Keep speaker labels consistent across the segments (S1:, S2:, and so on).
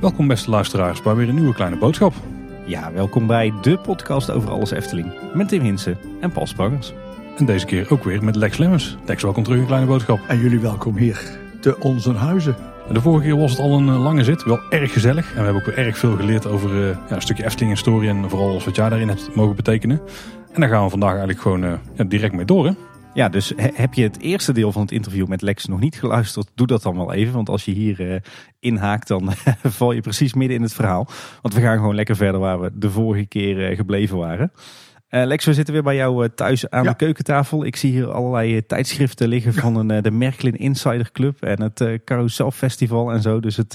S1: Welkom beste luisteraars bij weer een nieuwe kleine boodschap.
S2: Ja, welkom bij de podcast over alles Efteling. Met Tim Hinsen en Paul Sprangers.
S1: En deze keer ook weer met Lex Lemmens. Lex, welkom terug in Kleine Boodschap.
S3: En jullie welkom hier te onze huizen.
S1: De vorige keer was het al een eh, lange zit, wel erg gezellig. En we hebben ook weer erg veel geleerd over uh, ja, een stukje Efteling-historie en vooral alles wat jij daarin hebt mogen betekenen. En daar gaan we vandaag eigenlijk gewoon uh, ja, direct mee door. Hè?
S2: Ja, dus heb je het eerste deel van het interview met Lex nog niet geluisterd, doe dat dan wel even. Want als je hier uh, inhaakt, dan val je precies midden in het verhaal. Want we gaan gewoon lekker verder waar we de vorige keer uh, gebleven waren. Uh, Lex, we zitten weer bij jou thuis aan ja. de keukentafel. Ik zie hier allerlei tijdschriften liggen van een, de Merklin Insider Club en het Carousel Festival en zo. Dus het,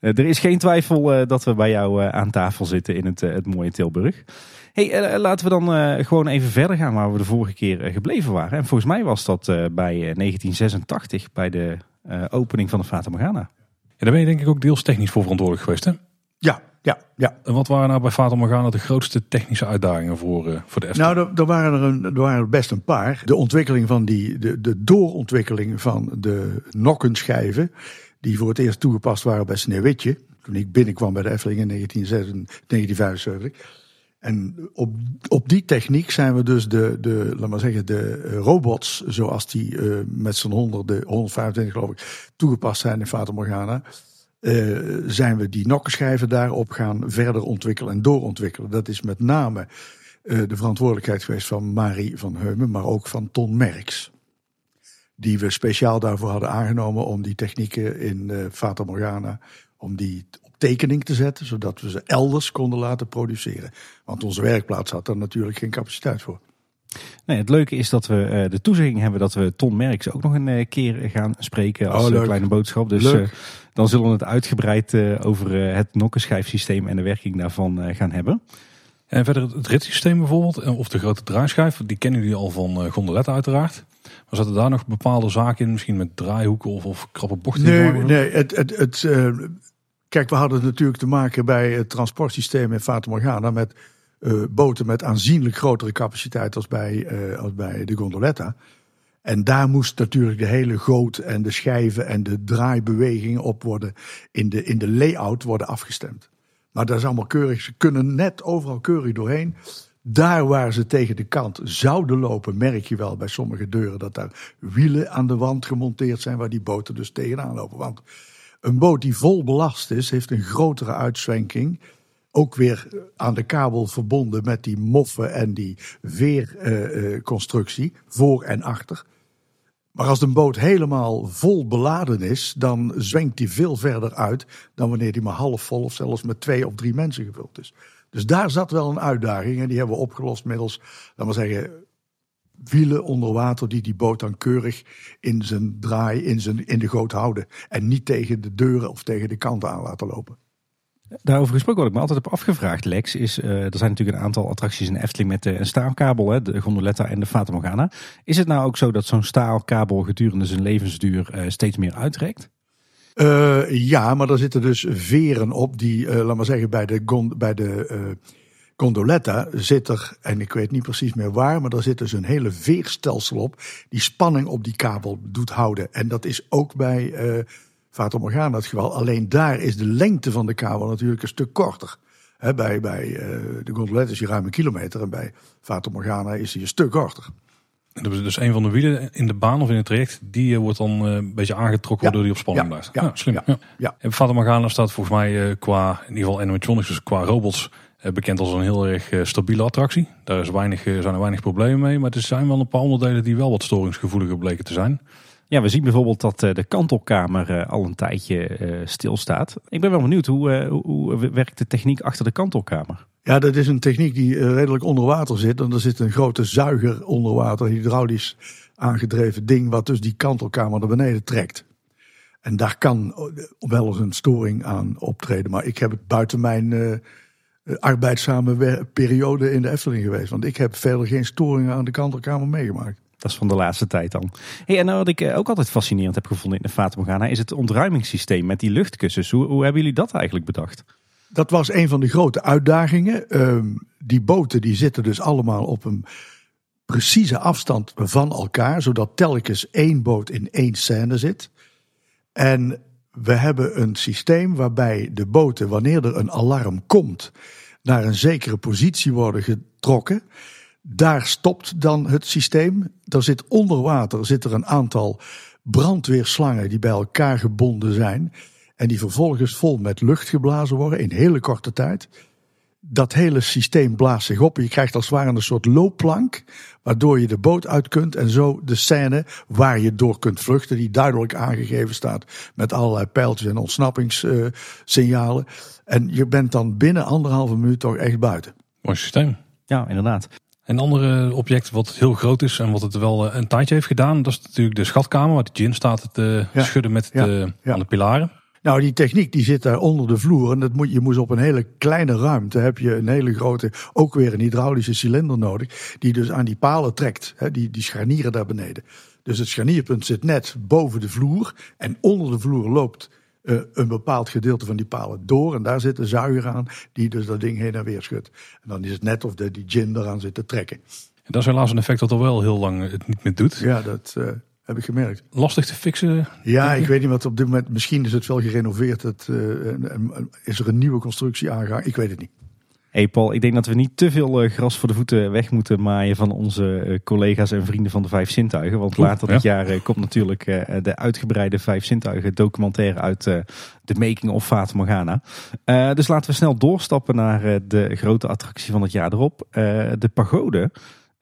S2: er is geen twijfel dat we bij jou aan tafel zitten in het, het mooie Tilburg. Hey, uh, laten we dan uh, gewoon even verder gaan waar we de vorige keer uh, gebleven waren. En volgens mij was dat bij 1986, bij de opening van de Fata Morgana.
S1: Ja, daar ben je denk ik ook deels technisch voor verantwoordelijk geweest, hè?
S3: Ja, ja, ja.
S1: En wat waren nou bij Fata Morgana de grootste technische uitdagingen voor, voor de Efteling?
S3: Nou, er, waren er, een, er waren er best een paar. De ontwikkeling van die, de, de doorontwikkeling van de nokkenschijven, die voor het eerst toegepast waren bij Sneeuwwitje. Toen ik binnenkwam bij de Efteling in 1975. En op, op die techniek zijn we dus de, de, laat maar zeggen, de robots, zoals die uh, met z'n 100, de 125 geloof ik, toegepast zijn in Fata Morgana, uh, zijn we die nokkenschijven daarop gaan verder ontwikkelen en doorontwikkelen. Dat is met name de verantwoordelijkheid geweest van Marie van Heumen, maar ook van Ton Merks. Die we speciaal daarvoor hadden aangenomen om die technieken in Fata Morgana, om die tekening te zetten, zodat we ze elders konden laten produceren. Want onze werkplaats had er natuurlijk geen capaciteit voor.
S2: Nee, het leuke is dat we uh, de toezegging hebben dat we Ton Merks ook nog een uh, keer gaan spreken als oh, kleine boodschap. Dus dan zullen we het uitgebreid over het nokkenschijfsysteem en de werking daarvan gaan hebben.
S1: En verder het ritssysteem bijvoorbeeld, of de grote draaischijf, die kennen jullie al van Gondoletta uiteraard. Maar zaten daar nog bepaalde zaken in, misschien met draaihoeken of, of krappe bochten?
S3: Nee, nee het, het, het, Kijk, we hadden natuurlijk te maken bij het transportsysteem in Fata Morgana met uh, boten met aanzienlijk grotere capaciteit als bij, uh, als bij de gondoletta. En daar moest natuurlijk de hele goot en de schijven en de draaibewegingen op worden in de, in de layout worden afgestemd. Maar dat is allemaal keurig. Ze kunnen net overal keurig doorheen. Daar waar ze tegen de kant zouden lopen, merk je wel bij sommige deuren dat daar wielen aan de wand gemonteerd zijn waar die boten dus tegenaan lopen. Want een boot die vol belast is, heeft een grotere uitzwenking. Ook weer aan de kabel verbonden met die moffen en die veerconstructie, voor en achter. Maar als een boot helemaal vol beladen is, dan zwenkt die veel verder uit dan wanneer die maar half vol of zelfs met twee of drie mensen gevuld is. Dus daar zat wel een uitdaging en die hebben we opgelost middels, laten we zeggen, wielen onder water die die boot dan keurig in zijn draai, in, zijn, in de goot houden. En niet tegen de deuren of tegen de kanten aan laten lopen.
S2: Daarover gesproken, wat ik me altijd heb afgevraagd, Lex, is uh, er zijn natuurlijk een aantal attracties in Efteling met uh, een staalkabel, hè, de gondoletta en de Fata Morgana. Is het nou ook zo dat zo'n staalkabel gedurende zijn levensduur uh, steeds meer uitrekt?
S3: ja, maar er zitten dus veren op die, laat maar zeggen, bij de, bij de Gondoletta zit er, en ik weet niet precies meer waar, maar daar zit dus een hele veerstelsel op. Die spanning op die kabel doet houden. En dat is ook bij uh, Fata Morgana het geval. Alleen daar is de lengte van de kabel natuurlijk een stuk korter. bij bij uh, de Gondoletta is hij ruim een kilometer en bij Fata Morgana is hij een stuk korter.
S1: Dus een van de wielen in de baan of in het traject, die eh, wordt dan een beetje aangetrokken waardoor die op spanning blijft. Ja, slim. Ja, ja. En Fata Morgana staat volgens mij qua, in ieder geval animatronics, dus qua robots, eh, bekend als een heel erg eh, stabiele attractie. Daar is weinig, eh, zijn er weinig problemen mee. Maar er zijn wel een paar onderdelen die wel wat storingsgevoeliger bleken te zijn.
S2: Ja, we zien bijvoorbeeld dat de kantelkamer al een tijdje stilstaat. Ik ben wel benieuwd, hoe, hoe werkt de techniek achter de kantelkamer?
S3: Ja, dat is een techniek die redelijk onder water zit. En er zit een grote zuiger onder water, hydraulisch aangedreven ding, wat dus die kantelkamer naar beneden trekt. En daar kan wel eens een storing aan optreden. Maar ik heb het buiten mijn eh, arbeidzame periode in de Efteling geweest. Want ik heb verder geen storingen aan de kantelkamer meegemaakt.
S2: Dat is van de laatste tijd dan. Hey, en wat ik eh, ook altijd fascinerend heb gevonden in de Fata Morgana... is het ontruimingssysteem met die luchtkussens. Hoe, hoe hebben jullie dat eigenlijk bedacht?
S3: Dat was een van de grote uitdagingen. Uh, die boten die zitten dus allemaal op een precieze afstand van elkaar, zodat telkens één boot in één scène zit. En we hebben een systeem waarbij de boten, wanneer er een alarm komt, naar een zekere positie worden getrokken. Daar stopt dan het systeem. Er zit onder water zit er een aantal brandweerslangen die bij elkaar gebonden zijn. En die vervolgens vol met lucht geblazen worden in hele korte tijd. Dat hele systeem blaast zich op. Je krijgt als het ware een soort loopplank. Waardoor je de boot uit kunt. En zo de scène waar je door kunt vluchten. Die duidelijk aangegeven staat. Met allerlei pijltjes en ontsnappingssignalen. En je bent dan binnen anderhalve minuut toch echt buiten.
S1: Mooi systeem.
S2: Ja, inderdaad.
S1: Een ander object wat heel groot is en wat het wel eh, een tijdje heeft gedaan, dat is natuurlijk de schatkamer waar de gin staat te schudden met de, aan de pilaren.
S3: Nou, die techniek die zit daar onder de vloer. En dat moet, je moest op een hele kleine ruimte heb je een hele grote, ook weer een hydraulische cilinder nodig. Die dus aan die palen trekt, hè, die, die scharnieren daar beneden. Dus het scharnierpunt zit net boven de vloer. En onder de vloer loopt uh, een bepaald gedeelte van die palen door. En daar zit een zuiger aan, die dus dat ding heen en weer schudt. En dan is het net of de, die gin eraan zit te trekken.
S1: En dat is helaas een effect dat al wel heel lang het niet meer doet.
S3: Ja, dat... Uh, heb ik gemerkt.
S1: Lastig te fixen?
S3: Ja, ik weet niet wat op dit moment. Misschien is het wel gerenoveerd. Het, uh, is er een nieuwe constructie aangegaan? Ik weet het niet.
S2: Hey Paul, ik denk dat we niet te veel gras voor de voeten weg moeten maaien van onze collega's en vrienden van de Vijf Zintuigen. Want later dit jaar komt natuurlijk de uitgebreide Vijf Zintuigen documentaire uit de making of Fata Morgana. dus laten we snel doorstappen naar de grote attractie van het jaar erop. de pagode.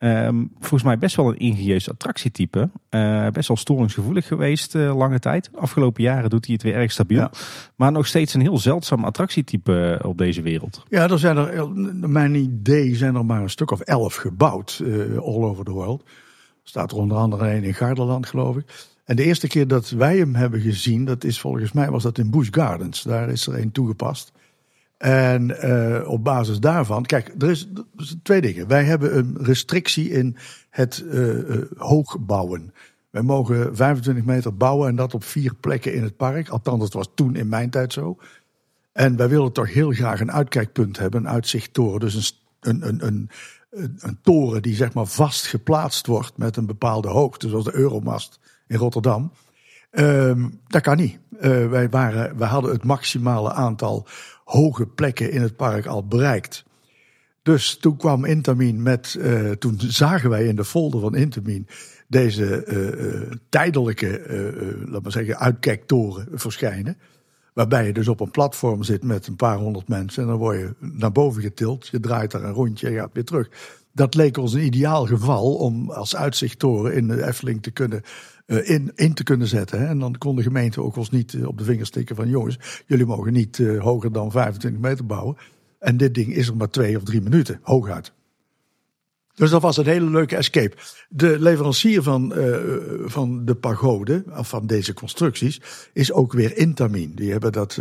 S2: Um, volgens mij best wel een ingenieus attractietype. Uh, best wel storingsgevoelig geweest uh, lange tijd. De afgelopen jaren doet hij het weer erg stabiel. Maar nog steeds een heel zeldzaam attractietype eh, op deze wereld.
S3: Ja, er zijn er, mijn idee zijn er maar een stuk of elf gebouwd. Uh, all over the world. Staat er onder andere een in Garderland, geloof ik. En de eerste keer dat wij hem hebben gezien, dat is volgens mij was dat in Busch Gardens. Daar is er een toegepast. En uh, op basis daarvan, kijk, er is, twee dingen. Wij hebben een restrictie in het uh, hoog bouwen. Wij mogen 25 meter bouwen en dat op vier plekken in het park. Althans, dat was toen in mijn tijd zo. En wij willen toch heel graag een uitkijkpunt hebben, een uitzichttoren. Dus een, een, een, een, een toren die zeg maar vast geplaatst wordt met een bepaalde hoogte, zoals de Euromast in Rotterdam. Um, dat kan niet. Wij, waren, wij hadden het maximale aantal hoge plekken in het park al bereikt. Dus toen kwam Intamin met, uh, toen zagen wij in de folder van Intamin deze uh, tijdelijke, laat maar zeggen, uitkijktoren verschijnen. Waarbij je dus op een platform zit met een paar honderd mensen en dan word je naar boven getild. Je draait daar een rondje en gaat weer terug. Dat leek ons een ideaal geval om als uitzichttoren in de Efteling te kunnen uh, in, in te kunnen zetten. Hè. En dan kon de gemeente ook ons niet uh, op de vingers stikken van jongens, jullie mogen niet uh, hoger dan 25 meter bouwen. En dit ding is er maar twee of drie minuten, hooguit. Dus dat was een hele leuke escape. De leverancier van, van de pagode, van deze constructies, is ook weer Intamin. Die hebben dat,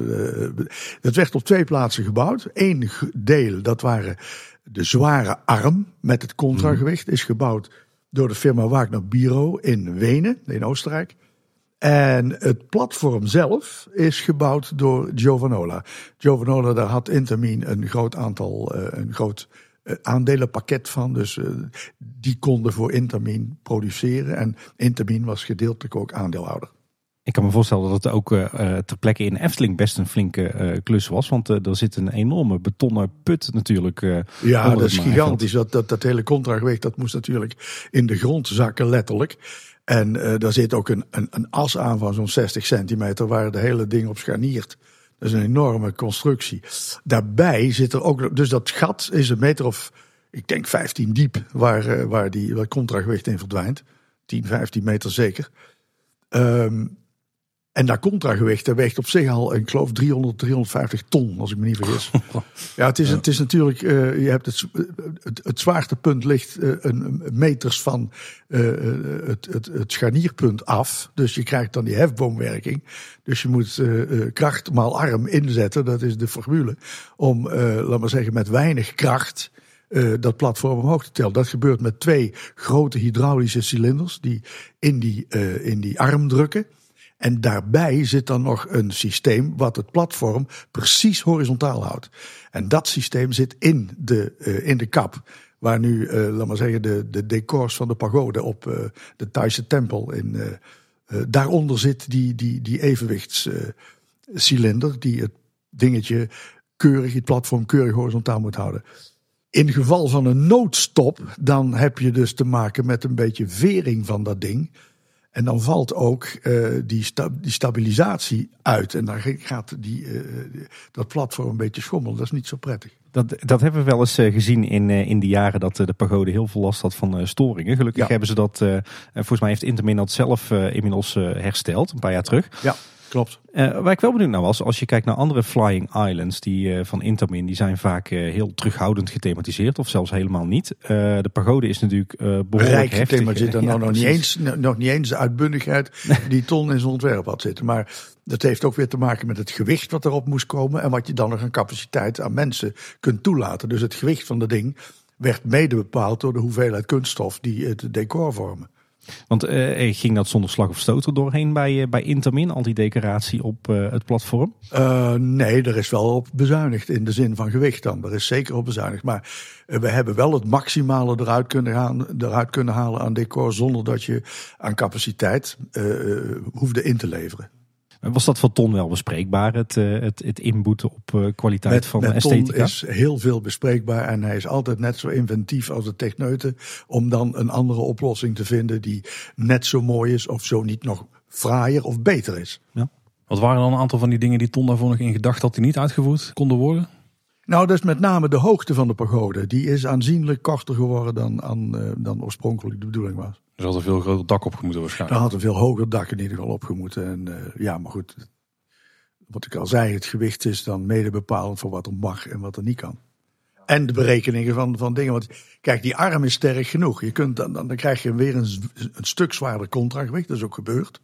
S3: dat werd op twee plaatsen gebouwd. Eén deel, dat waren de zware arm met het contragewicht, is gebouwd door de firma Wagner Biro in Wenen, in Oostenrijk. En het platform zelf is gebouwd door Giovanola. Giovanola, daar had Intermin een groot aantal, uh, een groot uh, aandelenpakket van. Dus uh, die konden voor Intermin produceren. En Intermin was gedeeltelijk ook aandeelhouder.
S2: Ik kan me voorstellen dat het ook uh, ter plekke in Efteling best een flinke uh, klus was. Want uh, er zit een enorme betonnen put natuurlijk.
S3: ja, dat is gigantisch. Dat, dat, dat hele contragewicht dat moest natuurlijk in de grond zakken, letterlijk. En daar zit ook een, een, een as aan van zo'n 60 centimeter waar de hele ding op scharniert. Dat is een enorme constructie. Daarbij zit er ook, dus dat gat is een meter of, ik denk 15 diep, waar, waar die waar contragewicht in verdwijnt. 10, 15 meter zeker. Um, en dat contragewicht, dat weegt op zich al, ik geloof, 300, 350 ton, als ik me niet vergis. ja, het is, het is natuurlijk, uh, je hebt het, het, het zwaartepunt ligt uh, een meters van uh, het, het, het scharnierpunt af. Dus je krijgt dan die hefboomwerking. Dus je moet kracht maal arm inzetten, dat is de formule. Om, laat maar zeggen, met weinig kracht dat platform omhoog te tellen. Dat gebeurt met twee grote hydraulische cilinders die in die, in die arm drukken. En daarbij zit dan nog een systeem wat het platform precies horizontaal houdt. En dat systeem zit in de, uh, in de kap. Waar nu, uh, laat maar zeggen, de, de decors van de pagode op uh, de Thaise tempel. In, daaronder zit die, die, die evenwichtscilinder die het dingetje keurig, het platform keurig horizontaal moet houden. In geval van een noodstop, dan heb je dus te maken met een beetje vering van dat ding. En dan valt ook uh, die, sta die, stabilisatie uit. En dan gaat die, uh, dat platform een beetje schommelen. Dat is niet zo prettig.
S2: Dat, dat hebben we wel eens gezien in, in de jaren dat de pagode heel veel last had van storingen. Gelukkig hebben ze dat, volgens mij heeft Intermin dat zelf inmiddels hersteld, een paar jaar terug.
S3: Ja. Klopt.
S2: Uh, waar ik wel benieuwd naar was, als je kijkt naar andere flying islands die, uh, van Intamin, die zijn vaak uh, heel terughoudend gethematiseerd of zelfs helemaal niet. de pagode is natuurlijk behoorlijk Rijk heftig.
S3: gethematiseerd. Ja, nou, nog, niet eens, nog niet eens de uitbundigheid die Ton in zijn ontwerp had zitten. Maar dat heeft ook weer te maken met het gewicht wat erop moest komen en wat je dan nog een capaciteit aan mensen kunt toelaten. Dus het gewicht van dat ding werd mede bepaald door de hoeveelheid kunststof die het decor vormen.
S2: Want uh, ging dat zonder slag of stoter doorheen bij, uh, bij Intermin, al die decoratie op uh, het platform?
S3: nee, er is wel op bezuinigd in de zin van gewicht dan. Er is zeker op bezuinigd. Maar we hebben wel het maximale eruit kunnen, gaan, eruit kunnen halen aan decor zonder dat je aan capaciteit hoefde in te leveren.
S2: Was dat voor Ton wel bespreekbaar, het, eh, het, het inboeten op eh, kwaliteit met, van met esthetica?
S3: Ton is heel veel bespreekbaar en hij is altijd net zo inventief als de techneuten om dan een andere oplossing te vinden die net zo mooi is of zo niet nog fraaier of beter is. Ja.
S1: Wat waren dan een aantal van die dingen die Ton daarvoor nog in gedacht had die niet uitgevoerd konden worden?
S3: Nou, dus met name de hoogte van de pagode. Die is aanzienlijk korter geworden dan, aan, uh, dan oorspronkelijk de bedoeling was.
S1: Er had een veel groter dak op gemoeten waarschijnlijk.
S3: Er had een veel hoger dak in ieder geval op gemoeten. En uh, ja, maar goed. Wat ik al zei, het gewicht is dan mede bepalend voor wat er mag en wat er niet kan. En de berekeningen van, van dingen. Want kijk, die arm is sterk genoeg. Je kunt dan, dan, dan krijg je weer een, een stuk zwaarder contragewicht. Dat is ook gebeurd.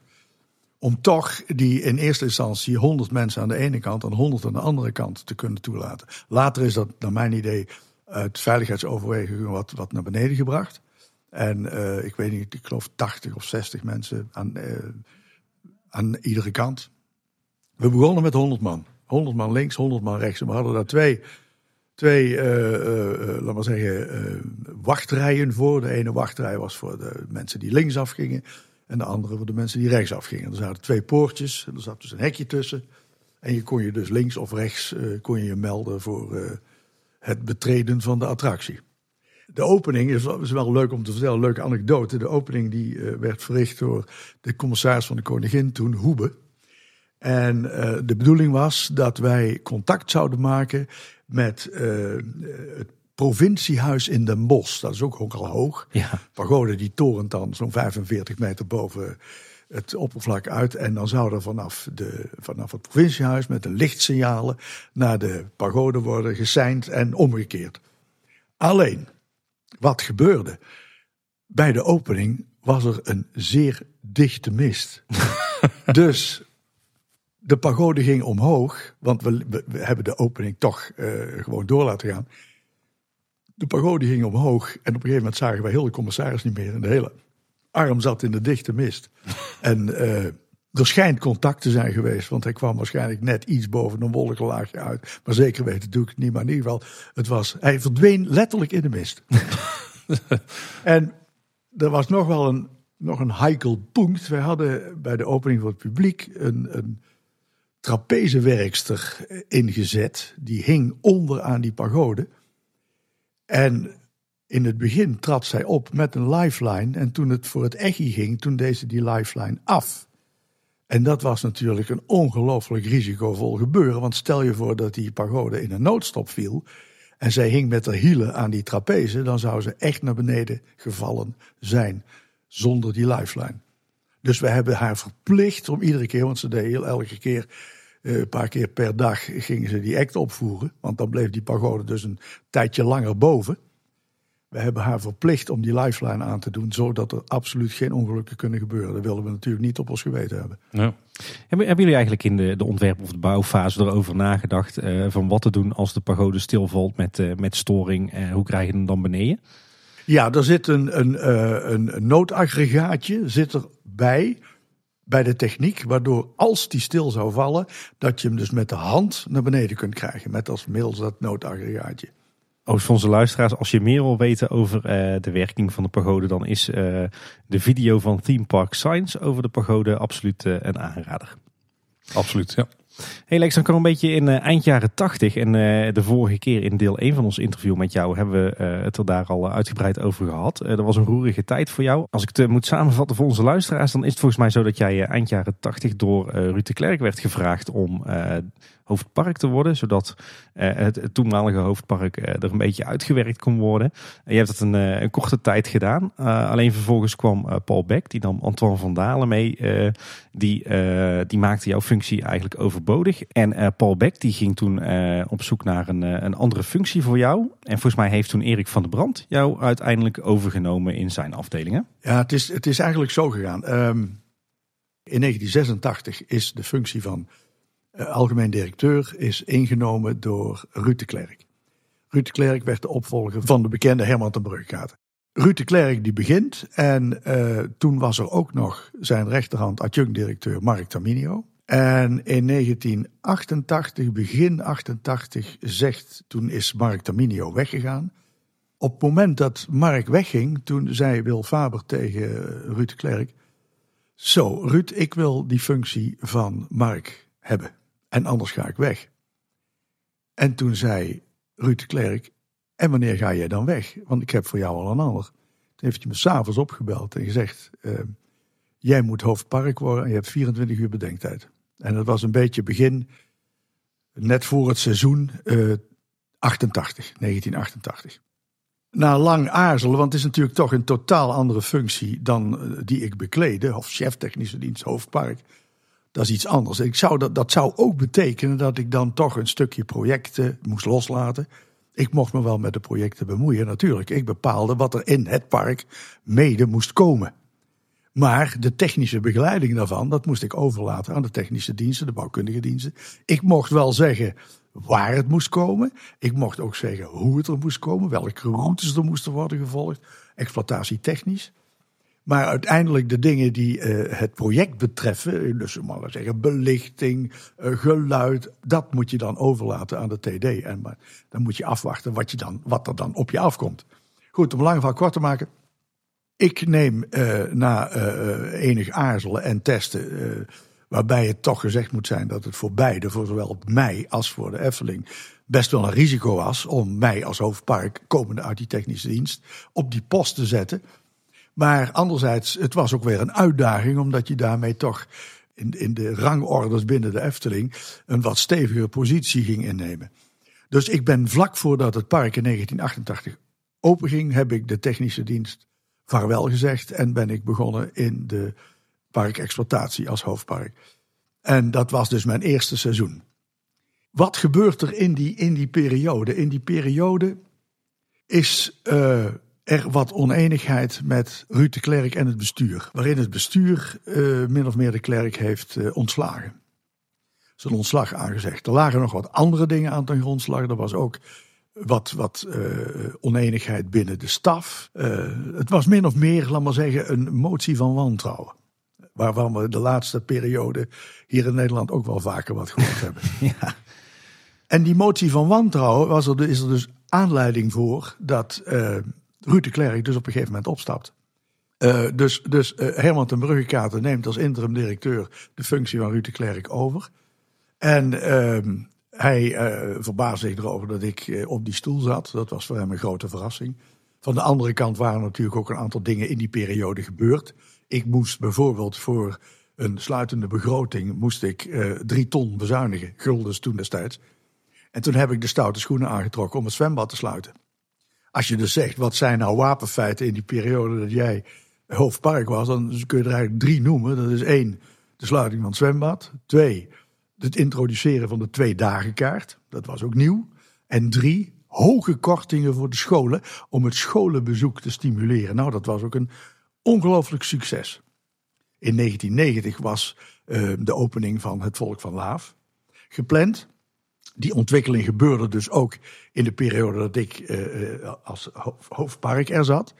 S3: Om toch die in eerste instantie 100 mensen aan de ene kant en 100 aan de andere kant te kunnen toelaten. Later is dat, naar mijn idee, uit veiligheidsoverwegingen wat, wat naar beneden gebracht. En uh, ik weet niet, ik geloof 80 of 60 mensen aan, uh, aan iedere kant. We begonnen met 100 man. 100 man links, 100 man rechts. En we hadden daar twee, twee uh, laat maar zeggen, wachtrijen voor. De ene wachtrij was voor de mensen die linksaf gingen. En de andere voor de mensen die rechtsaf gingen. Er zaten twee poortjes. En er zat dus een hekje tussen. En je kon je dus links of rechts kon je, je melden voor het betreden van de attractie. De opening is, is, wel leuk om te vertellen, een leuke anekdote. De opening die uh, werd verricht door de commissaris van de koningin toen, Hoebe. En uh, de bedoeling was dat wij contact zouden maken met uh, het provinciehuis in Den Bosch. Dat is ook, ook al hoog. Ja. Pagode die torent dan zo'n 45 meter boven het oppervlak uit. En dan zou er vanaf, de, vanaf het provinciehuis met de lichtsignalen naar de pagode worden geseind en omgekeerd. Alleen, wat gebeurde? Bij de opening was er een zeer dichte mist. dus de pagode ging omhoog, want we, we, hebben de opening toch uh, gewoon door laten gaan. De pagode ging omhoog en op een gegeven moment zagen wij heel de commissaris niet meer. En de hele arm zat in de dichte mist. en uh, er schijnt contact te zijn geweest, want hij kwam waarschijnlijk net iets boven een wolkenlaagje uit. Maar zeker weten doe ik het niet. Maar in ieder geval, het was, hij verdween letterlijk in de mist. en er was nog wel een, nog een heikel punt. Wij hadden bij de opening voor het publiek een, een trapezewerkster ingezet. Die hing onder aan die pagode. En in het begin trad zij op met een lifeline. En toen het voor het echi ging, toen deze die lifeline af. En dat was natuurlijk een ongelooflijk risicovol gebeuren. Want stel je voor dat die pagode in een noodstop viel. En zij hing met haar hielen aan die trapeze. Dan zou ze echt naar beneden gevallen zijn. Zonder die lifeline. Dus we hebben haar verplicht om iedere keer, want ze deed heel elke keer, eh, een paar keer per dag, gingen ze die act opvoeren. Want dan bleef die pagode dus een tijdje langer boven. We hebben haar verplicht om die lifeline aan te doen, zodat er absoluut geen ongelukken kunnen gebeuren. Dat willen we natuurlijk niet op ons geweten hebben. Ja.
S2: Hebben, hebben jullie eigenlijk in de, de ontwerp- of de bouwfase erover nagedacht uh, van wat te doen als de pagode stilvalt met, uh, met storing? Uh, hoe krijg je hem dan beneden?
S3: Ja, er zit een, een, een noodaggregaatje zit erbij bij de techniek, waardoor als die stil zou vallen, dat je hem dus met de hand naar beneden kunt krijgen, met als middels dat noodaggregaatje.
S2: Oh, voor onze luisteraars, als je meer wil weten over de werking van de pagode, dan is de video van Theme Park Science over de pagode absoluut een aanrader.
S1: Absoluut, ja.
S2: Hey Lex, dan kan een beetje in uh, eind jaren 80 en uh, de vorige keer in deel 1 van ons interview met jou hebben we uh, het er daar al uitgebreid over gehad. dat was een roerige tijd voor jou. Als ik het moet samenvatten voor onze luisteraars, dan is het volgens mij zo dat jij eind jaren 80 door Ruud de Klerk werd gevraagd om hoofdpark te worden. Zodat uh, het, het, toenmalige hoofdpark uh, er een beetje uitgewerkt kon worden. je hebt het een, uh, een korte tijd gedaan. alleen vervolgens kwam Paul Beck, die nam Antoine van Dalen mee. die, die maakte jouw functie eigenlijk overbodig. En Paul Beck die ging toen op zoek naar een, een andere functie voor jou. En volgens mij heeft toen Erik van der Brand jou uiteindelijk overgenomen in zijn afdelingen.
S3: Ja, het is, het is eigenlijk zo gegaan. Um, in 1986 is de functie van algemeen directeur is ingenomen door Ruud de Klerk. Ruud de Klerk werd de opvolger van de bekende Herman ten Bruggaten. Ruud de Klerk die begint en uh, toen was er ook nog zijn rechterhand adjunct-directeur Mark Taminio. En in 1988, begin 88, zegt, toen is Mark Taminio weggegaan. Op het moment dat Mark wegging, toen zei Wil Faber tegen Ruud de Klerk... Zo, Ruud, ik wil die functie van Mark hebben. En anders ga ik weg. En toen zei Ruud de Klerk, en wanneer ga jij dan weg? Want ik heb voor jou al een ander. Toen heeft hij me s'avonds opgebeld en gezegd, uh, jij moet hoofdpark worden en je hebt 24 uur bedenktijd. En dat was een beetje begin, net voor het seizoen uh, 88, 1988. Na lang aarzelen, want het is natuurlijk toch een totaal andere functie dan uh, die ik bekleedde, of chef technische dienst hoofdpark dat is iets anders. Ik zou dat, dat zou ook betekenen dat ik dan toch een stukje projecten moest loslaten. Ik mocht me wel met de projecten bemoeien, natuurlijk. Ik bepaalde wat er in het park mede moest komen. Maar de technische begeleiding daarvan, dat moest ik overlaten aan de technische diensten, de bouwkundige diensten. Ik mocht wel zeggen waar het moest komen. Ik mocht ook zeggen hoe het er moest komen, welke routes er moesten worden gevolgd, exploitatietechnisch. Maar uiteindelijk de dingen die uh, het project betreffen, dus maar zeggen belichting, uh, geluid, dat moet je dan overlaten aan de TD. En maar, dan moet je afwachten wat, je dan, wat er dan op je afkomt. Goed, om lang van kort te maken. Ik neem uh, na enig aarzelen en testen, waarbij het toch gezegd moet zijn dat het voor beide, voor zowel mij als voor de Efteling, best wel een risico was om mij als hoofdpark, komende uit die technische dienst, op die post te zetten. Maar anderzijds, het was ook weer een uitdaging, omdat je daarmee toch in, in de rangorders binnen de Efteling een wat stevige positie ging innemen. Dus ik ben vlak voordat het park in 1988 openging, heb ik de technische dienst vaarwel gezegd en ben ik begonnen in de parkexploitatie als hoofdpark. En dat was dus mijn eerste seizoen. Wat gebeurt er in die, in die periode? In die periode is uh, er wat oneenigheid met Ruud de Klerk en het bestuur. Waarin het bestuur uh, min of meer de Klerk heeft uh, ontslagen. Zijn ontslag aangezegd. Er lagen nog wat andere dingen aan ten grondslag. Er was ook wat, wat uh, oneenigheid binnen de staf. het was min of meer, laat maar zeggen, een motie van wantrouwen. Waarvan we de laatste periode hier in Nederland ook wel vaker wat gehoord hebben. ja. En die motie van wantrouwen was er, is er dus aanleiding voor dat Ruud de Klerk dus op een gegeven moment opstapt. Uh, dus dus uh, Herman ten Bruggekater neemt als interim directeur de functie van Ruud de Klerk over. En uh, hij uh, verbaasde zich erover dat ik op die stoel zat. Dat was voor hem een grote verrassing. Van de andere kant waren natuurlijk ook een aantal dingen in die periode gebeurd. Ik moest bijvoorbeeld voor een sluitende begroting moest ik drie ton bezuinigen, guldens toen destijds. En toen heb ik de stoute schoenen aangetrokken om het zwembad te sluiten. Als je dus zegt, wat zijn nou wapenfeiten in die periode dat jij hoofdpark was, dan kun je er eigenlijk drie noemen. Dat is één, de sluiting van het zwembad. Twee, het introduceren van de twee dagen kaart. Dat was ook nieuw. En drie, hoge kortingen voor de scholen om het scholenbezoek te stimuleren. Nou, dat was ook een ongelooflijk succes. In 1990 was uh, de opening van het Volk van Laaf gepland. Die ontwikkeling gebeurde dus ook in de periode dat ik uh, als hoofdpark er zat.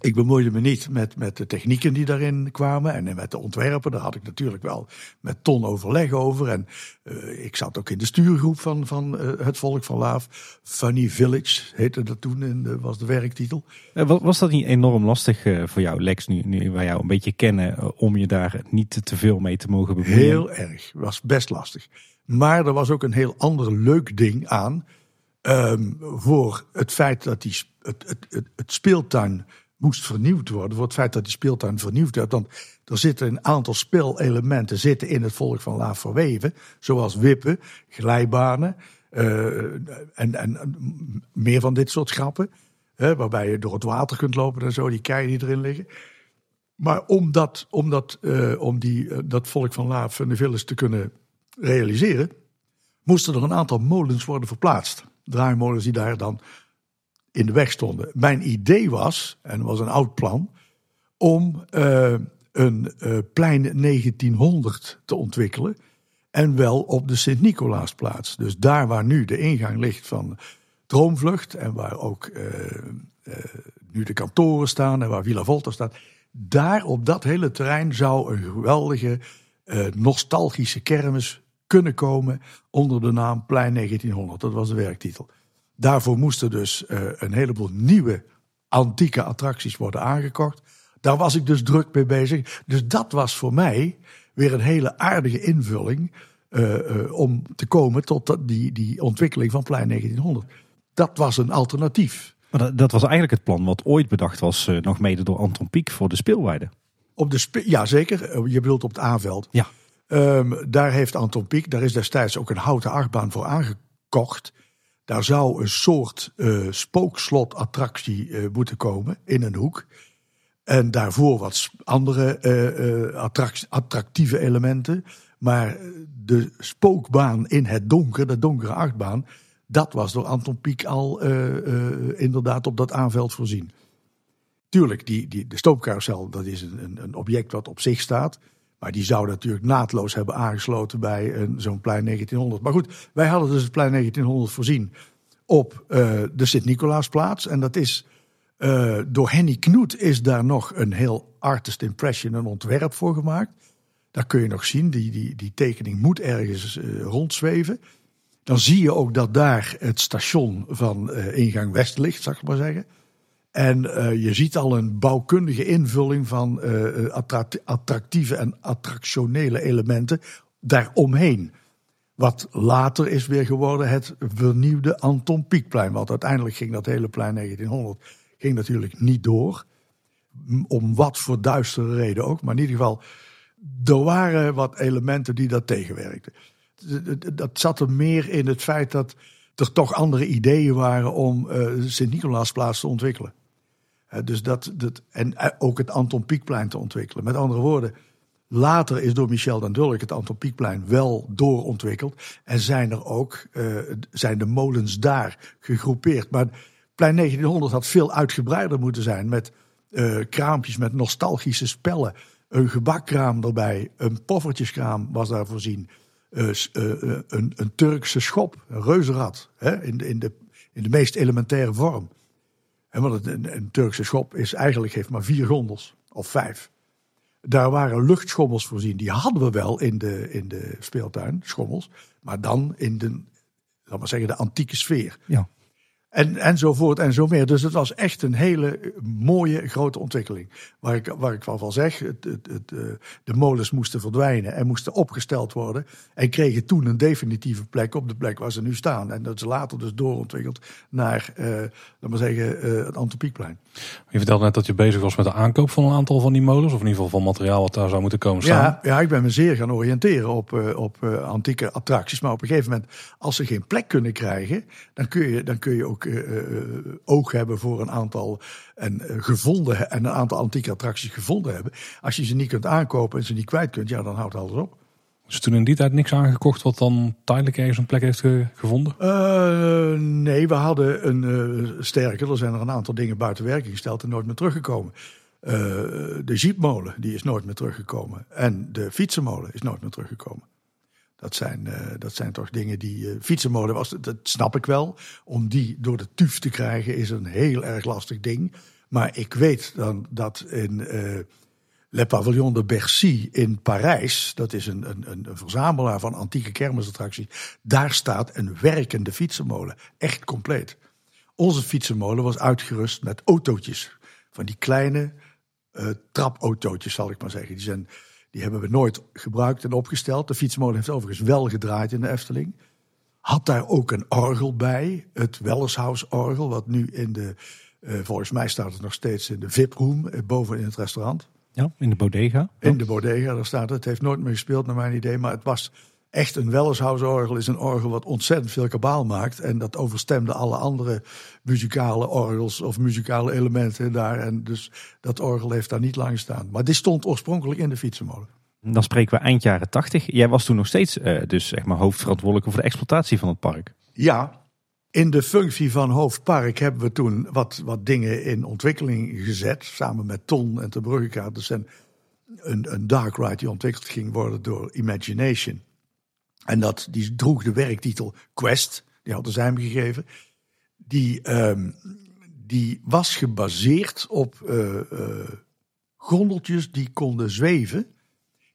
S3: Ik bemoeide me niet met, met de technieken die daarin kwamen en met de ontwerpen. Daar had ik natuurlijk wel met Ton overleg over. En uh, ik zat ook in de stuurgroep van, van uh, het Volk van Laaf. Funny Village heette dat toen, en was de werktitel.
S2: Was dat niet enorm lastig voor jou, Lex, nu, nu wij jou een beetje kennen, om je daar niet te veel mee te mogen bemoeien?
S3: Heel erg, was best lastig. Maar er was ook een heel ander leuk ding aan. Um, voor het feit dat die, het, het, het, speeltuin moest vernieuwd worden. Voor het feit dat die speeltuin vernieuwd werd. Want er zitten een aantal speelelementen zitten in het volk van Laaf verweven. Zoals wippen, glijbanen uh, en, en meer van dit soort grappen. Hè, waarbij je door het water kunt lopen en zo, die keien die erin liggen. Maar om, dat, om, dat, uh, om die, uh, dat volk van Laaf en de Villes te kunnen realiseren, moesten er een aantal molens worden verplaatst. Draaimolens die daar dan in de weg stonden. Mijn idee was, en dat was een oud plan, om uh, een uh, plein 1900 te ontwikkelen. En wel op de Sint-Nicolaasplaats. Dus daar waar nu de ingang ligt van Droomvlucht en waar ook uh, nu de kantoren staan en waar Villa Volta staat. Daar op dat hele terrein zou een geweldige nostalgische kermis kunnen komen onder de naam Plein 1900. Dat was de werktitel. Daarvoor moesten dus uh, een heleboel nieuwe antieke attracties worden aangekocht. Daar was ik dus druk mee bezig. Dus dat was voor mij weer een hele aardige invulling uh, uh, om te komen tot die, die ontwikkeling van Plein 1900. Dat was een alternatief.
S2: Maar dat, dat was eigenlijk het plan wat ooit bedacht was, nog mede door Anton Pieck voor de speelweide.
S3: Op de spe ja, zeker. Je bedoelt op het aanveld.
S2: Ja.
S3: Um, daar heeft Anton Pieck, daar is destijds ook een houten achtbaan voor aangekocht. Daar zou een soort uh, spookslotattractie uh, moeten komen in een hoek. En daarvoor wat andere attract attractieve elementen. Maar de spookbaan in het donker, de donkere achtbaan, dat was door Anton Pieck al inderdaad op dat aanveld voorzien. Tuurlijk, die, die, de stoomcarousel, dat is een, een object wat op zich staat. Maar die zou natuurlijk naadloos hebben aangesloten bij zo'n plein 1900. Maar goed, wij hadden dus het plein 1900 voorzien op uh, de Sint-Nicolaasplaats. En dat is uh, door Henny Knoet is daar nog een heel artist impression, een ontwerp voor gemaakt. Daar kun je nog zien, die, die, die tekening moet ergens uh, rondzweven. Dan zie je ook dat daar het station van ingang West ligt, zal ik maar zeggen. En uh, je ziet al een bouwkundige invulling van uh, attractieve en attractionele elementen daaromheen. Wat later is weer geworden het vernieuwde Anton Pieckplein. Want uiteindelijk ging dat hele plein 1900 ging natuurlijk niet door. Om wat voor duistere reden ook. Maar in ieder geval, er waren wat elementen die dat tegenwerkten. Dat zat er meer in het feit dat er toch andere ideeën waren om uh, Sint-Nicolaasplaats te ontwikkelen. Dus dat, en eh, ook het Anton Pieckplein te ontwikkelen. Met andere woorden, later is door Michel dan Dulk het Anton Pieckplein wel doorontwikkeld. En zijn er ook, uh, zijn de molens daar gegroepeerd. Maar plein 1900 had veel uitgebreider moeten zijn. Met uh, kraampjes met nostalgische spellen. Een gebakkraam erbij. Een poffertjeskraam was daar voorzien. Een, een, Turkse schop, een reuzenrad. Hè, in, in, de, in de meest elementaire vorm. Want een, een Turkse schop is eigenlijk heeft maar vier gondels. Of vijf. Daar waren luchtschommels voorzien. Die hadden we wel in de, in de speeltuin, schommels. Maar dan in de, laat maar zeggen, de antieke sfeer.
S2: Ja.
S3: En, enzovoort en zo meer. Dus het was echt een hele mooie grote ontwikkeling. Waar ik, waar ik wel van zeg, het, het, het, eh, de molens moesten verdwijnen en moesten opgesteld worden. En kregen toen een definitieve plek op de plek waar ze nu staan. En dat is later dus doorontwikkeld naar, uh, laat maar zeggen, uh, het Antropiekplein.
S1: Je vertelde net dat je bezig was met de aankoop van een aantal van die molens. Of in ieder geval van materiaal wat daar zou moeten komen staan.
S3: Ja, ja ik ben me zeer gaan oriënteren op, uh, op antieke attracties. Maar op een gegeven moment, als ze geen plek kunnen krijgen, dan kun je, dan kun je ook uh, oog hebben voor een aantal en, gevonden en een aantal antieke attracties gevonden hebben. Als je ze niet kunt aankopen en ze niet kwijt kunt, ja, dan houdt alles op.
S1: Dus toen in die tijd niks aangekocht wat dan tijdelijk ergens een plek heeft gevonden?
S3: Uh, nee, we hadden een uh, sterker. Er zijn er een aantal dingen buiten werking gesteld en nooit meer teruggekomen. Uh, de jeepmolen die is nooit meer teruggekomen. En de fietsenmolen is nooit meer teruggekomen. Dat zijn, uh, dat zijn toch dingen die. Uh, fietsenmolen was, dat snap ik wel. Om die door de tuf te krijgen is een heel erg lastig ding. Maar ik weet dan dat in uh, Le Pavillon de Bercy in Parijs, dat is een, een, een verzamelaar van antieke kermisattracties, daar staat een werkende fietsenmolen. Echt compleet. Onze fietsenmolen was uitgerust met autootjes. Van die kleine uh, trapautootjes, zal ik maar zeggen. Die, zijn, die hebben we nooit gebruikt en opgesteld. De fietsenmolen heeft overigens wel gedraaid in de Efteling. Had daar ook een orgel bij, het Welleshouse-orgel, wat nu in de, uh, volgens mij staat het nog steeds in de VIP-room, uh, boven in het restaurant.
S2: Ja, in de bodega.
S3: In de bodega, daar staat het. Het heeft nooit meer gespeeld, naar mijn idee, maar het was echt een Welleshouse-orgel is een orgel wat ontzettend veel kabaal maakt. En dat overstemde alle andere muzikale orgels of muzikale elementen daar. En dus dat orgel heeft daar niet lang gestaan. Maar dit stond oorspronkelijk in de fietsenmolen.
S2: Dan spreken we eind jaren tachtig. Jij was toen nog steeds uh, dus zeg maar hoofdverantwoordelijke voor de exploitatie van het park.
S3: Ja, in de functie van hoofdpark hebben we toen wat, wat dingen in ontwikkeling gezet. Samen met Ton en de Bruggekaart. Dus een, een dark ride die ontwikkeld ging worden door Imagination. En dat, die droeg de werktitel Quest, die hadden zij hem gegeven. Die, um, die was gebaseerd op uh, gondeltjes die konden zweven.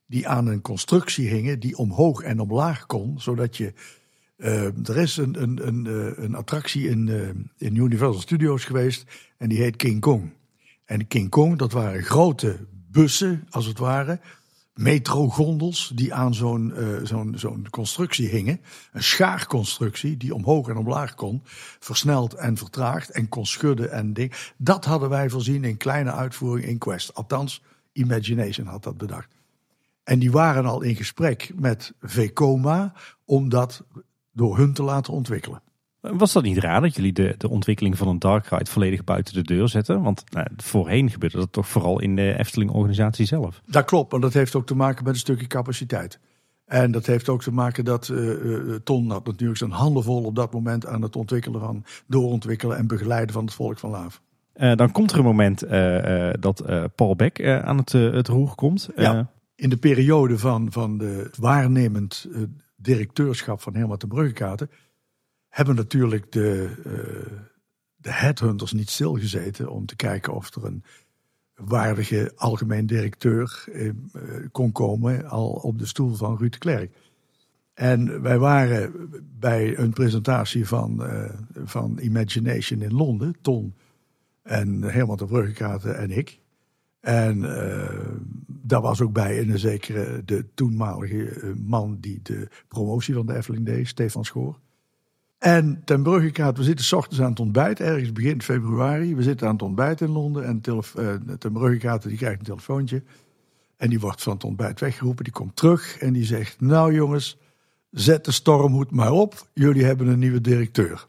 S3: Die aan een constructie hingen die omhoog en omlaag kon. Zodat je. Uh, er is een, een, een, een attractie in, in Universal Studios geweest. En die heet King Kong. En King Kong, dat waren grote bussen, als het ware metrogondels die aan zo'n uh, zo'n zo'n constructie hingen. Een schaarconstructie die omhoog en omlaag kon. Versneld en vertraagd en kon schudden en ding. Dat hadden wij voorzien in kleine uitvoering in Quest. Althans, Imagination had dat bedacht. En die waren al in gesprek met Vekoma om dat door hun te laten ontwikkelen.
S2: Was dat niet raar dat jullie de, de ontwikkeling van een dark ride volledig buiten de deur zetten? Want nou, voorheen gebeurde dat toch vooral in de Efteling-organisatie zelf.
S3: Dat klopt, maar dat heeft ook te maken met een stukje capaciteit. En dat heeft ook te maken dat uh, Ton had natuurlijk zijn handen vol op dat moment aan het ontwikkelen van, doorontwikkelen en begeleiden van het volk van Laaf.
S2: Uh, dan komt er een moment uh, dat Paul Beck aan het, het roer komt.
S3: Ja, in de periode van, van de waarnemend directeurschap van Herman de Bruggekaarten hebben natuurlijk de, uh, de headhunters niet stilgezeten om te kijken of er een waardige algemeen directeur uh, kon komen al op de stoel van Ruud Klerk. En wij waren bij een presentatie van, uh, van Imagination in Londen, Ton en Herman de Bruggekaarten en ik. En daar was ook bij een zekere de toenmalige man die de promotie van de Efteling deed, Stefan Schoor. En ten Bruggekaart, we zitten s ochtends aan het ontbijt, ergens begin februari. We zitten aan het ontbijt in Londen en uh, ten Bruggekaart die krijgt een telefoontje. En die wordt van het ontbijt weggeroepen, die komt terug en die zegt... Nou jongens, zet de stormhoed maar op, jullie hebben een nieuwe directeur.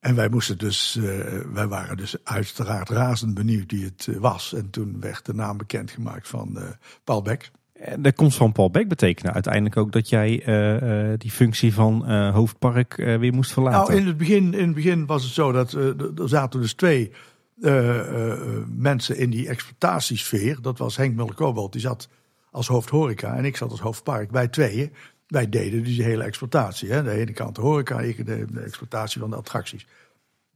S3: En wij moesten dus, uh, wij waren dus uiteraard razend benieuwd wie het uh, was. En toen werd de naam bekendgemaakt van Paul Beck.
S2: De komst van Paul Beck betekende uiteindelijk ook dat jij uh, uh, die functie van hoofdpark weer moest verlaten.
S3: Nou, in het begin, in het begin was het zo dat er zaten dus twee mensen in die exploitatiesfeer. Dat was Henk Muller-Kobold, die zat als hoofd horeca en ik zat als hoofdpark. Wij tweeën, wij deden dus die hele exploitatie. Hè. De ene kant de horeca, ik de, de exploitatie van de attracties.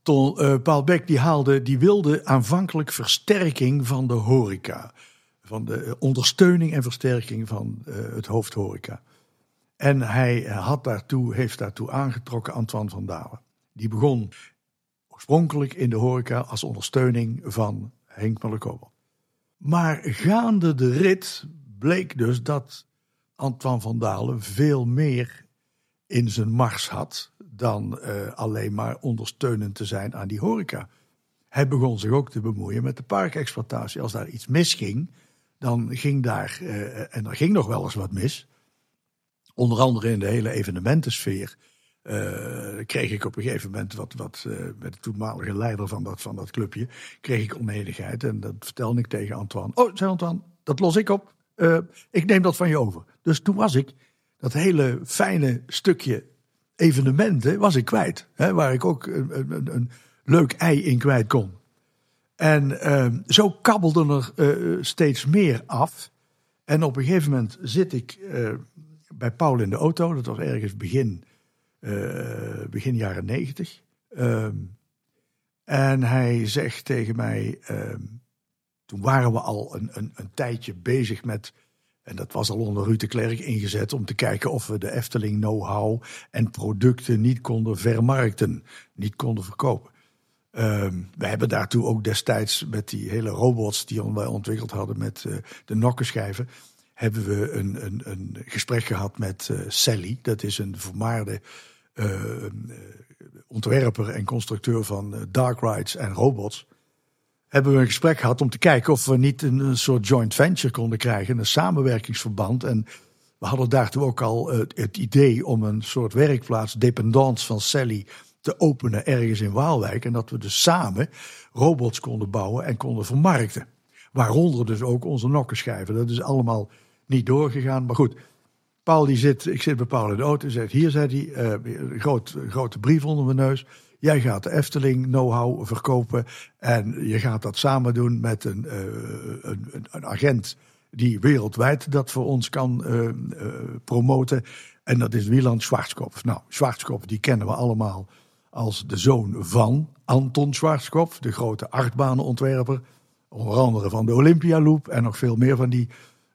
S3: Ton, Paul Beck die haalde, die wilde aanvankelijk versterking van de horeca van de ondersteuning en versterking van uh, het hoofdhoreca. En hij had daartoe, heeft daartoe aangetrokken Antoine van Dalen. Die begon oorspronkelijk in de horeca als ondersteuning van Henk Mellekober. Maar gaande de rit bleek dus dat Antoine van Dalen veel meer in zijn mars had dan uh, alleen maar ondersteunend te zijn aan die horeca. Hij begon zich ook te bemoeien met de parkexploitatie. Als daar iets misging, dan ging daar, uh, en er ging nog wel eens wat mis. Onder andere in de hele evenementensfeer. Uh, kreeg ik op een gegeven moment wat, wat uh, met de toenmalige leider van dat, van dat clubje, kreeg ik onenigheid. En dat vertelde ik tegen Antoine. Oh, zei Antoine, dat los ik op. Ik neem dat van je over. Dus toen was ik dat hele fijne stukje evenementen was ik kwijt. Hè, waar ik ook een, een, een leuk ei in kwijt kon. En uh, zo kabbelden er uh, steeds meer af. En op een gegeven moment zit ik uh, bij Paul in de auto. Dat was ergens begin, begin jaren negentig. Ehm, En hij zegt tegen mij, ehm, toen waren we al een, een, een tijdje bezig met en dat was al onder Ruud de Klerk ingezet om te kijken of we de Efteling know-how en producten niet konden vermarkten, niet konden verkopen. Um, we hebben daartoe ook destijds met die hele robots die wij ontwikkeld hadden met uh, de nokkenschijven, hebben we een, een, een gesprek gehad met uh, Sally. Dat is een vermaarde uh, ontwerper en constructeur van dark rides en robots hebben we een gesprek gehad om te kijken of we niet een, soort joint venture konden krijgen, een samenwerkingsverband. En we hadden daartoe ook al het, het idee om een soort werkplaats, dependance van Sally, te openen ergens in Waalwijk. En dat we dus samen robots konden bouwen en konden vermarkten. Waaronder dus ook onze nokkenschijven. Dat is allemaal niet doorgegaan. Maar goed, Paul die zit, ik zit bij Paul in de auto zegt, hier zei hij, uh, groot, grote brief onder mijn neus. Jij gaat de Efteling know-how verkopen en je gaat dat samen doen met een, uh, een, een, agent die wereldwijd dat voor ons kan uh, promoten. En dat is Wieland Schwarzkopf. Nou, Schwarzkopf die kennen we allemaal als de zoon van Anton Schwarzkopf, de grote achtbanenontwerper. Onder andere van de Olympia Loop en nog veel meer van die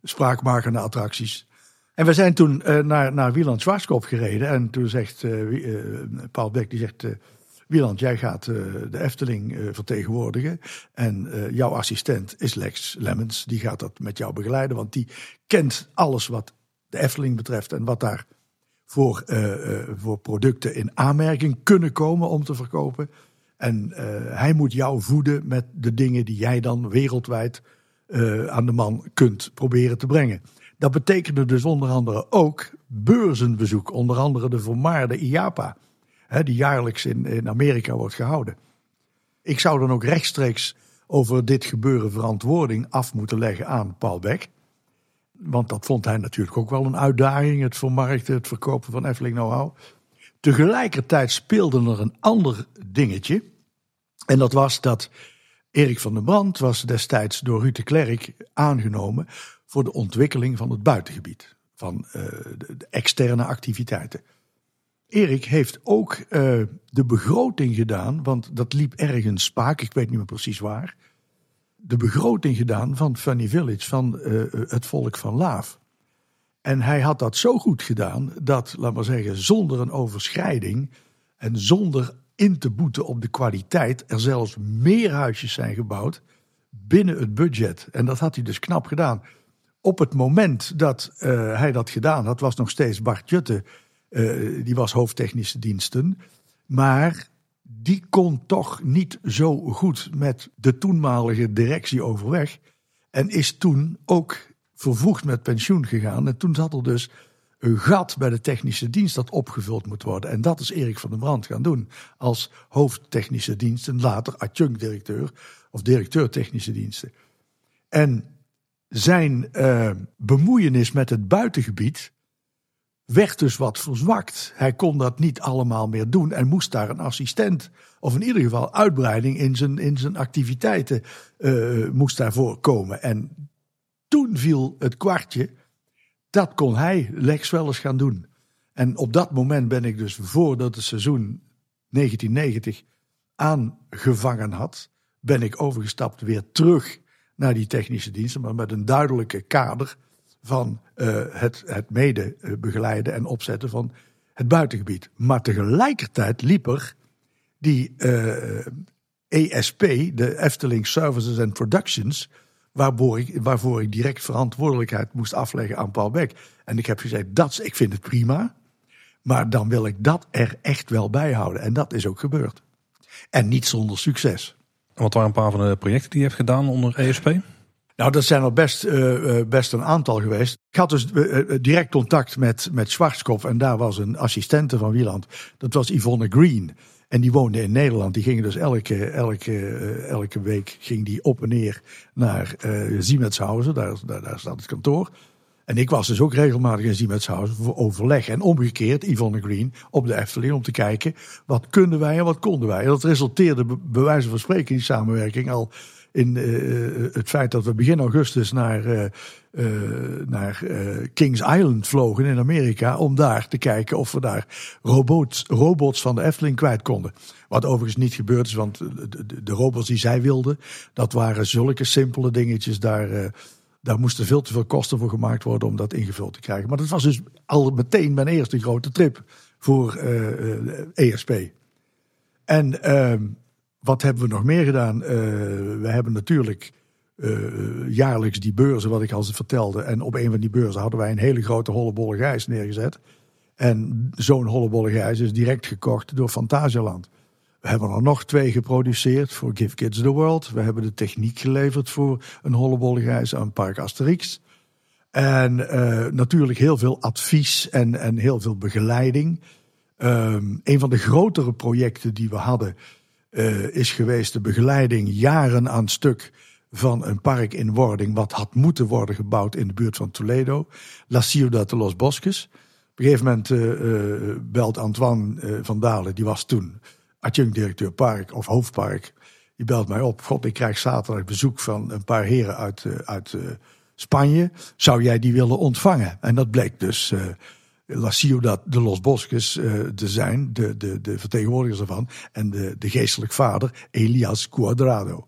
S3: spraakmakende attracties. En we zijn toen uh, naar, naar Wieland Schwarzkopf gereden. En toen zegt uh, Paul Beck, die zegt... Wieland, jij gaat de Efteling vertegenwoordigen. En jouw assistent is Lex Lemmens. Die gaat dat met jou begeleiden. Want die kent alles wat de Efteling betreft. En wat daar voor, voor producten in aanmerking kunnen komen om te verkopen. En hij moet jou voeden met de dingen die jij dan wereldwijd aan de man kunt proberen te brengen. Dat betekende dus onder andere ook beurzenbezoek. Onder andere de vermaarde IAPA hè, die jaarlijks in, in Amerika wordt gehouden. Ik zou dan ook rechtstreeks over dit gebeuren verantwoording af moeten leggen aan Paul Beck. Want dat vond hij natuurlijk ook wel een uitdaging, het vermarkten, het verkopen van Efteling Know-how. Tegelijkertijd speelde er een ander dingetje. En dat was dat Erik van der Brand was destijds door Ruud de Klerk aangenomen voor de ontwikkeling van het buitengebied. Van uh, de, externe activiteiten. Erik heeft ook uh, de begroting gedaan, want dat liep ergens spaak, ik weet niet meer precies waar. De begroting gedaan van Funny Village, van uh, het volk van Laaf. En hij had dat zo goed gedaan dat, laat maar zeggen, zonder een overschrijding en zonder in te boeten op de kwaliteit, er zelfs meer huisjes zijn gebouwd binnen het budget. En dat had hij dus knap gedaan. Op het moment dat uh, hij dat gedaan had, was nog steeds Bart Jutte die was hoofdtechnische diensten. Maar die kon toch niet zo goed met de toenmalige directie overweg. En is toen ook vervoegd met pensioen gegaan. En toen zat er dus een gat bij de technische dienst dat opgevuld moet worden. En dat is Erik van der Brand gaan doen. Als hoofdtechnische diensten, later adjunct-directeur of directeur technische diensten. En zijn uh, bemoeienis met het buitengebied werd dus wat verzwakt. Hij kon dat niet allemaal meer doen en moest daar een assistent, of in ieder geval uitbreiding in zijn, in zijn activiteiten, uh, moest daarvoor komen. En toen viel het kwartje, dat kon hij Lex wel eens gaan doen. En op dat moment ben ik dus voordat het seizoen 1990 aangevangen had, ben ik overgestapt weer terug naar die technische diensten, maar met een duidelijke kader van uh, het, het mede eh, begeleiden en opzetten van het buitengebied. Maar tegelijkertijd liep er die uh, eh, ESP, de Efteling Services and Productions, waarvoor ik, waarvoor ik direct verantwoordelijkheid moest afleggen aan Paul Beck. En ik heb gezegd, dat, ik vind het prima, maar dan wil ik dat er echt wel bij houden. En dat is ook gebeurd. En niet zonder succes.
S1: Wat waren een paar van de projecten die je hebt gedaan onder ESP?
S3: Nou, dat zijn er best, uh, best een aantal geweest. Ik had dus uh, direct contact met, met Schwarzkopf en daar was een assistente van Wieland. Dat was Yvonne Green. En die woonde in Nederland. Die gingen dus elke, elke, elke week ging die op en neer naar Siemetshausen. Daar, daar, daar staat het kantoor. En ik was dus ook regelmatig in Siemetshausen voor overleg. En omgekeerd, Yvonne Green, op de Efteling om te kijken... wat kunnen wij en wat konden wij. En dat resulteerde bij wijze van spreken in samenwerking al in het feit dat we begin augustus naar, naar Kings Island vlogen in Amerika. Om daar te kijken of we daar robots, robots van de Efteling kwijt konden. Wat overigens niet gebeurd is, want de, de, de robots die zij wilden, dat waren zulke simpele dingetjes. Daar, daar moesten veel te veel kosten voor gemaakt worden om dat ingevuld te krijgen. Maar dat was dus al meteen mijn eerste grote trip voor ESP. E en ehm, wat hebben we nog meer gedaan? Uh, we hebben natuurlijk uh, jaarlijks die beurzen, wat ik al vertelde. En op een van die beurzen hadden wij een hele grote hollebolle gijs neergezet. En zo'n hollebolle gijs is direct gekocht door Fantasialand. We hebben er nog twee geproduceerd voor Give Kids the World. We hebben de techniek geleverd voor een hollebolle gijs aan Park Asterix. En uh, natuurlijk heel veel advies en, en heel veel begeleiding. Um, een van de grotere projecten die we hadden uh, is geweest de begeleiding jaren aan stuk van een park in wording wat had moeten worden gebouwd in de buurt van Toledo. La Ciudad de los Bosques. Op een gegeven moment uh, belt Antoine van Dalen, die was toen adjunct-directeur park of hoofdpark. Die belt mij op. God, ik krijg zaterdag bezoek van een paar heren uit, uit Spanje. Zou jij die willen ontvangen? En dat bleek dus La Ciudad de los Bosques uh, te zijn, de, de, de vertegenwoordigers ervan, en de, de geestelijk vader Elias Cuadrado.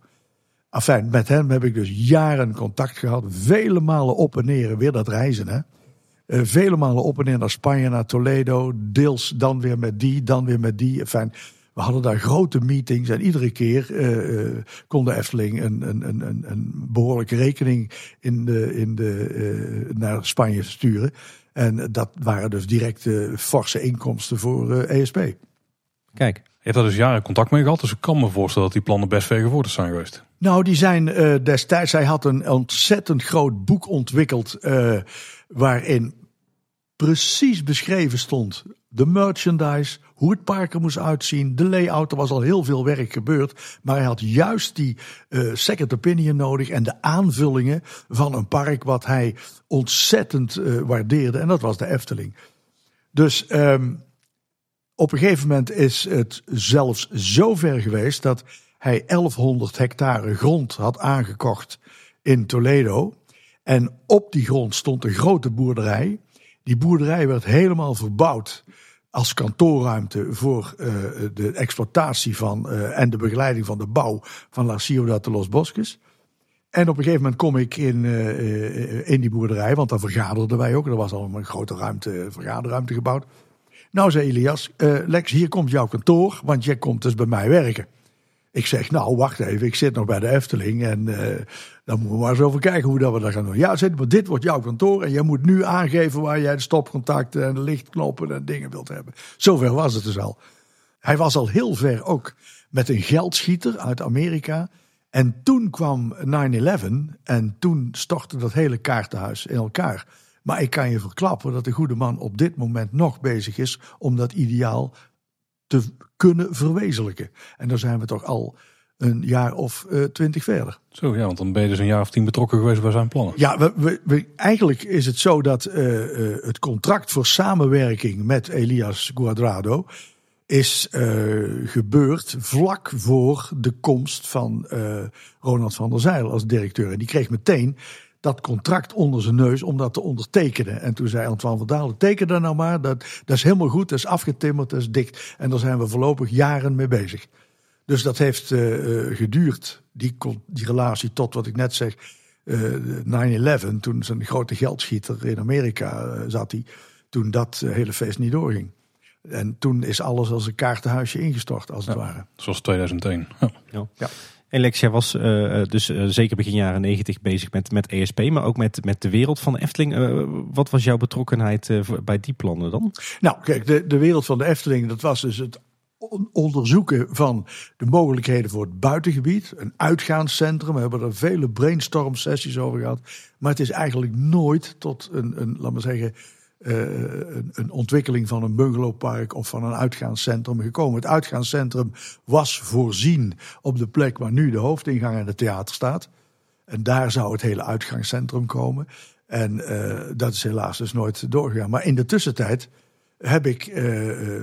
S3: Enfin, met hem heb ik dus jaren contact gehad, vele malen op en neer, weer dat reizen hè. Uh, vele malen op en neer naar Spanje, naar Toledo, deels dan weer met die, dan weer met die. Enfin, we hadden daar grote meetings en iedere keer uh, uh, kon de Efteling een, een, een, een behoorlijke rekening in de, in de, naar Spanje sturen. En dat waren dus direct forse inkomsten voor ESP.
S2: Kijk.
S1: Je hebt daar dus jaren contact mee gehad, dus ik kan me voorstellen dat die plannen best vergevoerd zijn geweest.
S3: Nou, die zijn uh, destijds, hij had een ontzettend groot boek ontwikkeld, uh, waarin precies beschreven stond de merchandise, hoe het park er moest uitzien, de layout. Er was al heel veel werk gebeurd, maar hij had juist die uh, second opinion nodig en de aanvullingen van een park wat hij ontzettend uh, waardeerde. En dat was de Efteling. Dus um, op een gegeven moment is het zelfs zo ver geweest dat hij 1100 hectare grond had aangekocht in Toledo. En op die grond stond een grote boerderij. Die boerderij werd helemaal verbouwd als kantoorruimte voor uh, de exploitatie van uh, en de begeleiding van de bouw van La Ciudad de los Bosques. En op een gegeven moment kom ik in, uh, in die boerderij, want daar vergaderden wij ook. Er was al een grote ruimte, vergaderruimte gebouwd. Nou, zei Elias, Lex, hier komt jouw kantoor, want jij komt dus bij mij werken. Ik zeg, nou, wacht even, ik zit nog bij de Efteling en uh, dan moeten we maar eens over kijken hoe dat we dat gaan doen. Ja, zeg, maar dit wordt jouw kantoor en jij moet nu aangeven waar jij de stopcontacten en de lichtknoppen en dingen wilt hebben. Zover was het dus al. Hij was al heel ver ook met een geldschieter uit Amerika. En toen kwam 9-11 en toen stortte dat hele kaartenhuis in elkaar. Maar ik kan je verklappen dat de goede man op dit moment nog bezig is om dat ideaal te kunnen verwezenlijken. En daar zijn we toch al een jaar of uh, twintig verder.
S1: Zo ja, want dan ben je dus een jaar of tien betrokken geweest bij zijn plannen.
S3: Ja, we, we, we eigenlijk is het zo dat uh, uh, het contract voor samenwerking met Elias Guadrado is gebeurd vlak voor de komst van Ronald van der Zijl als directeur. En die kreeg meteen dat contract onder zijn neus om dat te ondertekenen. En toen zei Antoine van Dalen, teken dat nou maar, dat, dat is helemaal goed, dat is afgetimmerd, dat is dicht. En daar zijn we voorlopig jaren mee bezig. Dus dat heeft uh, geduurd, die, die relatie, tot wat ik net zeg, uh, 9-11, toen zijn grote geldschieter in Amerika uh, zat hij, toen dat hele feest niet doorging. En toen is alles als een kaartenhuisje ingestort, als het ware.
S1: Zoals 2001. Ja.
S2: ja. Alexia was uh, dus uh, zeker begin jaren negentig bezig met, met ESP, maar ook met, met de wereld van de Efteling. Wat was jouw betrokkenheid bij die plannen dan?
S3: Nou, kijk, de, de wereld van de Efteling, dat was dus het onderzoeken van de mogelijkheden voor het buitengebied. Een uitgaanscentrum, we hebben er vele brainstorm sessies over gehad. Maar het is eigenlijk nooit tot een, een laat maar zeggen, uh, een, ontwikkeling van een bungalowpark of van een uitgaanscentrum gekomen. Het uitgaanscentrum was voorzien op de plek waar nu de hoofdingang en het theater staat. En daar zou het hele uitgaanscentrum komen. En uh, dat is helaas dus nooit doorgegaan. Maar in de tussentijd heb ik, uh,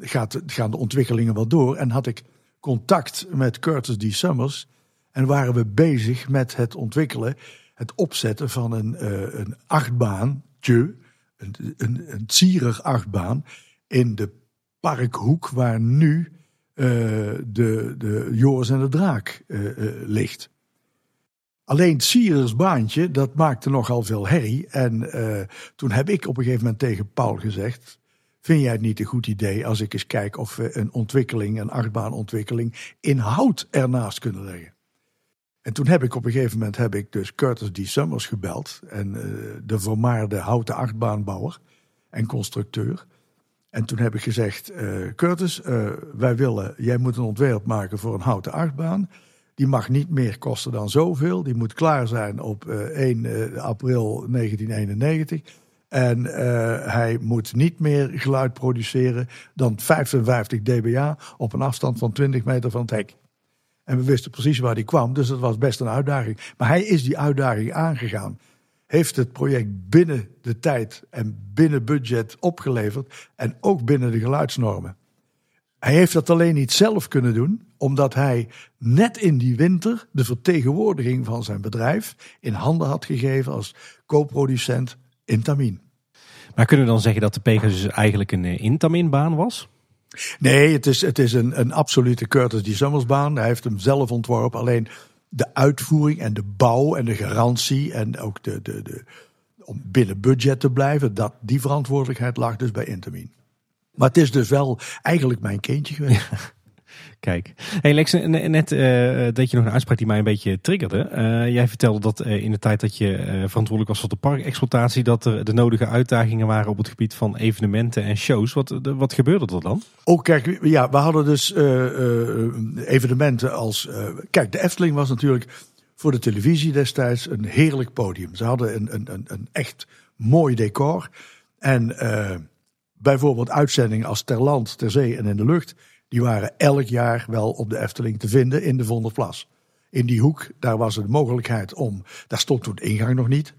S3: gaat, gaan de ontwikkelingen wel door en had ik contact met Curtis D. Summers. En waren we bezig met het ontwikkelen, het opzetten van een, een achtbaantje, een, een, achtbaan, in de parkhoek waar nu uh, de, de Joris en de Draak uh, ligt. Alleen het Sierersbaantje, dat maakte nogal veel herrie. En toen heb ik op een gegeven moment tegen Paul gezegd Vind jij het niet een goed idee als ik eens kijk of we een ontwikkeling, een achtbaanontwikkeling, in hout ernaast kunnen leggen? En toen heb ik op een gegeven moment heb ik dus Curtis D. Summers gebeld. En uh, de vermaarde houten achtbaanbouwer en constructeur. En toen heb ik gezegd, uh, Curtis, uh, wij willen, jij moet een ontwerp maken voor een houten achtbaan. Die mag niet meer kosten dan zoveel. Die moet klaar zijn op 1 april 1991. En hij moet niet meer geluid produceren dan 55 dBA op een afstand van 20 meter van het hek. En we wisten precies waar hij kwam, dus dat was best een uitdaging. Maar hij is die uitdaging aangegaan. Heeft het project binnen de tijd en binnen budget opgeleverd. En ook binnen de geluidsnormen. Hij heeft dat alleen niet zelf kunnen doen, omdat hij net in die winter de vertegenwoordiging van zijn bedrijf in handen had gegeven als co-producent Intamin.
S2: Maar kunnen we dan zeggen dat de Pegasus eigenlijk een eh, Intamin-baan was?
S3: Nee, het is, het is een, een absolute Curtis D. Summers baan. Hij heeft hem zelf ontworpen. Alleen de uitvoering en de bouw en de garantie en ook de, de, de, om binnen budget te blijven, dat, die verantwoordelijkheid lag dus bij Intamin. Maar het is dus wel eigenlijk mijn kindje geweest.
S2: Kijk, hey Lex, net uh, dat je nog een uitspraak die mij een beetje triggerde. Uh, jij vertelde dat uh, in de tijd dat je verantwoordelijk was voor de parkexploitatie, dat er de nodige uitdagingen waren op het gebied van evenementen en shows. Wat, wat gebeurde er dan?
S3: Oh, kijk, ja, we hadden dus evenementen als. kijk, de Efteling was natuurlijk voor de televisie destijds een heerlijk podium. Ze hadden een, een, een, een echt mooi decor. En bijvoorbeeld uitzendingen als Ter Land, Ter Zee en in de Lucht die waren elk jaar wel op de Efteling te vinden in de Vonderplas. In die hoek, daar was het mogelijkheid om, daar stond toen ingang nog niet.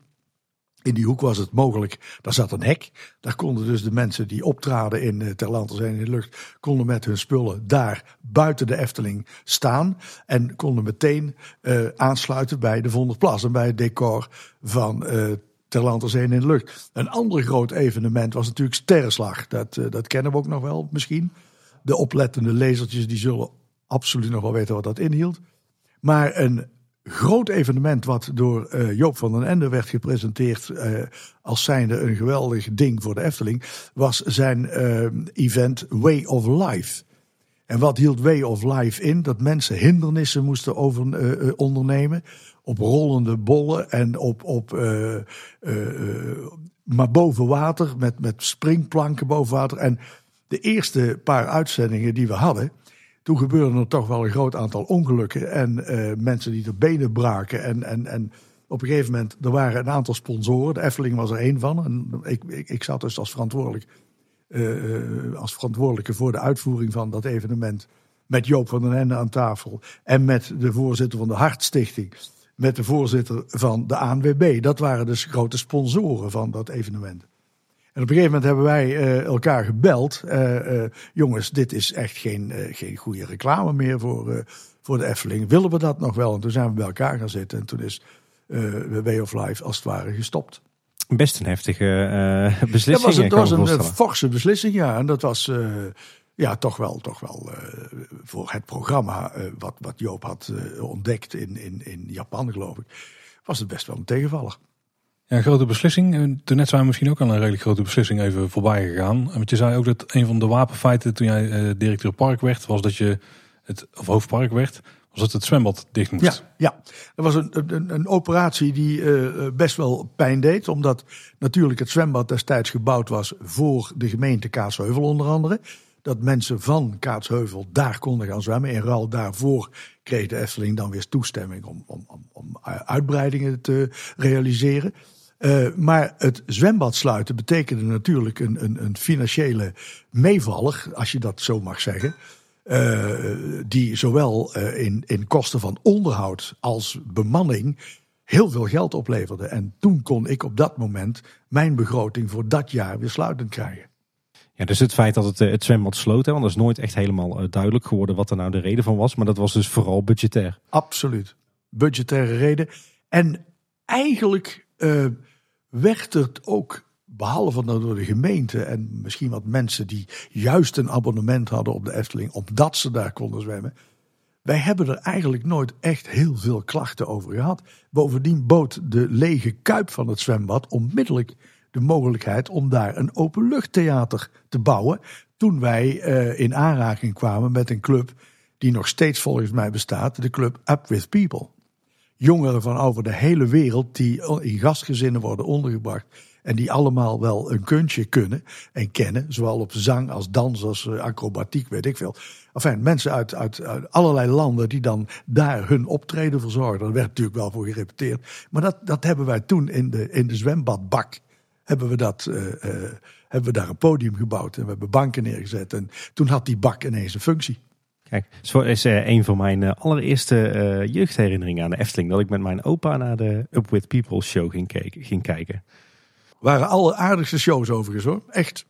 S3: In die hoek was het mogelijk, daar zat een hek. Daar konden dus de mensen die optraden in uh, Ter zijn in de lucht, konden met hun spullen daar buiten de Efteling staan. En konden meteen uh, aansluiten bij de Vonderplas en bij het decor van uh, Ter in de lucht. Een ander groot evenement was natuurlijk Sterrenslag. Dat, dat kennen we ook nog wel misschien. De oplettende lezertjes die zullen absoluut nog wel weten wat dat inhield. Maar een groot evenement wat door uh, Joop van den Ende werd gepresenteerd uh, als zijnde een geweldig ding voor de Efteling, was zijn uh, event Way of Life. En wat hield Way of Life in? Dat mensen hindernissen moesten over, ondernemen op rollende bollen en op, op maar boven water met, met springplanken boven water. En de eerste paar uitzendingen die we hadden, toen gebeurde er toch wel een groot aantal ongelukken. En uh, mensen die de benen braken. En, en, en op een gegeven moment, er waren een aantal sponsoren. De Efteling was er één van. En ik, ik, ik zat dus als, verantwoordelijk, uh, als verantwoordelijke voor de uitvoering van dat evenement. Met Joop van den Ende aan tafel. En met de voorzitter van de Hartstichting. Met de voorzitter van de ANWB. Dat waren dus grote sponsoren van dat evenement. En op een gegeven moment hebben wij uh, elkaar gebeld. Uh, uh, jongens, dit is echt geen, geen goede reclame meer voor, voor de Efteling. Willen we dat nog wel? En toen zijn we bij elkaar gaan zitten. En toen is Way of Life als het ware gestopt.
S2: Best een heftige beslissing.
S3: Dat was, een, dat was een forse beslissing, ja. En dat was ja, toch wel, toch wel voor het programma wat, wat Joop had ontdekt in, in, in Japan, geloof ik. Was het best wel een tegenvaller.
S1: Ja, een grote beslissing. Toen net zijn we misschien ook al een redelijk grote beslissing even voorbij gegaan. Want je zei ook dat een van de wapenfeiten toen jij uh, directeur park werd, was dat je het, of hoofdpark werd, was dat het zwembad dicht moest.
S3: Ja, ja. dat was een, een, een operatie die uh, best wel pijn deed. Omdat natuurlijk het zwembad destijds gebouwd was voor de gemeente Kaatsheuvel onder andere. Dat mensen van Kaatsheuvel daar konden gaan zwemmen. In ruil daarvoor kreeg de Efteling dan weer toestemming om, om, om, om uitbreidingen te realiseren. Uh, maar het zwembad sluiten betekende natuurlijk een, een, een financiële meevaller, als je dat zo mag zeggen. Uh, die zowel uh, in, in kosten van onderhoud als bemanning heel veel geld opleverde. En toen kon ik op dat moment mijn begroting voor dat jaar weer sluitend krijgen.
S2: Ja, dus het feit dat het, het zwembad sloot, want dat is nooit echt helemaal duidelijk geworden wat er nou de reden van was. Maar dat was dus vooral budgetair.
S3: Absoluut. budgettaire reden. En eigenlijk uh, werd het ook, behalve door de gemeente en misschien wat mensen die juist een abonnement hadden op de Efteling, omdat ze daar konden zwemmen. Wij hebben er eigenlijk nooit echt heel veel klachten over gehad. Bovendien bood de lege kuip van het zwembad onmiddellijk de mogelijkheid om daar een openluchttheater te bouwen. Toen wij uh, in aanraking kwamen met een club die nog steeds volgens mij bestaat, de club Up With People. Jongeren van over de hele wereld die in gastgezinnen worden ondergebracht. En die allemaal wel een kunstje kunnen en kennen. Zowel op zang als dans als eh, acrobatiek, weet ik veel. Enfin, mensen uit, uit, allerlei landen die dan daar hun optreden verzorgen. Daar werd natuurlijk wel voor gerepeteerd. Maar dat, dat hebben wij toen in de, in de zwembadbak. Hebben we, dat, uh, uh, hebben we daar een podium gebouwd en we hebben banken neergezet. En toen had die bak ineens een functie.
S2: Kijk, zo is uh, een van mijn uh, allereerste uh, jeugdherinneringen aan de Efteling. Dat ik met mijn opa naar de Up With People show ging, ging kijken.
S3: Waren alle aardigste shows overigens hoor. Echt.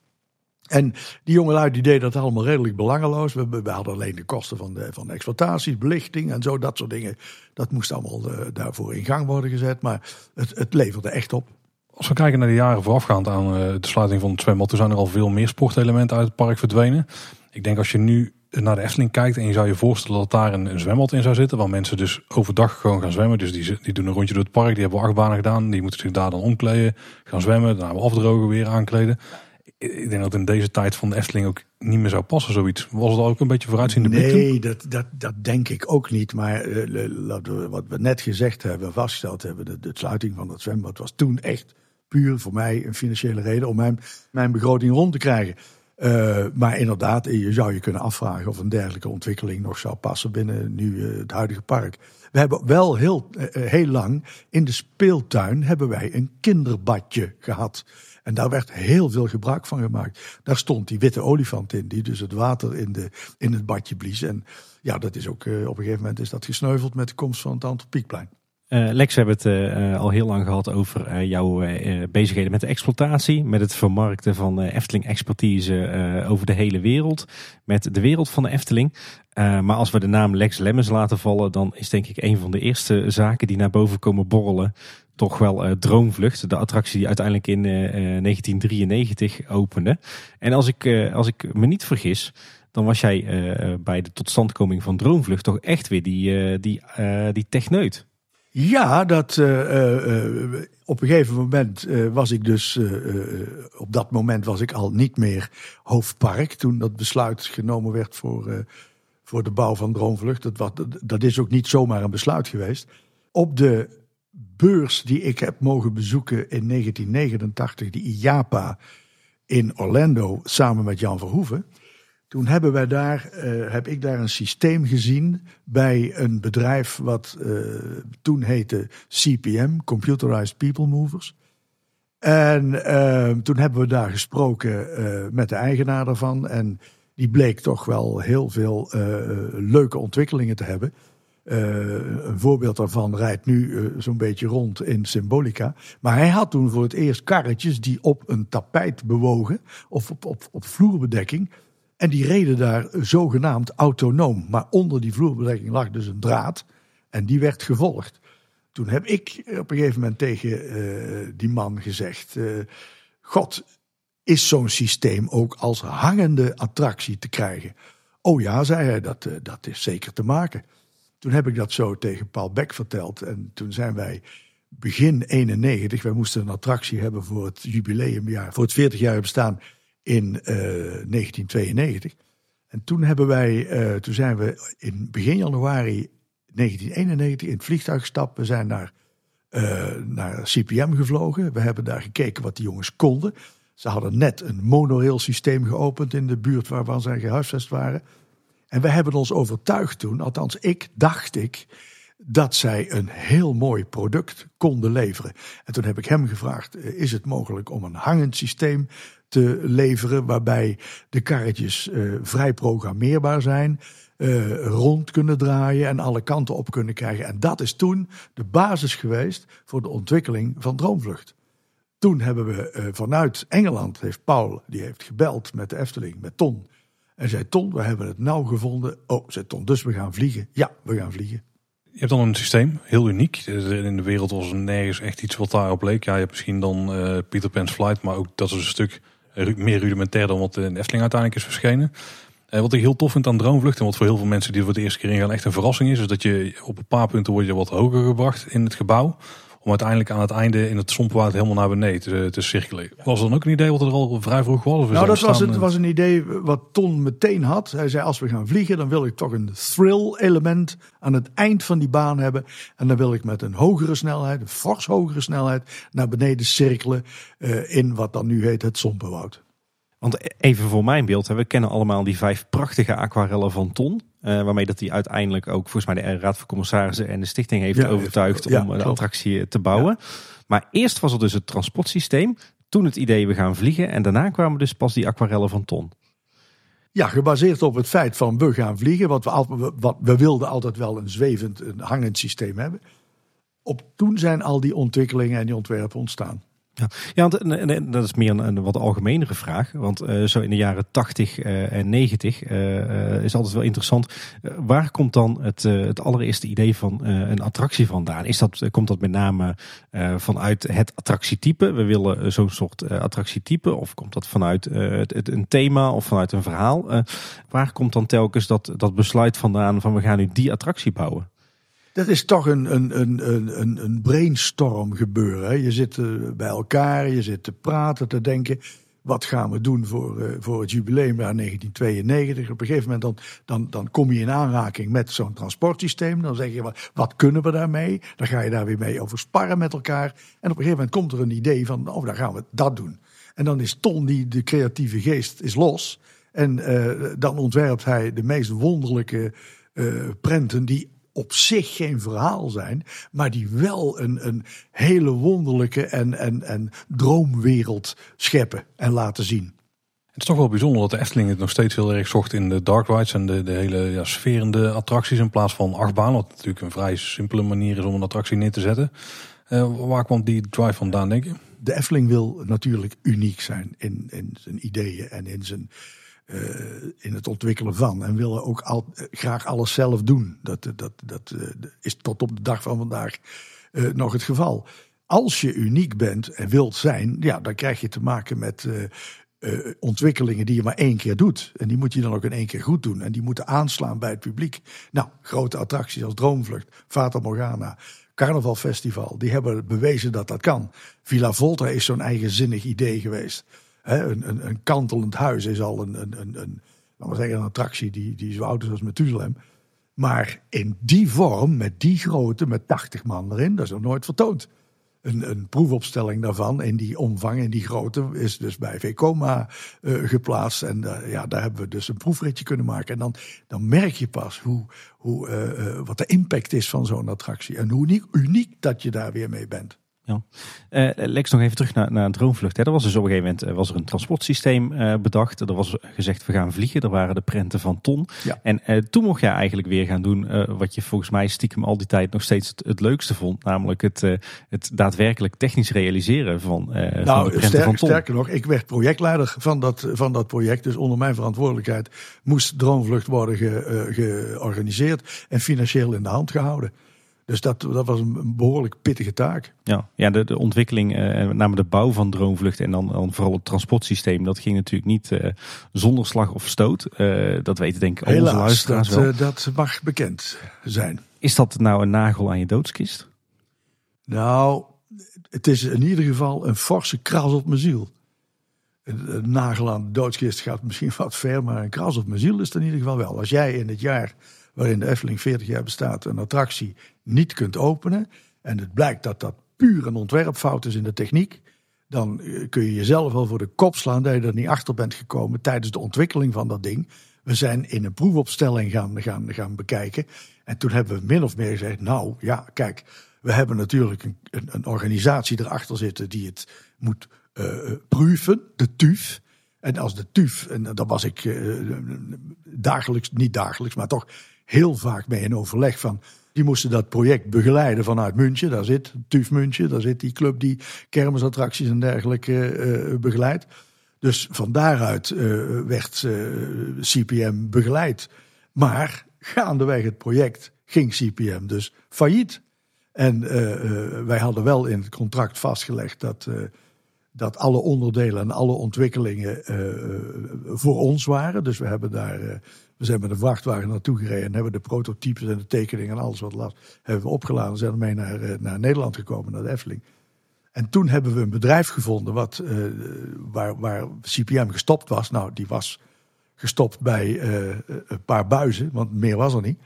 S3: En die jongelui die deden dat allemaal redelijk belangeloos. We, we hadden alleen de kosten van de, van de exploitaties, belichting en zo, dat soort dingen. Dat moest allemaal daarvoor in gang worden gezet. Maar het, het leverde echt op.
S1: Als we kijken naar de jaren voorafgaand aan de sluiting van het zwembad, toen zijn er al veel meer sportelementen uit het park verdwenen. Ik denk als je nu naar de Efteling kijkt en je zou je voorstellen dat daar een, zwembad in zou zitten, waar mensen dus overdag gewoon gaan zwemmen. Dus die, die doen een rondje door het park, die hebben acht banen gedaan, die moeten zich daar dan omkleden, gaan zwemmen, daarna afdrogen, weer aankleden. Ik denk dat in deze tijd van de Efteling ook niet meer zou passen, zoiets. Was het ook een beetje vooruitziende
S3: blik Nee, dat, dat, dat denk ik ook niet. Maar uh, wat we net gezegd hebben, vastgesteld hebben, de, de sluiting van dat zwembad was toen echt puur voor mij een financiële reden om mijn, mijn begroting rond te krijgen. Uh, maar inderdaad, je zou je kunnen afvragen of een dergelijke ontwikkeling nog zou passen binnen nu uh, het huidige park. We hebben wel heel, uh, heel lang in de speeltuin hebben wij een kinderbadje gehad. En daar werd heel veel gebruik van gemaakt. Daar stond die witte olifant in, die dus het water in, de, in het badje blies. En ja, dat is ook op een gegeven moment is dat gesneuveld met de komst van het Antropiekplein.
S2: Uh, Lex, we hebben het uh, al heel lang gehad over uh, jouw bezigheden met de exploitatie. Met het vermarkten van Efteling expertise over de hele wereld. Met de wereld van de Efteling. maar als we de naam Lex Lemmens laten vallen, dan is denk ik een van de eerste zaken die naar boven komen borrelen. Toch wel Droomvlucht, de attractie die uiteindelijk in 1993 opende. En als ik, als ik me niet vergis, dan was jij bij de totstandkoming van Droomvlucht toch echt weer die, die, die techneut.
S3: Ja, dat, uh, uh, op een gegeven moment was ik dus, op dat moment was ik al niet meer hoofdpark. Toen dat besluit genomen werd voor, voor de bouw van Droomvlucht. Dat, was, dat is ook niet zomaar een besluit geweest. Op de beurs die ik heb mogen bezoeken in 1989, de IAPA in Orlando, samen met Jan Verhoeven toen hebben wij daar, uh, heb ik daar een systeem gezien bij een bedrijf wat uh, toen heette CPM, Computerized People Movers. En uh, toen hebben we daar gesproken met de eigenaar daarvan. En die bleek toch wel heel veel leuke ontwikkelingen te hebben. een voorbeeld daarvan rijdt nu zo'n beetje rond in Symbolica. Maar hij had toen voor het eerst karretjes die op een tapijt bewogen, of op, op, op vloerbedekking. En die reden daar zogenaamd autonoom. Maar onder die vloerbedekking lag dus een draad. En die werd gevolgd. Toen heb ik op een gegeven moment tegen uh, die man gezegd: uh, God, is zo'n systeem ook als hangende attractie te krijgen? Oh ja, zei hij, dat, uh, dat is zeker te maken. Toen heb ik dat zo tegen Paul Beck verteld. En toen zijn wij begin 91, wij moesten een attractie hebben voor het jubileumjaar, voor het 40 jaar bestaan in uh, eh, 1992. En toen hebben wij, uh, toen zijn we in begin januari 1991 in het vliegtuig gestapt. We zijn naar, uh, naar CPM gevlogen. We hebben daar gekeken wat die jongens konden. Ze hadden net een monorail systeem geopend in de buurt waarvan zij gehuisvest waren. En we hebben ons overtuigd toen, althans ik, dacht ik, dat zij een heel mooi product konden leveren. En toen heb ik hem gevraagd: is het mogelijk om een hangend systeem te leveren, waarbij de karretjes uh, vrij programmeerbaar zijn, uh, rond kunnen draaien en alle kanten op kunnen krijgen. En dat is toen de basis geweest voor de ontwikkeling van Droomvlucht. Toen hebben we uh, vanuit Engeland, heeft Paul, die heeft gebeld met de Efteling, met Ton. En zei Ton, we hebben het nou gevonden. Oh, zei Ton, dus we gaan vliegen. Ja, we gaan vliegen.
S1: Je hebt dan een systeem, heel uniek. In de wereld was er nergens echt iets wat daarop leek. Ja, je hebt misschien dan uh, Peter Pan's Flight, maar ook dat is een stuk meer rudimentair dan wat de Efteling uiteindelijk is verschenen. Uh, wat ik heel tof vind aan Droomvlucht en wat voor heel veel mensen die voor de eerste keer in gaan echt een verrassing is, is dat je op een paar punten word je wat hoger gebracht in het gebouw om uiteindelijk aan het einde in het sompwaard helemaal naar beneden te, te cirkelen. Was dan ook een idee wat er al vrij vroeg was?
S3: nou, dat was, het, was een idee wat Ton meteen had. Hij zei, als we gaan vliegen, dan wil ik toch een thrill-element aan het eind van die baan hebben. En dan wil ik met een hogere snelheid, een fors hogere snelheid, naar beneden cirkelen uh, in wat dan nu heet het sompenwoud.
S2: Want even voor mijn beeld, we kennen allemaal die vijf prachtige aquarellen van Ton. Uh, waarmee dat hij uiteindelijk ook volgens mij de Raad van Commissarissen en de stichting heeft overtuigd om de attractie te bouwen. Maar eerst was er dus het transportsysteem, toen het idee we gaan vliegen en daarna kwamen dus pas die aquarellen van Ton.
S3: Ja, gebaseerd op het feit van we gaan vliegen, want we, wat, we wilden altijd wel een zwevend, een hangend systeem hebben. Op toen zijn al die ontwikkelingen en die ontwerpen ontstaan.
S2: Ja, ja dat is meer een, wat algemenere vraag. Want uh, zo in de jaren 80 uh, eh, en 90 uh, eh, is altijd wel interessant. waar komt dan het, het allereerste idee van een attractie vandaan? Is dat, komt dat met name vanuit het attractietype? We willen zo'n soort attractietype. Of komt dat vanuit het, een thema of vanuit een verhaal? waar komt dan telkens dat, dat besluit vandaan van we gaan nu die attractie bouwen?
S3: Dat is toch een, een, een, een, een brainstorm gebeuren. Je zit eh, bij elkaar, je zit te praten, te denken. Wat gaan we doen voor, uh, voor het jubileumjaar 1992? Op een gegeven moment dan, dan, dan kom je in aanraking met zo'n transportsysteem. Dan zeg je, wat, wat kunnen we daarmee? Dan ga je daar weer mee over sparren met elkaar. En op een gegeven moment komt er een idee van, oh, dan gaan we dat doen. En dan is Ton, die de creatieve geest, is los. En uh, dan ontwerpt hij de meest wonderlijke prenten die op zich geen verhaal zijn, maar die wel een, een hele wonderlijke en, en, en droomwereld scheppen en laten zien.
S1: Het is toch wel bijzonder dat de Efteling het nog steeds heel erg zocht in de dark rides en de, de hele ja, sferende attracties in plaats van achtbaan. Wat natuurlijk een vrij simpele manier is om een attractie neer te zetten. Uh, waar kwam die drive vandaan, denk je?
S3: De Efteling wil natuurlijk uniek zijn in, in zijn ideeën en in zijn uh, in het ontwikkelen van. En willen ook al, uh, graag alles zelf doen. Dat, dat, dat uh, is tot op de dag van vandaag nog het geval. Als je uniek bent en wilt zijn, ja, dan krijg je te maken met ontwikkelingen die je maar één keer doet. En die moet je dan ook in één keer goed doen. En die moeten aanslaan bij het publiek. Nou, grote attracties als Droomvlucht, Fata Morgana, Carnavalfestival, die hebben bewezen dat dat kan. Villa Volta is zo'n eigenzinnig idee geweest een, een, een, kantelend huis is al een, een, een, een, laten we zeggen, een attractie die, die zo oud is als Methuselem. Maar in die vorm, met die grootte, met 80 man erin, dat is nog nooit vertoond. Een, een proefopstelling daarvan in die omvang en die grootte is dus bij VCOMA uh, geplaatst. En uh, ja, daar hebben we dus een proefritje kunnen maken. En dan, dan merk je pas hoe, hoe, uh, wat de impact is van zo'n attractie. En hoe uniek dat je daar weer mee bent.
S2: Ja. Uh, Lex, nog even terug naar, naar een droomvlucht. Hè. Er was dus op een gegeven moment eh, was er een transportsysteem uh, bedacht. Er was gezegd, we gaan vliegen. Er waren de prenten van Ton. Ja. En uh, toen mocht jij eigenlijk weer gaan doen wat je volgens mij stiekem al die tijd nog steeds het, het leukste vond. Namelijk het, het daadwerkelijk technisch realiseren van, nou, van de prenten van Ton.
S3: Sterker nog, ik werd projectleider van dat, van dat project. Dus onder mijn verantwoordelijkheid moest droomvlucht worden ge, georganiseerd en financieel in de hand gehouden. Dus dat, dat was een behoorlijk pittige taak.
S2: Ja, ja de, de ontwikkeling, eh, met name de bouw van Droomvlucht en dan, dan vooral het transportsysteem, dat ging natuurlijk niet uh, zonder slag of stoot. Uh, dat weten denk ik al onze luisteraars
S3: dat, wel. dat mag bekend zijn.
S2: Is dat nou een nagel aan je doodskist?
S3: Nou, het is in ieder geval een forse kras op mijn ziel. Een, nagel aan de doodskist gaat misschien wat ver, maar een kras op mijn ziel is het in ieder geval wel. Als jij in het jaar waarin de Efteling 40 jaar bestaat, een attractie niet kunt openen. En het blijkt dat dat puur een ontwerpfout is in de techniek. Dan eh, kun je jezelf wel voor de kop slaan dat je er niet achter bent gekomen tijdens de ontwikkeling van dat ding. We zijn in een proefopstelling gaan, gaan, gaan bekijken. En toen hebben we min of meer gezegd: Nou ja, kijk, we hebben natuurlijk een, een, een organisatie erachter zitten die het moet uh, proeven, de TUF. En als de TUF, en daar was ik dagelijks, niet dagelijks, maar toch heel vaak mee in overleg van. Die moesten dat project begeleiden vanuit München. Daar zit TUF München, daar zit die club die kermisattracties en dergelijke uh, begeleidt. Dus van daaruit uh, werd CPM begeleid. Maar gaandeweg het project ging CPM dus failliet. En wij hadden wel in het contract vastgelegd dat dat alle onderdelen en alle ontwikkelingen voor ons waren. Dus we hebben daar we zijn met een vrachtwagen naartoe gereden en hebben de prototypes en de tekeningen en alles wat last hebben we opgeladen. En zijn ermee naar, eh, naar Nederland gekomen, naar de Efteling. En toen hebben we een bedrijf gevonden wat, uh, waar, waar CPM gestopt was. Nou, die was gestopt bij uh, een paar buizen, want meer was er niet.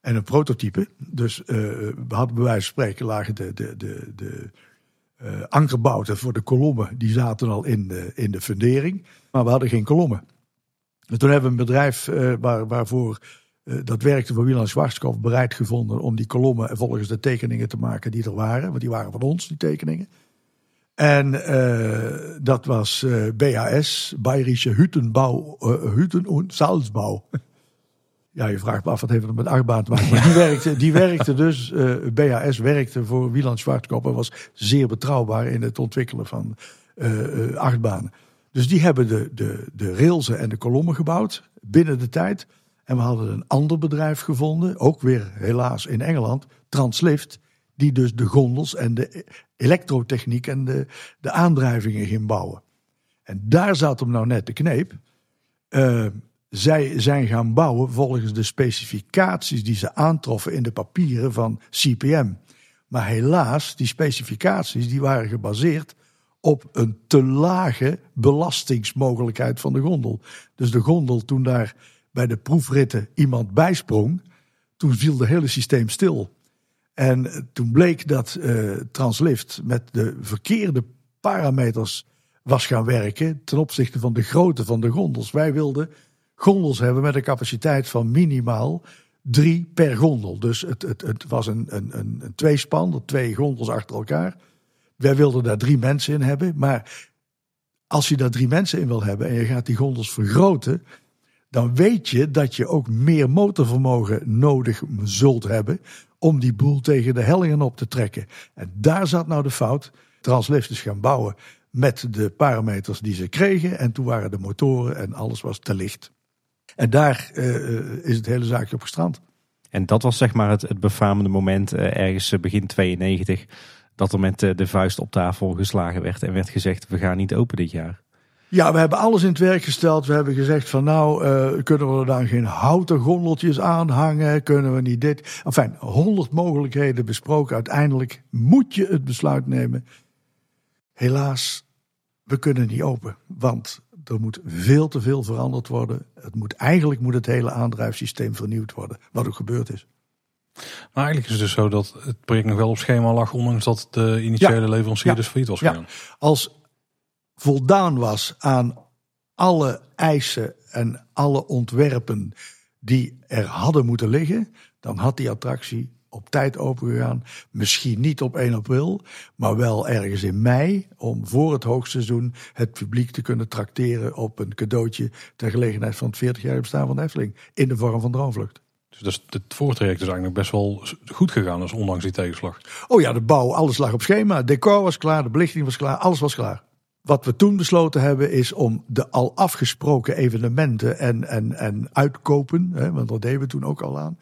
S3: En een prototype. Dus we hadden bij wijze van spreken lagen de, de, de, de ankerbouten voor de kolommen. Die zaten al in de, in de fundering. Maar we hadden geen kolommen. En toen hebben we een bedrijf uh, waar, waarvoor uh, dat werkte voor Wieland Schwarzkopf bereid gevonden om die kolommen volgens de tekeningen te maken die er waren. Want die waren van ons, die tekeningen. En uh, dat was BAS, Bayerische Hüttenbau, Hütten- und Salzbau. Ja, je vraagt me af, wat heeft het met achtbaan te maken? Maar die werkte, die werkte dus, BAS werkte voor Wieland Schwarzkopf en was zeer betrouwbaar in het ontwikkelen van achtbanen. Dus die hebben de, de, de railsen en de kolommen gebouwd binnen de tijd. En we hadden een ander bedrijf gevonden, ook weer helaas in Engeland, Translift, die dus de gondels en de elektrotechniek en de, de aandrijvingen ging bouwen. En daar zat hem nou net de kneep. Uh, zij zijn gaan bouwen volgens de specificaties die ze aantroffen in de papieren van CPM. Maar helaas, die specificaties die waren gebaseerd op een te lage belastingsmogelijkheid van de gondel. Dus de gondel, toen daar bij de proefritten iemand bijsprong, toen viel het hele systeem stil. En toen bleek dat uh, Translift met de verkeerde parameters was gaan werken ten opzichte van de grootte van de gondels. Wij wilden gondels hebben met een capaciteit van minimaal drie per gondel. Dus het, het, het was een, een, een, een tweespan, twee gondels achter elkaar. Wij wilden daar drie mensen in hebben. Maar als je daar drie mensen in wil hebben en je gaat die gondels vergroten, dan weet je dat je ook meer motorvermogen nodig zult hebben om die boel tegen de hellingen op te trekken. En daar zat nou de fout. Translift is gaan bouwen met de parameters die ze kregen. En toen waren de motoren en alles was te licht. En daar uh, is het hele zaakje op gestrand.
S2: En dat was zeg maar het, het moment uh, ergens begin 92 dat er met de vuist op tafel geslagen werd en werd gezegd: we gaan niet open dit jaar.
S3: Ja, we hebben alles in het werk gesteld. We hebben gezegd van nou, uh, kunnen we er dan geen houten gondeltjes aanhangen? Kunnen we niet dit? Enfin, honderd mogelijkheden besproken. Uiteindelijk moet je het besluit nemen. Helaas, we kunnen niet open. Want er moet veel te veel veranderd worden. Het moet, eigenlijk moet het hele aandrijfsysteem vernieuwd worden. Wat ook gebeurd is.
S1: Maar eigenlijk is het dus zo dat het project nog wel op schema lag, ondanks dat de initiële leverancier dus failliet was gegaan.
S3: Als voldaan was aan alle eisen en alle ontwerpen die er hadden moeten liggen, dan had die attractie op tijd opengegaan. Misschien niet op 1 april, maar wel ergens in mei. Om voor het hoogseizoen het publiek te kunnen trakteren op een cadeautje ter gelegenheid van het 40 jaar bestaan van de Efteling. In de vorm van Droomvlucht.
S1: Dus het voortraject is eigenlijk best wel goed gegaan, dus ondanks die tegenslag.
S3: Oh ja, de bouw, alles lag op schema. Het decor was klaar, de belichting was klaar, alles was klaar. Wat we toen besloten hebben is om de al afgesproken evenementen en, en, en uitkopen, hè, want dat deden we toen ook al aan,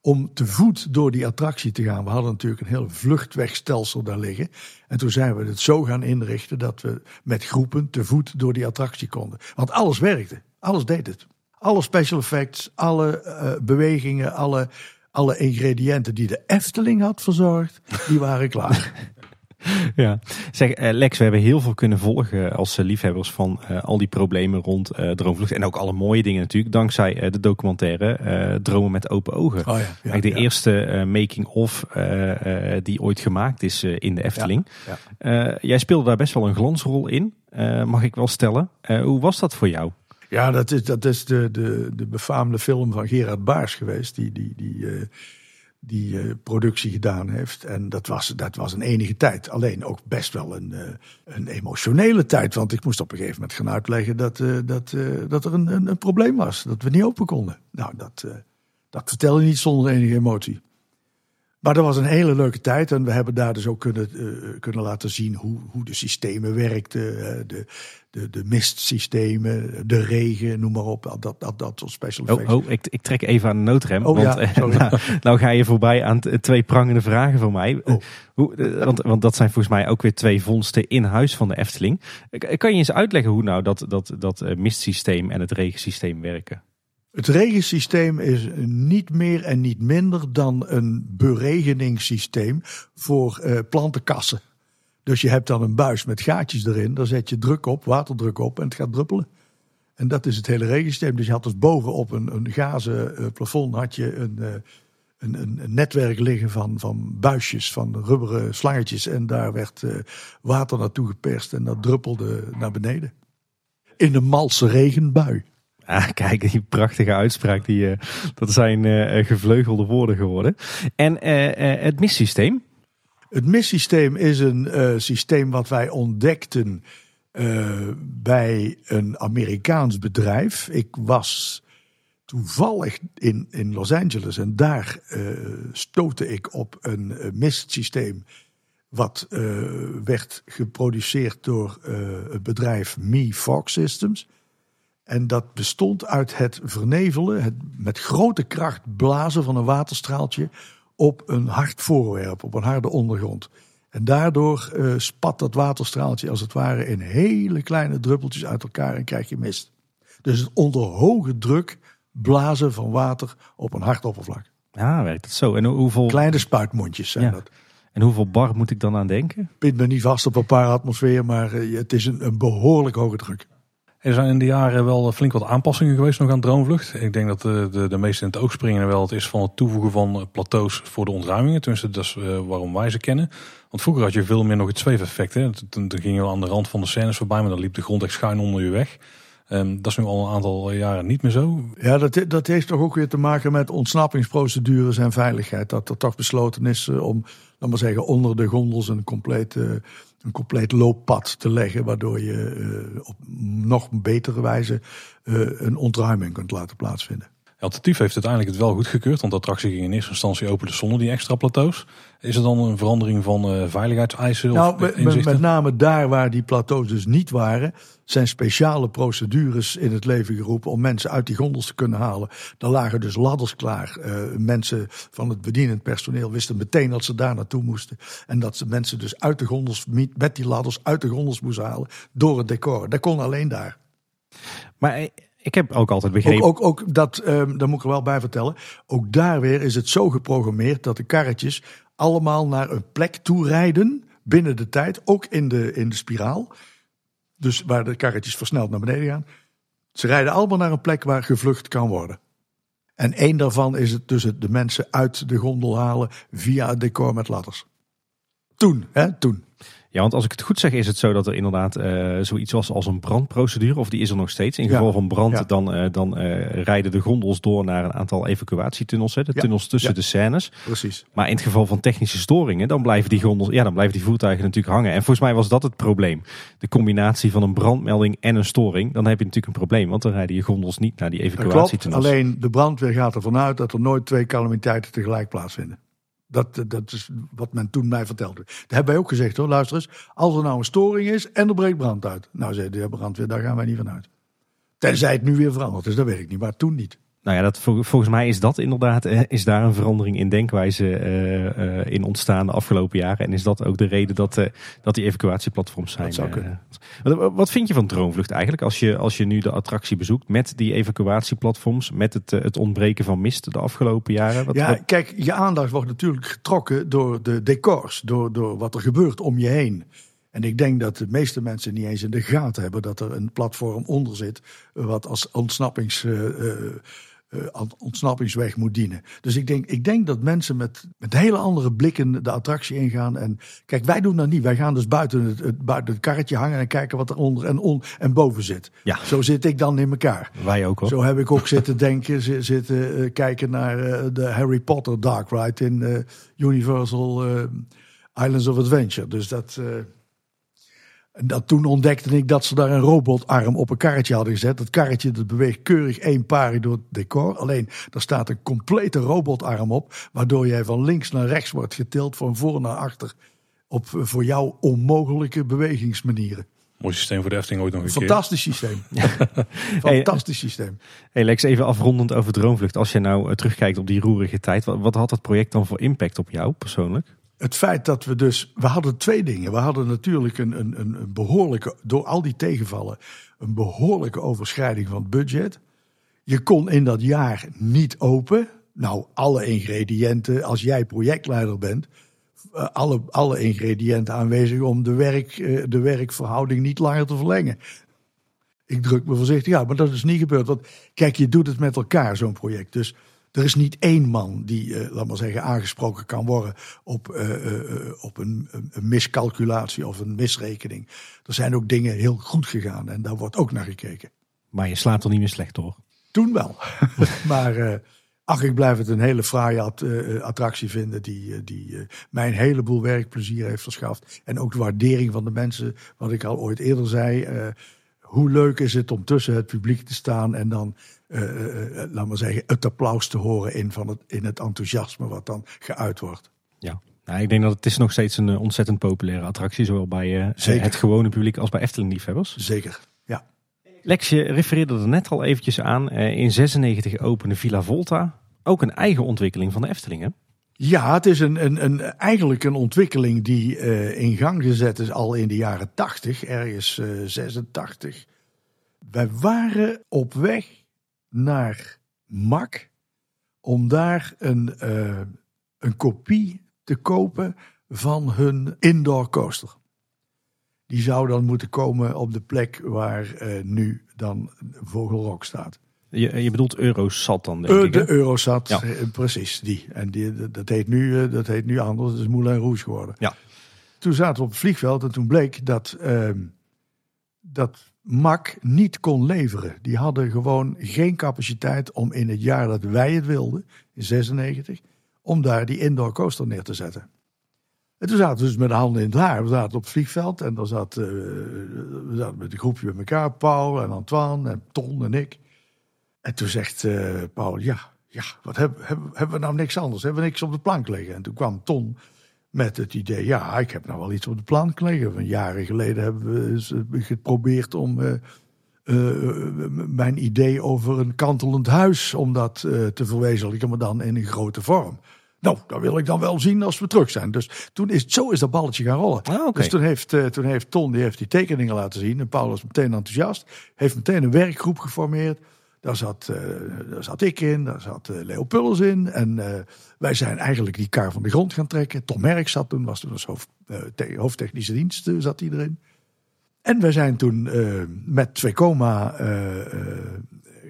S3: om te voet door die attractie te gaan. We hadden natuurlijk een heel vluchtwegstelsel daar liggen. En toen zijn we het zo gaan inrichten dat we met groepen te voet door die attractie konden. Want alles werkte, alles deed het. Alle special effects, alle uh, bewegingen, alle, alle ingrediënten die de Efteling had verzorgd, die waren klaar.
S2: Ja, zeg uh, Lex, we hebben heel veel kunnen volgen als uh, liefhebbers van al die problemen rond Droomvlucht. En ook alle mooie dingen natuurlijk, dankzij de documentaire Dromen met open ogen. Oh ja, ja, Eigenlijk de eerste making-of die ooit gemaakt is in de Efteling. Jij speelde daar best wel een glansrol in, mag ik wel stellen. hoe was dat voor jou?
S3: Ja, dat is, dat is de, de, de befaamde film van Gerard Baars geweest, die, die, die, uh, die uh, productie gedaan heeft. En dat was, dat was een enige tijd. Alleen ook best wel een, uh, een emotionele tijd. Want ik moest op een gegeven moment gaan uitleggen dat, dat, dat er een, een, een, probleem was. Dat we niet open konden. Nou, dat, dat vertel je niet zonder enige emotie. Maar dat was een hele leuke tijd en we hebben daar dus ook kunnen, uh, kunnen laten zien hoe, hoe de systemen werkten. de, de, de mistsystemen, de regen, noem maar op. Dat, dat, dat soort special
S2: effects. Oh, oh ik, ik trek even aan de noodrem. Oh, want, ja, nou, nou, ga je voorbij aan twee prangende vragen van mij. Oh. Hoe, want, want dat zijn volgens mij ook weer twee vondsten in huis van de Efteling. Kan je eens uitleggen hoe nou dat, dat, dat mistsysteem en het regensysteem werken?
S3: Het regensysteem is niet meer en niet minder dan een beregeningssysteem voor uh, plantenkassen. Dus je hebt dan een buis met gaatjes erin, daar zet je druk op, waterdruk op en het gaat druppelen. En dat is het hele regensysteem. Dus je had dus bovenop een, een gazen uh, plafond had je een, uh, een, een, netwerk liggen van, van buisjes, van rubberen slangetjes. En daar werd water naartoe geperst en dat druppelde naar beneden. In een malse regenbui.
S2: Ah, kijk, die prachtige uitspraak, die, uh, dat zijn uh, gevleugelde woorden geworden. En het missysteem?
S3: Het missysteem is een systeem wat wij ontdekten bij een Amerikaans bedrijf. Ik was toevallig in, in Los Angeles en daar stootte ik op een mistsysteem wat werd geproduceerd door het bedrijf Me Fog Systems. En dat bestond uit het vernevelen, het met grote kracht blazen van een waterstraaltje op een hard voorwerp, op een harde ondergrond. En daardoor uh, spat dat waterstraaltje als het ware in hele kleine druppeltjes uit elkaar en krijg je mist. Dus het onder hoge druk blazen van water op een hard oppervlak.
S2: Ja, werkt het zo. En hoeveel...
S3: Kleine spuitmondjes zijn dat.
S2: En hoeveel bar moet ik dan aan denken?
S3: Pint me niet vast op een paar atmosfeer, maar eh, het is een, een behoorlijk hoge druk.
S1: Er zijn in de jaren wel flink wat aanpassingen geweest nog aan droomvlucht. Ik denk dat de, de, de meeste in het oog springen wel het is van het toevoegen van eh, plateaus voor de ontruimingen. Tenminste, dat is uh, waarom wij ze kennen. Want vroeger had je veel meer nog het zweefeffect. Toen, toen ging je aan de rand van de scènes voorbij, maar dan liep de grond echt schuin onder je weg. Um, dat is nu al een aantal jaren niet meer zo.
S3: Ja, dat, dat heeft toch ook weer te maken met ontsnappingsprocedures en veiligheid. Dat er toch besloten is uh, om, laat maar zeggen, onder de gondels een compleet een compleet looppad te leggen, waardoor je uh, op nog betere wijze uh, een ontruiming kunt laten plaatsvinden.
S1: Alternatief heeft uiteindelijk het wel goedgekeurd, want de attractie ging in eerste instantie open dus zonder die extra plateaus. Is er dan een verandering van uh, veiligheidseisen?
S3: Nou, of met, met name daar waar die plateaus dus niet waren, zijn speciale procedures in het leven geroepen om mensen uit die gondels te kunnen halen. Er lagen dus ladders klaar. Uh, mensen van het bedienend personeel wisten meteen dat ze daar naartoe moesten. En dat ze mensen dus uit de gondels, met die ladders uit de gondels moesten halen door het decor. Dat kon alleen daar.
S2: Maar ik heb ook altijd begrepen.
S3: Ook, ook, ook dat, um, daar moet ik er wel bij vertellen. Ook daar weer is het zo geprogrammeerd dat de karretjes allemaal naar een plek toe rijden. Binnen de tijd, ook in de, in de spiraal. Dus waar de karretjes versneld naar beneden gaan. Ze rijden allemaal naar een plek waar gevlucht kan worden. En één daarvan is het dus de mensen uit de gondel halen via het decor met ladders. Toen, hè, toen.
S2: Ja, want als ik het goed zeg, is het zo dat er inderdaad uh, zoiets was als een brandprocedure, of die is er nog steeds. In geval van brand, dan, uh, dan uh, rijden de gondels door naar een aantal evacuatietunnels, hè, de tunnels tussen de scènes.
S3: Precies.
S2: Maar in het geval van technische storingen, dan blijven die gondels, ja, dan blijven die voertuigen natuurlijk hangen. En volgens mij was dat het probleem. De combinatie van een brandmelding en een storing, dan heb je natuurlijk een probleem, want dan rijden je gondels niet naar die evacuatietunnels.
S3: Alleen de brandweer gaat ervan uit dat er nooit twee calamiteiten tegelijk plaatsvinden. Dat, dat is wat men toen mij vertelde. Dat hebben wij ook gezegd hoor, luister eens. Als er nou een storing is en er breekt brand uit. Nou zei de brandweer, daar gaan wij niet van uit. Tenzij het nu weer veranderd is, dat weet ik niet. Maar toen niet.
S2: Nou ja, dat, volgens mij is dat inderdaad, eh, is daar een verandering in denkwijze uh, uh, in ontstaan de afgelopen jaren. En is dat ook de reden dat, uh, dat die evacuatieplatforms zijn. Dat
S3: zou kunnen.
S2: wat vind je van Droomvlucht eigenlijk als je, als je nu de attractie bezoekt met die evacuatieplatforms, met het, het ontbreken van mist de afgelopen jaren?
S3: Wat, ja, kijk, je aandacht wordt natuurlijk getrokken door de decors, door, door wat er gebeurt om je heen. En ik denk dat de meeste mensen niet eens in de gaten hebben dat er een platform onder zit, wat als ontsnappings uh, ontsnappingsweg moet dienen. Dus ik denk, ik denk dat mensen met, met hele andere blikken de attractie ingaan. En kijk, wij doen dat niet. Wij gaan dus buiten het, het buiten het karretje hangen en kijken wat er onder en, on, en boven zit.
S2: Ja.
S3: Zo zit ik dan in elkaar.
S2: Wij ook hoor.
S3: Zo heb ik ook zitten denken, zitten uh, kijken naar uh, de Harry Potter Dark Ride in Universal Islands of Adventure. Dus dat. En dat, toen ontdekte ik dat ze daar een robotarm op een karretje hadden gezet. Dat karretje dat beweegt keurig één paar door het decor. Alleen, daar staat een complete robotarm op. Waardoor jij van links naar rechts wordt getild, van voor naar achter. Op voor jou onmogelijke bewegingsmanieren.
S1: Mooi systeem voor de Efteling ooit nog een
S3: Fantastisch systeem. Fantastisch systeem.
S2: Hey Lex, even afrondend over Droomvlucht. Als je nou eh, terugkijkt op die roerige tijd. Wat, wat had dat project dan voor impact op jou persoonlijk?
S3: Het feit dat we dus. We hadden twee dingen. We hadden natuurlijk een, een, een behoorlijke. Door al die tegenvallen. Een behoorlijke overschrijding van het budget. Je kon in dat jaar niet open. Nou, alle ingrediënten. Als jij projectleider bent. Eh, alle, alle ingrediënten aanwezig om de, werk, eh, de werkverhouding niet langer te verlengen. Ik druk me voorzichtig ja, maar dat is niet gebeurd. Want kijk, je doet het met elkaar, zo'n project. Dus er is niet één man die, uh, laat maar zeggen, aangesproken kan worden op, uh, uh, op een, een, miscalculatie of een misrekening. Er zijn ook dingen heel goed gegaan en daar wordt ook naar gekeken.
S2: Maar je slaapt er niet meer slecht door?
S3: Toen wel. maar ach, ik blijf het een hele fraaie attractie vinden die, die mij een heleboel werkplezier heeft verschaft. En ook de waardering van de mensen, wat ik al ooit eerder zei. hoe leuk is het om tussen het publiek te staan en dan uh, laat maar zeggen, het applaus te horen in, van het, in het enthousiasme wat dan geuit wordt.
S2: Ja, nou, ik denk dat het is nog steeds een ontzettend populaire attractie, zowel bij het gewone publiek als bij Efteling-liefhebbers.
S3: Zeker, ja.
S2: Lex, je refereerde er net al eventjes aan. in 96 opende Villa Volta, ook een eigen ontwikkeling van de Eftelingen.
S3: Ja, het is een, een, een, eigenlijk een ontwikkeling die in gang gezet is al in de jaren 80, ergens 86. Wij waren op weg naar MAC om daar een, uh, een kopie te kopen van hun indoor coaster. Die zou dan moeten komen op de plek waar uh, nu dan Vogelrok staat.
S2: Je, je bedoelt Eurosat dan, denk uh,
S3: ik, De Eurosat, ja. precies, die. En die, dat, heet nu, dat heet nu anders, het is Moulin Rouge geworden.
S2: Ja.
S3: Toen zaten we op het vliegveld en toen bleek dat, ehm, dat MAC niet kon leveren. Die hadden gewoon geen capaciteit om in het jaar dat wij het wilden, in 96, om daar die indoor coaster neer te zetten. En toen zaten we dus met de handen in het haar. We zaten op het vliegveld en daar zat, uh, we zaten met een groepje met elkaar, Paul en Antoine en Ton en ik. En toen zegt uh, Paul, ja, ja, wat hebben, hebben, hebben we nou niks anders? Hebben we niks op de plank liggen? En toen kwam Ton met het idee, ja, ik heb nou wel iets op de plan gelegen. Jaren geleden hebben we geprobeerd om uh, uh, mijn idee over een kantelend huis, om dat uh, te verwezenlijken, maar dan in een grote vorm. Nou, dat wil ik dan wel zien als we terug zijn. Dus toen is, zo is dat balletje gaan rollen.
S2: Ah, okay.
S3: Dus toen heeft, toen heeft Ton die, heeft die tekeningen laten zien. En Paul was meteen enthousiast. Heeft meteen een werkgroep geformeerd. Daar zat, uh, daar zat ik in, daar zat uh, Leo Pullers in. En uh, wij zijn eigenlijk die kar van de grond gaan trekken. Tom Merk zat toen, was toen als hoofd, hoofdtechnische dienst, zat hij erin. En wij zijn toen met Twecoma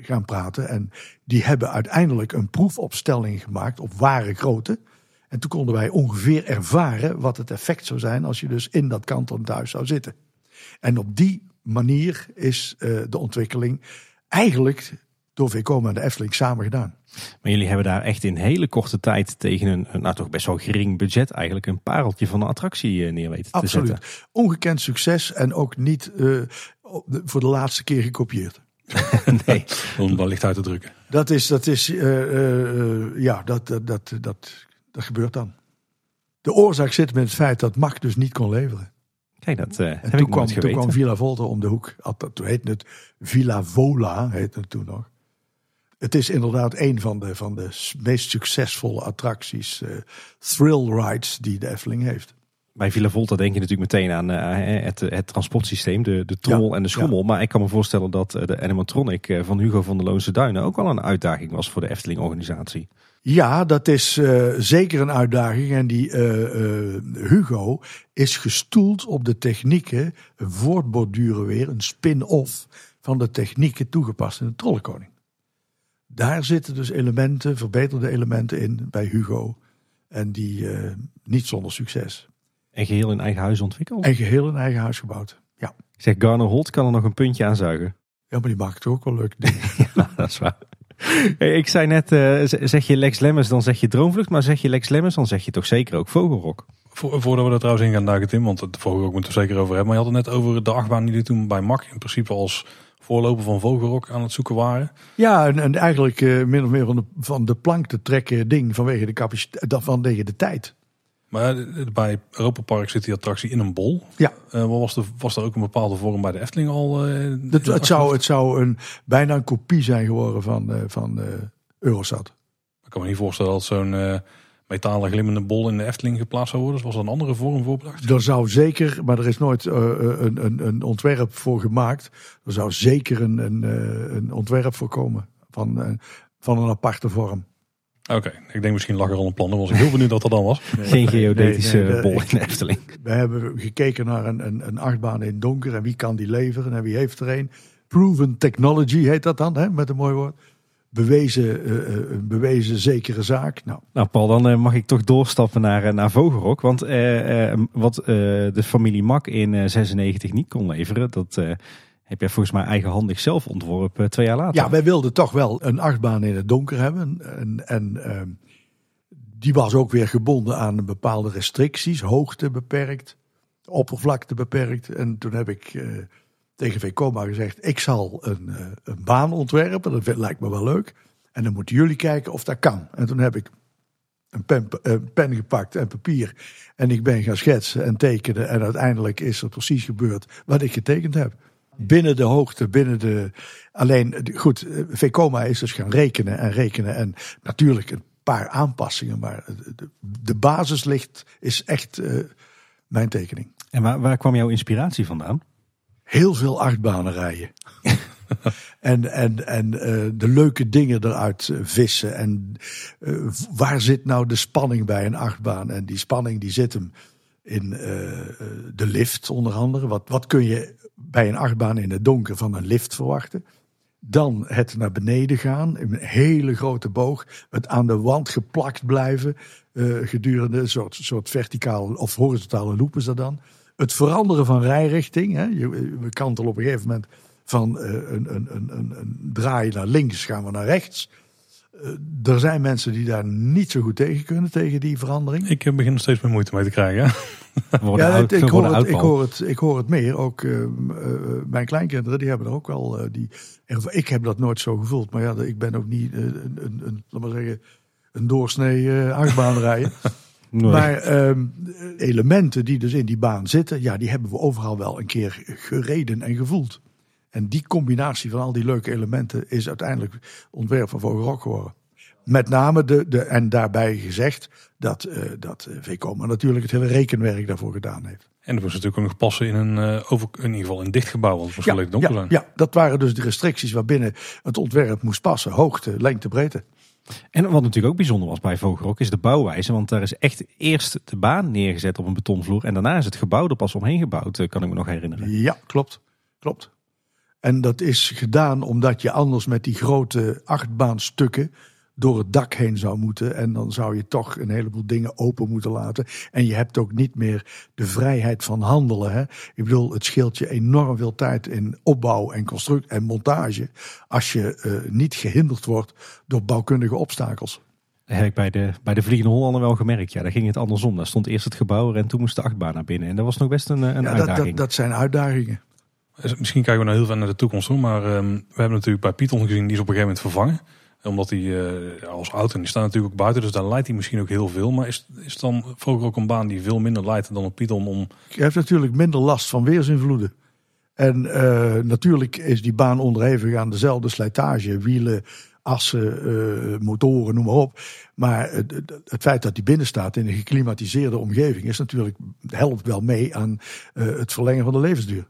S3: gaan praten. En die hebben uiteindelijk een proefopstelling gemaakt op ware grootte. En toen konden wij ongeveer ervaren wat het effect zou zijn als je dus in dat kantelend huis zou zitten. En op die manier is de ontwikkeling eigenlijk door VCOMA en de Efteling samen gedaan.
S2: Maar jullie hebben daar echt in hele korte tijd tegen een, nou toch best wel gering budget eigenlijk een pareltje van een attractie neer weten te
S3: Absoluut.
S2: zetten.
S3: Ongekend succes en ook niet uh, voor de laatste keer gekopieerd.
S2: nee.
S1: Om dat licht uit te drukken.
S3: Dat is, dat is uh, uh, ja, dat, dat, dat, dat, dat gebeurt dan. De oorzaak zit met het feit dat Mac dus niet kon leveren.
S2: Kijk, dat uh,
S3: en
S2: heb
S3: toen,
S2: ik
S3: kwam, toen
S2: geweten.
S3: kwam Villa Volta om de hoek. Toen heette het Villa Vola, heette het toen nog. Het is inderdaad een van de, van de meest succesvolle attracties, uh, thrill rides, die de Efteling heeft.
S2: Bij Villa Volta denk je natuurlijk meteen aan uh, het, het transportsysteem, de, de trommel ja, en de schommel. Ja. Maar ik kan me voorstellen dat de animatronic van Hugo van der Loonse Duinen ook wel een uitdaging was voor de Efteling-organisatie.
S3: Ja, dat is uh, zeker een uitdaging. En die uh, Hugo is gestoeld op de technieken, een voortborduren weer, een spin-off van de technieken toegepast in de Trollenkoning. Daar zitten dus elementen, verbeterde elementen in bij Hugo. En die niet zonder succes.
S2: En geheel in eigen huis ontwikkeld?
S3: En geheel in eigen huis gebouwd, ja.
S2: Ik zeg, Garner Holt kan er nog een puntje aan zuigen.
S3: Ja, maar die maakt ook wel leuk.
S2: ja, dat is waar. Hey, ik zei net, uh, zeg je Lex Lemmens, dan zeg je Droomvlucht. Maar zeg je Lex Lemmens, dan zeg je toch zeker ook Vogelrok?
S1: voordat we er trouwens in gaan duiken, Tim, want het vorige ook moeten we zeker over hebben. Maar je had het net over de achtbaan die toen bij MAC in principe als voorloper van Vogelrok aan het zoeken waren.
S3: Ja, en, en eigenlijk uh, min of meer van de, van de plank te trekken ding vanwege de capaciteit, vanwege de tijd.
S1: Maar bij Europa Park zit die attractie in een bol.
S3: Ja.
S1: Uh, was, er, was er ook een bepaalde vorm bij de Efteling al? Uh,
S3: het, het zou, het zou een, bijna een kopie zijn geworden van, van Eurosat.
S1: Ik kan me niet voorstellen dat zo'n metalen glimmende bol in de Efteling geplaatst zou worden. Was er een andere vorm voor bedacht?
S3: Er zou zeker, maar er is nooit een, een, een ontwerp voor gemaakt. Er zou zeker een, een, een ontwerp voor komen van, van een aparte vorm.
S1: Oké, ik denk misschien lag er al een plan. Dan was ik heel benieuwd wat dat dan was.
S2: Geen geodetische bol in de Efteling.
S3: We hebben gekeken naar een, een, een achtbaan in donker en wie kan die leveren en wie heeft er een. Proven technology heet dat dan, hè, met een mooi woord. Bewezen, uh, bewezen zekere zaak. Nou,
S2: nou Paul, dan uh, mag ik toch doorstappen naar, naar Vogelrok. Want wat de familie Mak in 96 niet kon leveren, dat heb jij volgens mij eigenhandig zelf ontworpen twee jaar later.
S3: Ja, wij wilden toch wel een achtbaan in het donker hebben. En, en uh, die was ook weer gebonden aan bepaalde restricties. Hoogte beperkt, oppervlakte beperkt. En toen heb ik uh, tegen VCOMA gezegd, ik zal een, uh, een baan ontwerpen. Dat lijkt me wel leuk. En dan moeten jullie kijken of dat kan. En toen heb ik een pen, een pen gepakt en papier. En ik ben gaan schetsen en tekenen. En uiteindelijk is er precies gebeurd wat ik getekend heb binnen de hoogte, binnen de. Alleen, goed, eh, VCOMA is dus gaan rekenen en rekenen. En natuurlijk een paar aanpassingen, maar de, de basis ligt, is echt mijn tekening.
S2: En waar, waar kwam jouw inspiratie vandaan?
S3: Heel veel achtbanen rijden. en en, en uh, de leuke dingen eruit vissen. En uh, waar zit nou de spanning bij een achtbaan? En die spanning die zit hem in uh, de lift onder andere. Wat, wat kun je bij een achtbaan in het donker van een lift verwachten. Dan het naar beneden gaan, in een hele grote boog, het aan de wand geplakt blijven gedurende een soort, soort verticale of horizontale loop is dat dan. Het veranderen van rijrichting. Hè. Je, we kantelen op een gegeven moment van uh, een, een, een, een, draai naar links, gaan we naar rechts. Uh, er zijn mensen die daar niet zo goed tegen kunnen, tegen die verandering.
S1: Ik begin er steeds meer moeite mee te krijgen.
S3: ja, ik, hoor het, ik, hoor het, ik hoor het meer. Ook uh, uh, mijn kleinkinderen, die hebben er ook wel. Uh, die, ik heb dat nooit zo gevoeld. Maar ja, ik ben ook niet een, een, een, laat maar zeggen, een doorsnee achtbaan rijden. nee. Maar um, elementen die dus in die baan zitten, ja, die hebben we overal wel een keer gereden en gevoeld. En die combinatie van al die leuke elementen is uiteindelijk ontwerp van Vogelrok geworden. Met name de, de en daarbij gezegd dat, uh, dat VCOMA natuurlijk het hele rekenwerk daarvoor gedaan heeft.
S1: En dat was natuurlijk ook nog passen in een, uh, over, in ieder geval een dicht gebouw, want het was ja, donker
S3: ja, ja, dat waren dus de restricties waarbinnen het ontwerp moest passen. Hoogte, lengte, breedte.
S2: En wat natuurlijk ook bijzonder was bij Vogelrok is de bouwwijze. Want daar is echt eerst de baan neergezet op een betonvloer. En daarna is het gebouw er pas omheen gebouwd, eh, kan ik me nog herinneren.
S3: Ja, klopt. Klopt. En dat is gedaan omdat je anders met die grote achtbaanstukken door het dak heen zou moeten. En dan zou je toch een heleboel dingen open moeten laten. En je hebt ook niet meer de vrijheid van handelen. Hè? Ik bedoel, het scheelt je enorm veel tijd in opbouw en constructie en montage. Als je uh, niet gehinderd wordt door bouwkundige obstakels.
S2: Dat heb ik bij de, bij de Vliegende Hollander wel gemerkt. Ja, daar ging het andersom. Daar stond eerst het gebouw en toen moest de achtbaan naar binnen. En dat was nog best een, een ja, uitdaging.
S3: Dat, dat, dat zijn uitdagingen.
S1: Misschien kijken we nou heel ver naar de toekomst toe. Maar um, we hebben natuurlijk bij Python gezien, die is op een gegeven moment vervangen omdat hij uh, als auto, en die staat natuurlijk ook buiten, dus daar leidt hij misschien ook heel veel. Maar is, is dan Vogel ook een baan die veel minder leidt dan een Python om...
S3: Je hebt natuurlijk minder last van weersinvloeden. En uh, natuurlijk is die baan onderhevig aan dezelfde slijtage, wielen, assen, uh, motoren, noem maar op. Maar het, het, feit dat die binnen staat in een geklimatiseerde omgeving is natuurlijk, helpt wel mee aan het verlengen van de levensduur.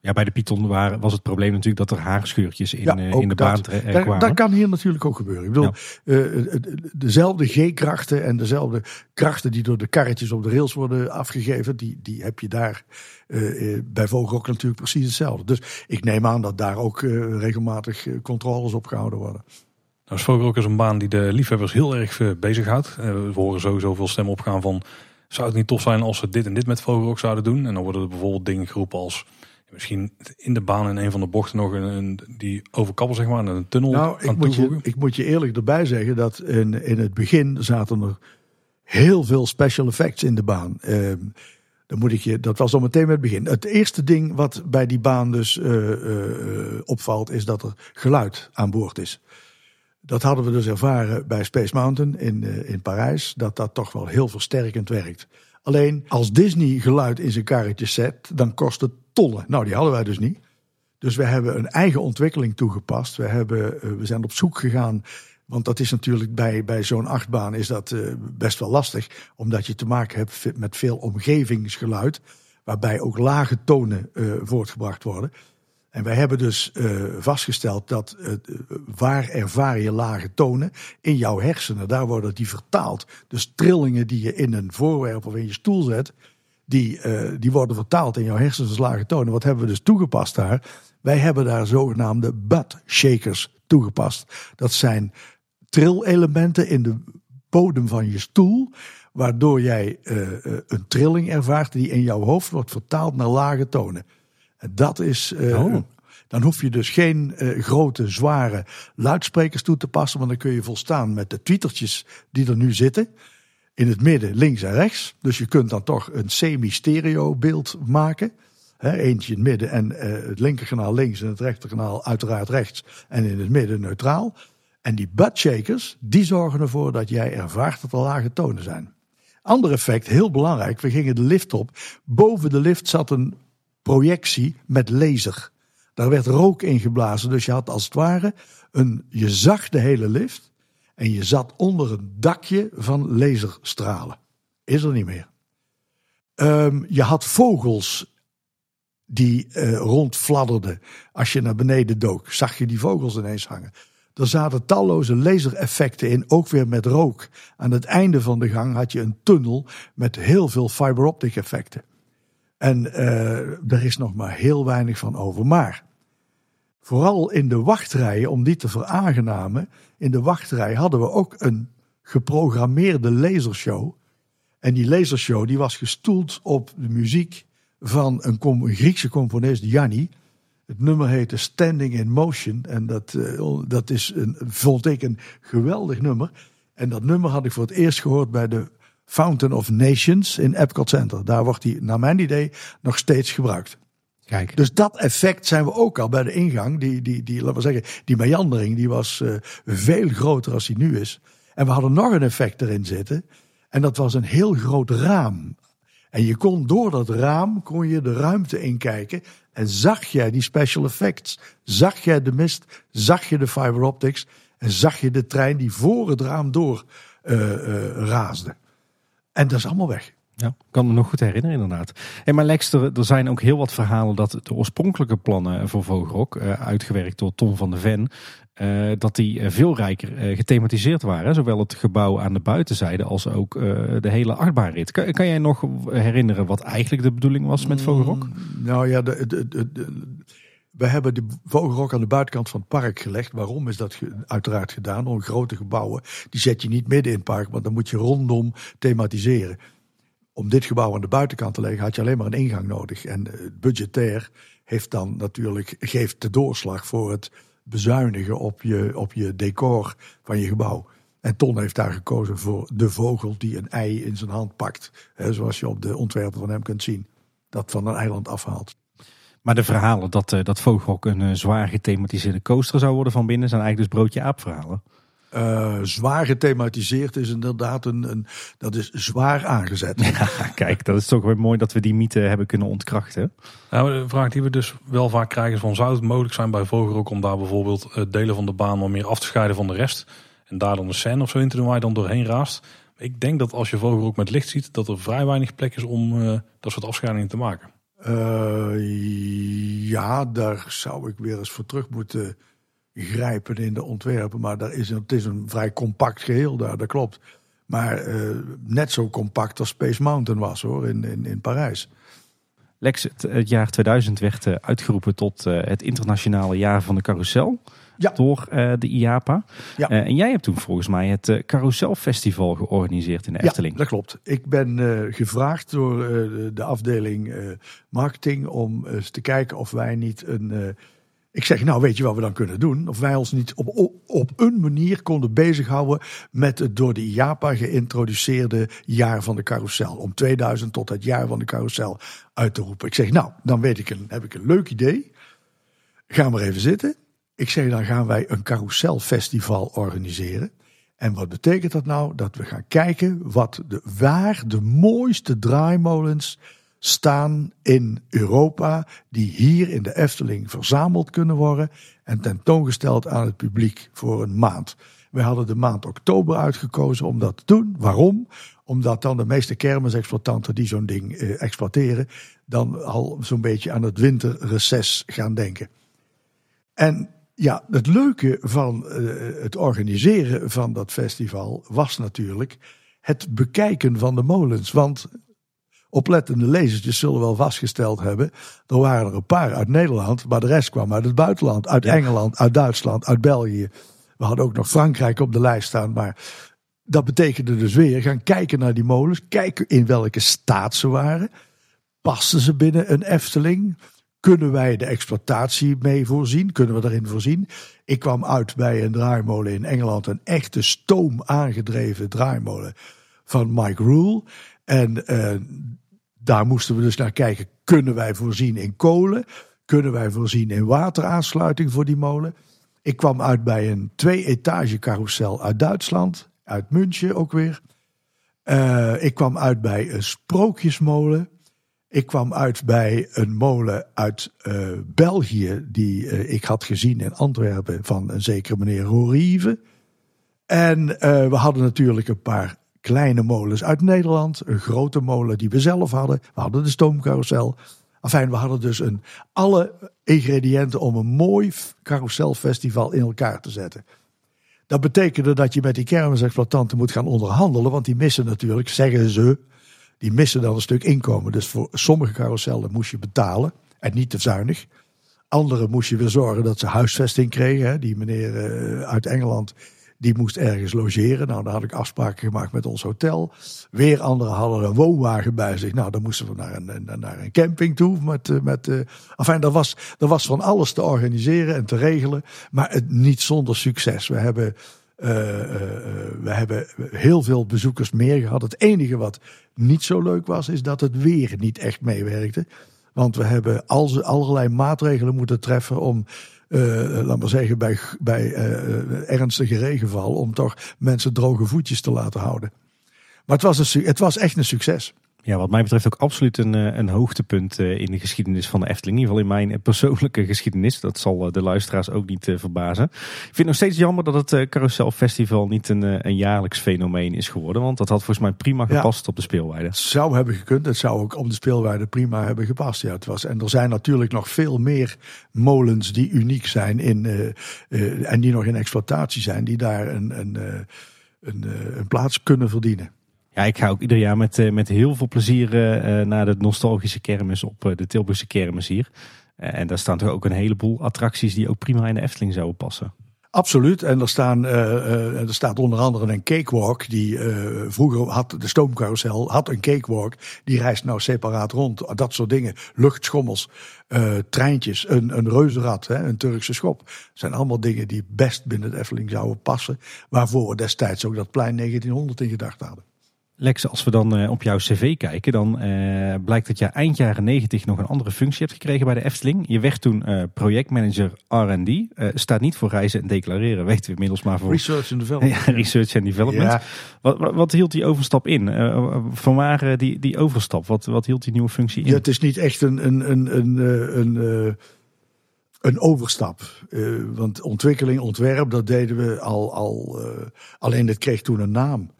S2: Ja, bij de Python was het probleem natuurlijk dat er haarscheurtjes in, ja, eh, in de baan kwamen.
S3: Dat kan hier natuurlijk ook gebeuren. Ik bedoel, ja. uh, dezelfde G-krachten en dezelfde krachten die door de karretjes op de rails worden afgegeven, die, die heb je daar uh, bij Vogelrok natuurlijk precies hetzelfde. Dus ik neem aan dat daar ook regelmatig controles op gehouden worden.
S1: Nou, Vogelrok is een baan die de liefhebbers heel erg bezighoudt. we horen sowieso veel stemmen opgaan van, zou het niet tof zijn als ze dit en dit met Vogelrok zouden doen? En dan worden er bijvoorbeeld dingen geroepen als Misschien in de baan in een van de bochten nog een, een die overkappel zeg maar, een tunnel
S3: nou, ik moet, je, ik moet je eerlijk erbij zeggen dat in, in het begin zaten er heel veel special effects in de baan. Ehm, dan moet ik je, dat was al meteen met het begin. Het eerste ding wat bij die baan dus opvalt, is dat er geluid aan boord is. Dat hadden we dus ervaren bij Space Mountain in, in Parijs, dat dat toch wel heel versterkend werkt. Alleen als Disney geluid in zijn karretje zet, dan kost het Nou, die hadden wij dus niet. Dus we hebben een eigen ontwikkeling toegepast. We, hebben, eh, we zijn op zoek gegaan. Want dat is natuurlijk bij, bij zo'n achtbaan is dat uh, best wel lastig. Omdat je te maken hebt met veel omgevingsgeluid. Waarbij ook lage tonen uh, voortgebracht worden. En wij hebben dus vastgesteld dat waar ervaar je lage tonen in jouw hersenen, daar worden die vertaald. Dus trillingen die je in een voorwerp of in je stoel zet, die, uh, die worden vertaald in jouw hersens lage tonen. Wat hebben we dus toegepast daar? Wij hebben daar zogenaamde butt shakers toegepast. Dat zijn trillelementen in de bodem van je stoel, waardoor jij een trilling ervaart die in jouw hoofd wordt vertaald naar lage tonen. Dat is. Uh, Dan hoef je dus geen uh, grote, zware luidsprekers toe te passen. Want dan kun je volstaan met de tweetertjes die er nu zitten. In het midden, links en rechts. Dus je kunt dan toch een semi-stereo beeld maken. Eentje in het midden en uh, het linkerkanaal links en het rechterkanaal uiteraard rechts. En in het midden neutraal. En die buttshakers, die zorgen ervoor dat jij ervaart dat er lage tonen zijn. Ander effect, heel belangrijk. We gingen de lift op. Boven de lift zat een projectie met laser. Daar werd rook ingeblazen, dus je had als het ware een, je zag de hele lift en je zat onder een dakje van laserstralen. Is er niet meer. Um, je had vogels die uh, rondfladderden. Als je naar beneden dook, zag je die vogels ineens hangen. Er zaten talloze lasereffecten in, ook weer met rook. Aan het einde van de gang had je een tunnel met heel veel fiberoptic effecten. En uh, er is nog maar heel weinig van over. Maar vooral in de wachtrijen, om die te veraangenamen, in de wachtrij hadden we ook een geprogrammeerde lasershow. En die lasershow die was gestoeld op de muziek van een, Griekse componist, Yanni. Het nummer heette Standing in Motion. En dat, uh, dat is een, vond ik een geweldig nummer. En dat nummer had ik voor het eerst gehoord bij de Fountain of Nations in Epcot Center. Daar wordt die, naar mijn idee, nog steeds gebruikt. Kijk. Dus dat effect zijn we ook al bij de ingang. Die, die, die laten we zeggen, die meandering, die was uh, veel groter als die nu is. En we hadden nog een effect erin zitten. En dat was een heel groot raam. En je kon door dat raam, kon je de ruimte inkijken. En zag jij die special effects. Zag jij de mist, zag je de fiber optics. En zag je de trein die voor het raam door uh, raasde. En dat is allemaal weg.
S2: Ja, kan me nog goed herinneren inderdaad. Hey, maar Lex, er, zijn ook heel wat verhalen dat de oorspronkelijke plannen voor Vogelrok, uh, uitgewerkt door Tom van de Ven, uh, dat die veel rijker gethematiseerd waren. Zowel het gebouw aan de buitenzijde als ook de hele achtbaanrit. Kan, kan, jij nog herinneren wat eigenlijk de bedoeling was met Vogelrok? Mm,
S3: nou ja, de, we hebben de vogelrok aan de buitenkant van het park gelegd. Waarom is dat uiteraard gedaan? Om grote gebouwen, die zet je niet midden in het park, want dan moet je rondom thematiseren. Om dit gebouw aan de buitenkant te leggen had je alleen maar een ingang nodig. En het budgetair heeft dan natuurlijk, geeft de doorslag voor het bezuinigen op je, op je decor van je gebouw. En Ton heeft daar gekozen voor de vogel die een ei in zijn hand pakt. Hè, zoals je op de ontwerpen van hem kunt zien. Dat van een eiland afhaalt.
S2: Maar de verhalen dat, uh, dat Vogelrok een uh, zwaar gethematiseerde coaster zou worden van binnen zijn eigenlijk dus broodje aap verhalen.
S3: Uh, zwaar gethematiseerd is inderdaad een, een, dat is zwaar aangezet.
S2: Ja, kijk, dat is toch weer mooi dat we die mythe hebben kunnen ontkrachten.
S1: Nou, de vraag die we dus wel vaak krijgen is van zou het mogelijk zijn bij Vogelrok om daar bijvoorbeeld delen van de baan wat meer af te scheiden van de rest en daar dan een scène of zo in te doen waar je dan doorheen raast. Ik denk dat als je Vogelrok met licht ziet dat er vrij weinig plek is om dat soort afscheidingen te maken.
S3: Uh, ja, daar zou ik weer eens voor terug moeten grijpen in de ontwerpen. Maar daar is het is een vrij compact geheel daar, dat klopt. Maar uh, net zo compact als Space Mountain was hoor, in, in, in Parijs.
S2: Lex, het, het jaar 2000 werd uh, uitgeroepen tot het internationale jaar van de carousel ja. door de IAPA. Ja. En jij hebt toen volgens mij het uh, Carousel Festival georganiseerd in de Efteling.
S3: Ja, dat klopt. Ik ben gevraagd door de afdeling marketing om eens te kijken of wij niet een Ik zeg, nou weet je wat we dan kunnen doen? Of wij ons niet op, op, een manier konden bezighouden met het door de IAPA geïntroduceerde jaar van de carousel. Om 2000 tot het jaar van de carousel uit te roepen. Ik zeg, nou, dan weet ik een, heb ik een leuk idee. Ga maar even zitten. Ik zeg, dan gaan wij een carouselfestival organiseren. En wat betekent dat nou? Dat we gaan kijken wat de, waar de mooiste draaimolens staan in Europa, die hier in de Efteling verzameld kunnen worden en tentoongesteld aan het publiek voor een maand. We hadden de maand oktober uitgekozen om dat te doen. Waarom? Omdat dan de meeste kermisexploitanten die zo'n ding eh, exploiteren, dan al zo'n beetje aan het winterreces gaan denken. En ja, het leuke van uh, het organiseren van dat festival was natuurlijk het bekijken van de molens. Want oplettende lezertjes zullen wel vastgesteld hebben. Er waren er een paar uit Nederland, maar de rest kwam uit het buitenland. Uit Engeland, uit Duitsland, uit België. We hadden ook nog Frankrijk op de lijst staan. Maar dat betekende dus weer gaan kijken naar die molens. Kijken in welke staat ze waren. Pasten ze binnen een Efteling? Kunnen wij de exploitatie mee voorzien? Kunnen we daarin voorzien? Ik kwam uit bij een draaimolen in Engeland. Een echte stoom aangedreven draaimolen van Mike Rule. En uh, daar moesten we dus naar kijken. Kunnen wij voorzien in kolen? Kunnen wij voorzien in wateraansluiting voor die molen? Ik kwam uit bij een twee-etage carousel uit Duitsland. Uit München ook weer. Uh, ik kwam uit bij een sprookjesmolen. Ik kwam uit bij een molen uit uh, België. Die ik had gezien in Antwerpen van een zekere meneer Rorieve. En we hadden natuurlijk een paar kleine molens uit Nederland. Een grote molen die we zelf hadden. We hadden de stoomcarousel. Enfin, we hadden dus een, alle ingrediënten om een mooi carouselfestival in elkaar te zetten. Dat betekende dat je met die kermisexploitanten moet gaan onderhandelen. Want die missen natuurlijk, zeggen ze, die missen dan een stuk inkomen. Dus voor sommige carousellen moest je betalen. En niet te zuinig. Andere moest je weer zorgen dat ze huisvesting kregen. Die meneer uh, uit Engeland die moest ergens logeren. Nou, daar had ik afspraken gemaakt met ons hotel. Weer anderen hadden een woonwagen bij zich. Nou, dan moesten we naar een, naar een camping toe. Met, eh, met, uh, enfin, er was, er was van alles te organiseren en te regelen. Maar het, niet zonder succes. We hebben, uh, we hebben heel veel bezoekers meer gehad. Het enige wat niet zo leuk was, is dat het weer niet echt meewerkte. Want we hebben al, allerlei maatregelen moeten treffen om uh, laat maar zeggen, bij, bij uh, ernstige regenval. Om toch mensen droge voetjes te laten houden. Maar het was, een, het was echt een succes.
S2: Ja, wat mij betreft ook absoluut een, een hoogtepunt in de geschiedenis van de Efteling. In ieder geval in mijn persoonlijke geschiedenis. Dat zal de luisteraars ook niet verbazen. Ik vind het nog steeds jammer dat het Carousel Festival niet een, een jaarlijks fenomeen is geworden. Want dat had volgens mij prima gepast op de speelweide. Het
S3: zou hebben gekund. Het zou ook op de speelweide prima hebben gepast. Ja, het was. En er zijn natuurlijk nog veel meer molens die uniek zijn in, uh, uh, en die nog in exploitatie zijn. Die daar een, een, uh, een, een plaats kunnen verdienen.
S2: Ik ga ook ieder jaar met, met heel veel plezier naar de nostalgische kermis op de Tilburgse kermis hier. en daar staan toch ook een heleboel attracties die ook prima in de Efteling zouden passen.
S3: Absoluut. En er, staan, uh, er staat onder andere een cakewalk. Die vroeger had de stoomcarousel, had een cakewalk. Die reist nou separaat rond. Dat soort dingen. Luchtschommels, treintjes, een, een reuzenrad, hè, een Turkse schop. Dat zijn allemaal dingen die best binnen de Efteling zouden passen. Waarvoor we destijds ook dat plein 1900 in gedachten hadden.
S2: Lex, als we dan uh, op jouw cv kijken, dan uh, blijkt dat je eind jaren 90 nog een andere functie hebt gekregen bij de Efteling. Je werd toen uh, projectmanager R&D. staat niet voor reizen en declareren, weten we inmiddels maar voor...
S3: Research and Development.
S2: ja, research and Development. Ja. Wat, wat, wat, hield die overstap in? van waar die, die overstap? Wat, wat hield die nieuwe functie in?
S3: Ja, het is niet echt een, een, een, een, een, een overstap. want ontwikkeling, ontwerp, dat deden we al... al alleen dat kreeg toen een naam.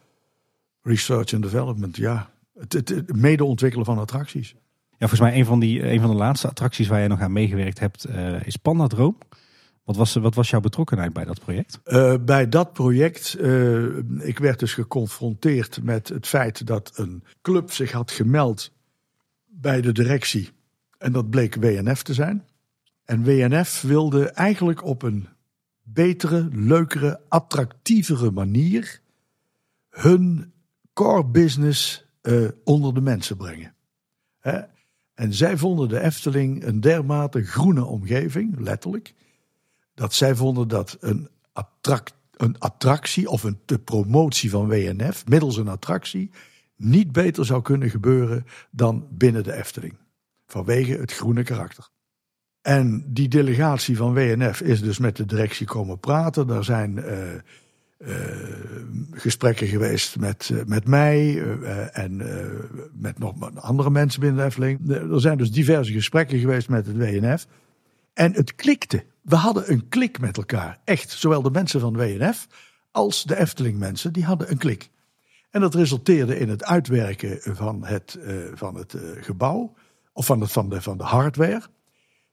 S3: Research and development, ja. Het, het, mede ontwikkelen van attracties.
S2: Ja, volgens mij een van, die, een van de laatste attracties waar je nog aan meegewerkt hebt uh, is Pandadroom. Wat was, wat was jouw betrokkenheid bij dat project?
S3: Uh, bij dat project, uh, ik werd dus geconfronteerd met het feit dat een club zich had gemeld bij de directie. En dat bleek WNF te zijn. En WNF wilde eigenlijk op een betere, leukere, attractievere manier hun core business uh, onder de mensen brengen. Hè? En zij vonden de Efteling een dermate groene omgeving, letterlijk, dat zij vonden dat een, een attractie of een de promotie van WNF middels een attractie niet beter zou kunnen gebeuren dan binnen de Efteling. Vanwege het groene karakter. En die delegatie van WNF is dus met de directie komen praten. Daar zijn uh, uh, gesprekken geweest met, uh, met mij en met nog andere mensen binnen de Efteling. Er zijn dus diverse gesprekken geweest met het WNF. En het klikte. We hadden een klik met elkaar. Echt, zowel de mensen van WNF als de Efteling mensen, die hadden een klik. En dat resulteerde in het uitwerken van het, van het gebouw, of van, het, van, de, van de hardware.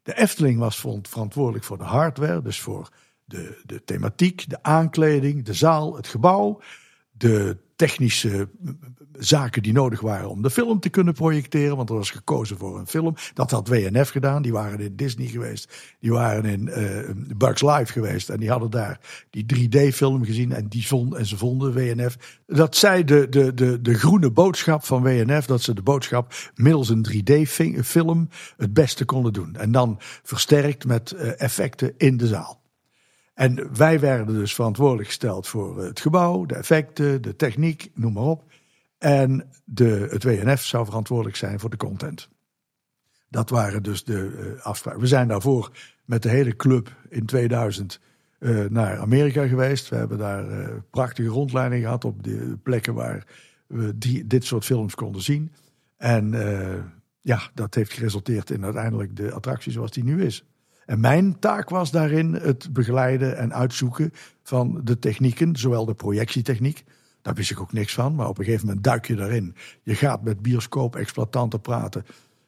S3: De Efteling was verantwoordelijk voor de hardware, dus voor de, de thematiek, de aankleding, de zaal, het gebouw, de technische zaken die nodig waren om de film te kunnen projecteren. Want er was gekozen voor een film. Dat had WNF gedaan. Die waren in Disney geweest. Die waren in uh, Bugs Live geweest. En die hadden daar die 3D-film gezien. En, die en ze vonden WNF. Dat zij de, de, de, de groene boodschap van WNF. Dat ze de boodschap middels een 3D-film het beste konden doen. En dan versterkt met uh, effecten in de zaal. En wij werden dus verantwoordelijk gesteld voor het gebouw, de effecten, de techniek, noem maar op. En de, het WNF zou verantwoordelijk zijn voor de content. Dat waren dus de uh, afspraken. We zijn daarvoor met de hele club in 2000 uh, naar Amerika geweest. We hebben daar prachtige rondleidingen gehad op de plekken waar we dit soort films konden zien. En ja, dat heeft geresulteerd in uiteindelijk de attractie zoals die nu is. En mijn taak was daarin het begeleiden en uitzoeken van de technieken, zowel de projectietechniek. Daar wist ik ook niks van, maar op een gegeven moment duik je daarin. Je gaat met bioscoop-exploitanten praten.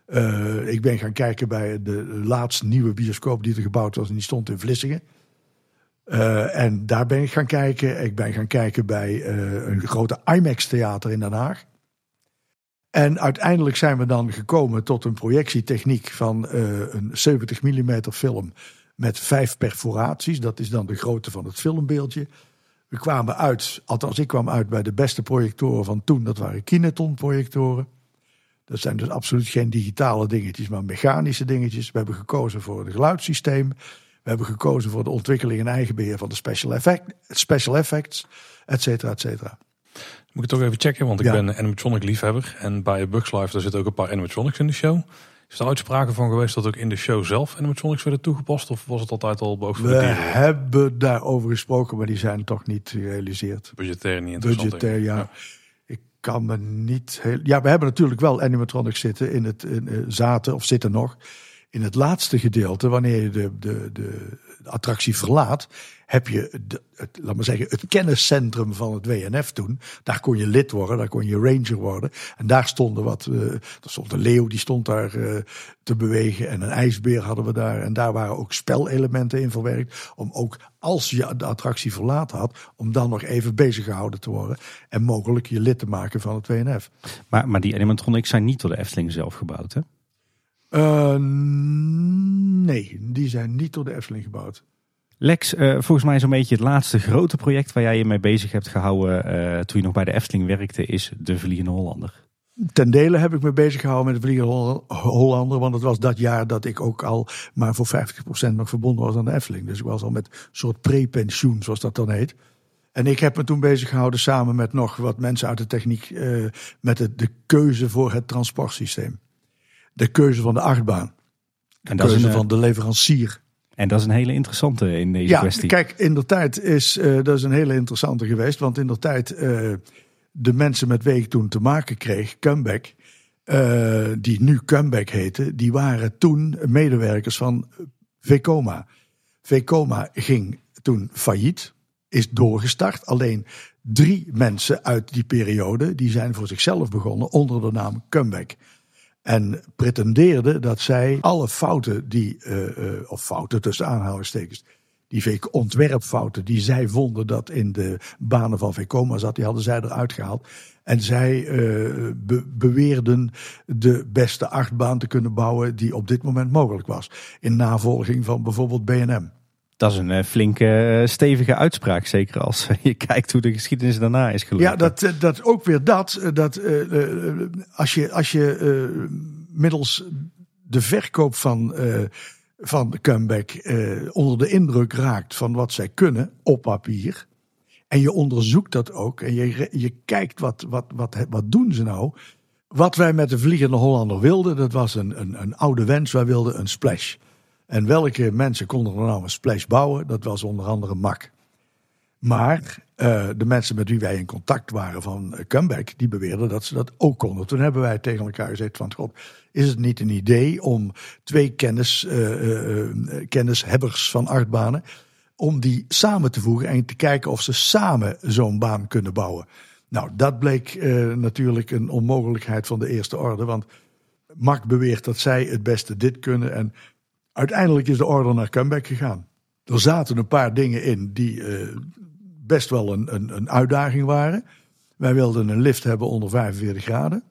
S3: Uh, ik ben gaan kijken bij de laatste nieuwe bioscoop die er gebouwd was en die stond in Vlissingen. Uh, en daar ben ik gaan kijken. Ik ben gaan kijken bij uh, een grote IMAX-theater in Den Haag. En uiteindelijk zijn we dan gekomen tot een projectietechniek van uh, een 70 mm film met vijf perforaties. Dat is dan de grootte van het filmbeeldje. We kwamen uit, althans ik kwam uit bij de beste projectoren van toen. Dat waren Kineton projectoren. Dat zijn dus absoluut geen digitale dingetjes, maar mechanische dingetjes. We hebben gekozen voor het geluidssysteem. We hebben gekozen voor de ontwikkeling en eigen beheer van de special, effect, special effects, et cetera, et cetera.
S1: Moet ik toch even checken, want ik ben animatronic liefhebber. En bij Bugs Life daar zitten ook een paar animatronics in de show. Is er uitspraken van geweest dat ook in de show zelf animatronics werden toegepast? Of was het altijd al boven
S3: We hebben daarover gesproken, maar die zijn toch niet gerealiseerd.
S1: Budgetair niet interessant.
S3: Budgetair, ja. ja. Ik kan me niet heel... Ja, we hebben natuurlijk wel animatronics zitten in het in, uh, zaten, of zitten nog, in het laatste gedeelte, wanneer je de, de, de attractie verlaat, heb je, het, laat maar zeggen, het kenniscentrum van het WNF toen. Daar kon je lid worden, daar kon je ranger worden. En daar stonden wat, uh, er stond een leeuw, die stond daar uh, te bewegen. En een ijsbeer hadden we daar. En daar waren ook spelelementen in verwerkt. Om ook, als je de attractie verlaten had, om dan nog even bezig gehouden te worden. En mogelijk je lid te maken van het WNF.
S2: Maar, maar die animatronics zijn niet door de Efteling zelf gebouwd, hè?
S3: Uh, nee, die zijn niet door de Efteling gebouwd.
S2: Lex, uh, volgens mij zo'n beetje het laatste grote project waar jij je mee bezig hebt gehouden uh, toen je nog bij de Efteling werkte, is de Vliegende Hollander.
S3: Ten dele heb ik me bezig gehouden met de Vliegende Hollander, want het was dat jaar dat ik ook al maar voor 50% nog verbonden was aan de Efteling. Dus ik was al met een soort pre-pensioen, zoals dat dan heet. En ik heb me toen bezig gehouden samen met nog wat mensen uit de techniek uh, met de, de keuze voor het transportsysteem de keuze van de achtbaan. De en keuze een, van de leverancier.
S2: En dat is een hele interessante in deze
S3: ja,
S2: kwestie.
S3: Kijk, in de tijd is uh, dat is een hele interessante geweest. Want in de tijd uh, de mensen met wie ik toen te maken kreeg, Comeback, uh, die nu Comeback heten, die waren toen medewerkers van Vekoma. Vekoma ging toen failliet, is doorgestart. Alleen drie mensen uit die periode, die zijn voor zichzelf begonnen onder de naam Comeback. En pretendeerde dat zij alle fouten die, uh, uh, of fouten tussen aanhalingstekens, die ontwerpfouten die zij vonden dat in de banen van Vekoma zat, die hadden zij eruit gehaald. En zij be beweerden de beste achtbaan te kunnen bouwen die op dit moment mogelijk was. In navolging van bijvoorbeeld BNM.
S2: Dat is een uh, flinke, uh, stevige uitspraak. Zeker als je kijkt hoe de geschiedenis daarna is gelopen.
S3: Ja, dat, dat ook weer dat. dat als je, als je middels de verkoop van, uh, van Comeback onder de indruk raakt van wat zij kunnen op papier. En je onderzoekt dat ook. En je, je kijkt wat, wat, wat, wat doen ze nou. Wat wij met de Vliegende Hollander wilden, dat was een, een, een oude wens. Wij wilden een splash. En welke mensen konden er nou een splash bouwen? Dat was onder andere Mak. Maar uh, de mensen met wie wij in contact waren van uh, Comeback, die beweerden dat ze dat ook konden. Toen hebben wij tegen elkaar gezegd van, god, is het niet een idee om twee kennis, uh, kennishebbers van achtbanen, om die samen te voegen en te kijken of ze samen zo'n baan kunnen bouwen. Nou, dat bleek natuurlijk een onmogelijkheid van de eerste orde, want Mark beweert dat zij het beste dit kunnen en uiteindelijk is de orde naar Comeback gegaan. Er zaten een paar dingen in die best wel een, een, een uitdaging waren. Wij wilden een lift hebben onder 45 graden.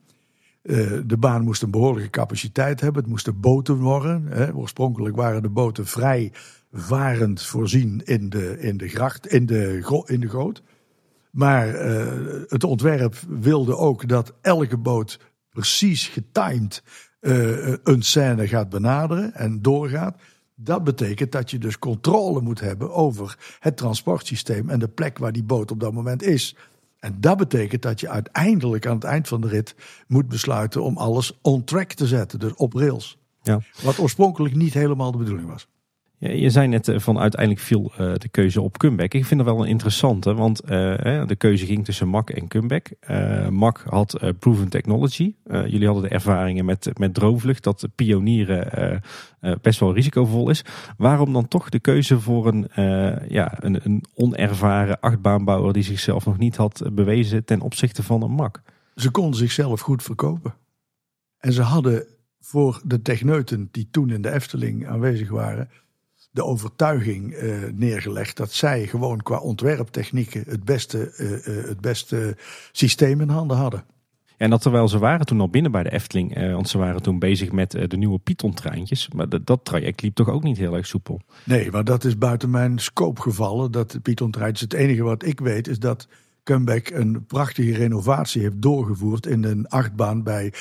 S3: Uh, de baan moest een behoorlijke capaciteit hebben. Het moesten boten worden. Hè. Oorspronkelijk waren de boten vrij varend voorzien in de, in de gracht, in de, in de goot. Maar uh, het ontwerp wilde ook dat elke boot precies getimed uh, een scène gaat benaderen en doorgaat. Dat betekent dat je dus controle moet hebben over het transportsysteem en de plek waar die boot op dat moment is. En dat betekent dat je uiteindelijk aan het eind van de rit moet besluiten om alles on track te zetten, dus op rails. Ja. Wat oorspronkelijk niet helemaal de bedoeling was.
S2: Je zei net eh, van uiteindelijk viel uh, de keuze op Comeback. Ik vind dat wel een interessante, want uh, de keuze ging tussen Mac en Comeback. Mac had proven technology. jullie hadden de ervaringen met, met droomvlucht, dat pionieren best wel risicovol is. Waarom dan toch de keuze voor een, ja, een, een onervaren achtbaanbouwer die zichzelf nog niet had bewezen ten opzichte van een Mac?
S3: Ze konden zichzelf goed verkopen. En ze hadden voor de techneuten die toen in de Efteling aanwezig waren de overtuiging uh, neergelegd dat zij gewoon qua ontwerptechnieken het beste, uh, uh, het beste systeem in handen hadden.
S2: En dat terwijl ze waren toen al binnen bij de Efteling, want ze waren toen bezig met de nieuwe Python-treintjes. Maar dat, dat traject liep toch ook niet heel erg soepel?
S3: Nee, maar dat is buiten mijn scope gevallen, dat Python-treintjes. Het enige wat ik weet is dat Comeback een prachtige renovatie heeft doorgevoerd in een achtbaan bij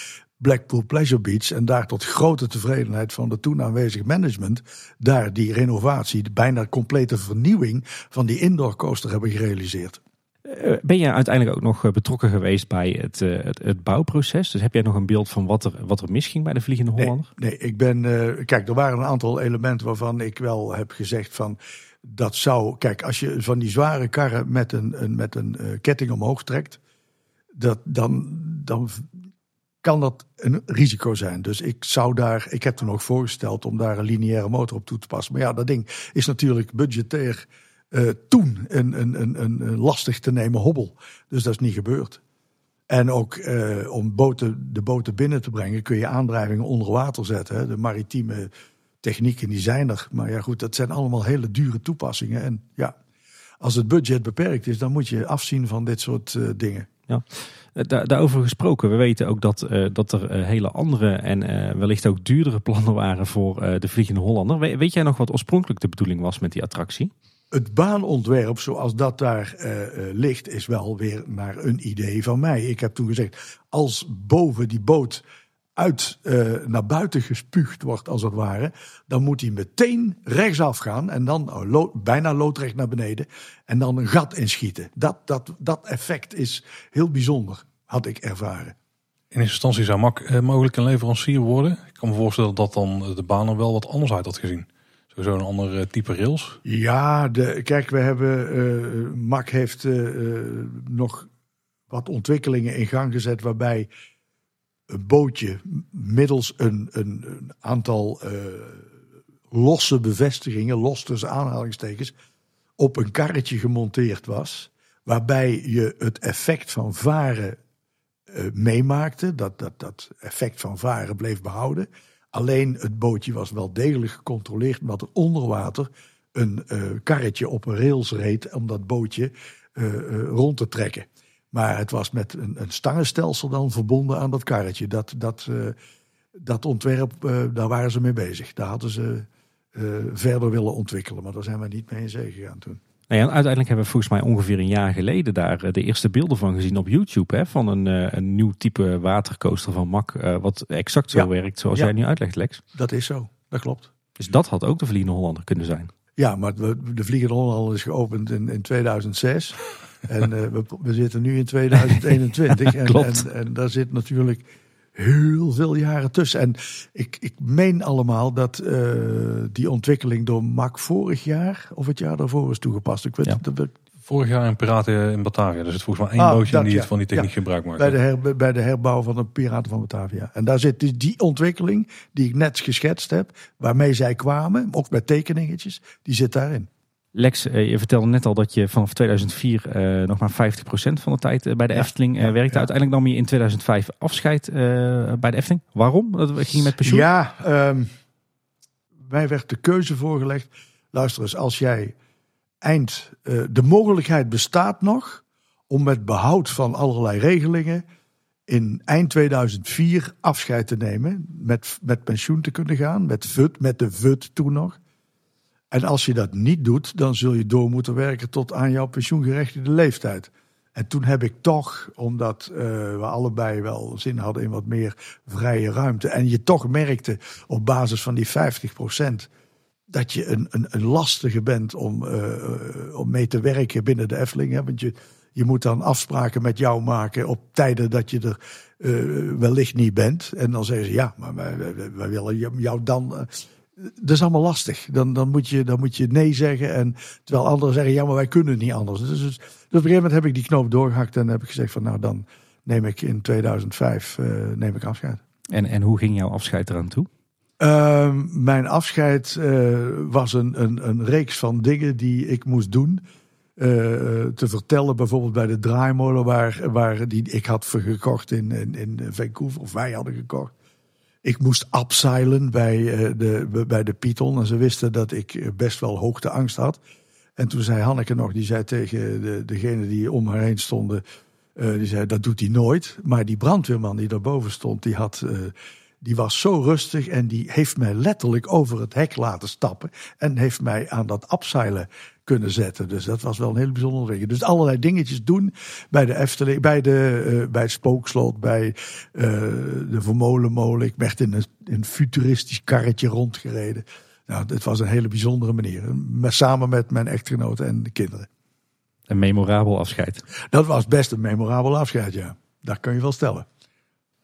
S3: Blackpool Pleasure Beach. En daar tot grote tevredenheid van de toen aanwezig management. Daar die renovatie, de bijna complete vernieuwing van die indoor coaster hebben gerealiseerd.
S2: Eh, ben jij uiteindelijk ook nog eh, betrokken geweest bij het, eh, het, het, bouwproces? Dus heb jij nog een beeld van wat er, wat er misging bij de Vliegende Hollander?
S3: Nee, nee ik ben. kijk, er waren een aantal elementen waarvan ik wel heb gezegd van. Dat zou. Kijk, als je van die zware karren met een, een met een ketting omhoog trekt. Dat, dan, dan kan dat een risico zijn. Dus ik zou daar, ik heb er nog voorgesteld om daar een lineaire motor op toe te passen. Maar ja, dat ding is natuurlijk budgetair uh, toen een, een, een, een, lastig te nemen hobbel. Dus dat is niet gebeurd. En ook uh, om boten, de boten binnen te brengen kun je aandrijvingen onder water zetten. De maritieme technieken die zijn er. Maar ja goed, dat zijn allemaal hele dure toepassingen. En ja, als het budget beperkt is, dan moet je afzien van dit soort uh, dingen.
S2: Ja. Daar, daarover gesproken, we weten ook dat, uh, dat er uh, hele andere en wellicht ook duurdere plannen waren voor de Vliegende Hollander. We, weet jij nog wat oorspronkelijk de bedoeling was met die attractie?
S3: Het baanontwerp zoals dat daar ligt is wel weer naar een idee van mij. Ik heb toen gezegd, als boven die boot uit uh, naar buiten gespuugd wordt, als het ware, dan moet hij meteen rechtsaf gaan en dan oh, lo bijna loodrecht naar beneden en dan een gat inschieten. Dat, dat, dat effect is heel bijzonder, had ik ervaren.
S1: In eerste instantie zou Mak eh, mogelijk een leverancier worden. Ik kan me voorstellen dat dan de baan er wel wat anders uit had gezien. Sowieso een ander eh, type rails.
S3: Ja, de, kijk, we hebben. Mak heeft nog wat ontwikkelingen in gang gezet waarbij een bootje middels een, een, een aantal uh, losse bevestigingen, los tussen aanhalingstekens, op een karretje gemonteerd was. Waarbij je het effect van varen uh, meemaakte. Dat, dat, dat effect van varen bleef behouden. Alleen het bootje was wel degelijk gecontroleerd, omdat er onder water een uh, karretje op een rails reed om dat bootje rond te trekken. Maar het was met een, een stangenstelsel dan verbonden aan dat karretje. Dat, dat, uh, dat ontwerp, uh, daar waren ze mee bezig. Daar hadden ze uh, verder willen ontwikkelen. Maar daar zijn we niet mee in zee gegaan toen.
S2: Nou ja, uiteindelijk hebben we volgens mij ongeveer een jaar geleden daar eh, de eerste beelden van gezien op YouTube. Hè, van een, eh, een nieuw type watercoaster van Mack. Uh, wat exact zo werkt zoals jij nu uitlegt, Lex.
S3: Dat is zo, dat klopt.
S2: Dus dat had ook de Vliegende Hollander kunnen zijn.
S3: Ja, maar de Vliegende Hollander is geopend in, in 2006. En we, we, zitten nu in 2021. en,
S2: klopt.
S3: En, en daar zit natuurlijk heel veel jaren tussen. En ik, ik meen allemaal dat uh, die ontwikkeling door Mac vorig jaar of het jaar daarvoor is toegepast. Ik weet ja. dat,
S1: Vorig jaar in Piraten in Batavia. Er zit volgens mij één ah, bootje die het van die techniek ja. gebruik maakt.
S3: Bij de, her, bij de herbouw van de Piraten van Batavia. En daar zit dus die ontwikkeling die ik net geschetst heb, waarmee zij kwamen, ook met tekeningetjes, die zit daarin.
S2: Lex, eh, je vertelde net al dat je vanaf 2004 uh, nog maar 50% van de tijd eh, bij de Efteling uh, werkte. Uiteindelijk nam je in 2005 afscheid bij de Efteling. Waarom? Dat ging met pensioen?
S3: Ja, um, wij werd de keuze voorgelegd. Luister eens, als jij eind... de mogelijkheid bestaat nog om met behoud van allerlei regelingen in eind 2004 afscheid te nemen. Met, met pensioen te kunnen gaan, met, VUT, met de VUT toen nog. En als je dat niet doet, dan zul je door moeten werken tot aan jouw pensioengerechtigde leeftijd. En toen heb ik toch, omdat uh, we allebei wel zin hadden in wat meer vrije ruimte. En je toch merkte op basis van die 50% dat je een, een, lastige bent om, uh, om mee te werken binnen de Efteling. Hè? Want je, je moet dan afspraken met jou maken op tijden dat je er wellicht niet bent. En dan zeggen ze ja, maar wij, wij, wij willen jou dan dat is allemaal lastig. Dan, dan, moet je, dan moet je nee zeggen. En, terwijl anderen zeggen, ja, maar wij kunnen het niet anders. Dus, dus, dus, op een gegeven moment heb ik die knoop doorgehakt en heb ik gezegd van nou, dan neem ik in 2005 uh, eh, neem ik afscheid.
S2: En, en hoe ging jouw afscheid eraan toe?
S3: Uh, mijn afscheid uh, was een, een, een reeks van dingen die ik moest doen. Uh, te vertellen, bijvoorbeeld bij de draaimolen waar, waar die ik had gekocht in, in, in Vancouver, of wij hadden gekocht. Ik moest upseilen bij, eh, de, bij de Python. En ze wisten dat ik eh, best wel hoogteangst had. En toen zei Hanneke nog, die zei tegen de, degene die om haar heen stonden. Uh, die zei, dat doet hij nooit. Maar die brandweerman die daarboven stond, die, had, die was zo rustig. En die heeft mij letterlijk over het hek laten stappen. En heeft mij aan dat abseilen kunnen zetten. Dus dat was wel een hele bijzondere ding. Dus allerlei dingetjes doen bij de Efteling, bij, de, uh, bij het Spookslot, bij uh, de Vermolenmolen. Ik werd in een, een futuristisch karretje rondgereden. Nou, het was een hele bijzondere manier. Samen met mijn echtgenoten en de kinderen.
S2: Een memorabel afscheid.
S3: Dat was best een memorabel afscheid, ja. Dat kan je wel stellen.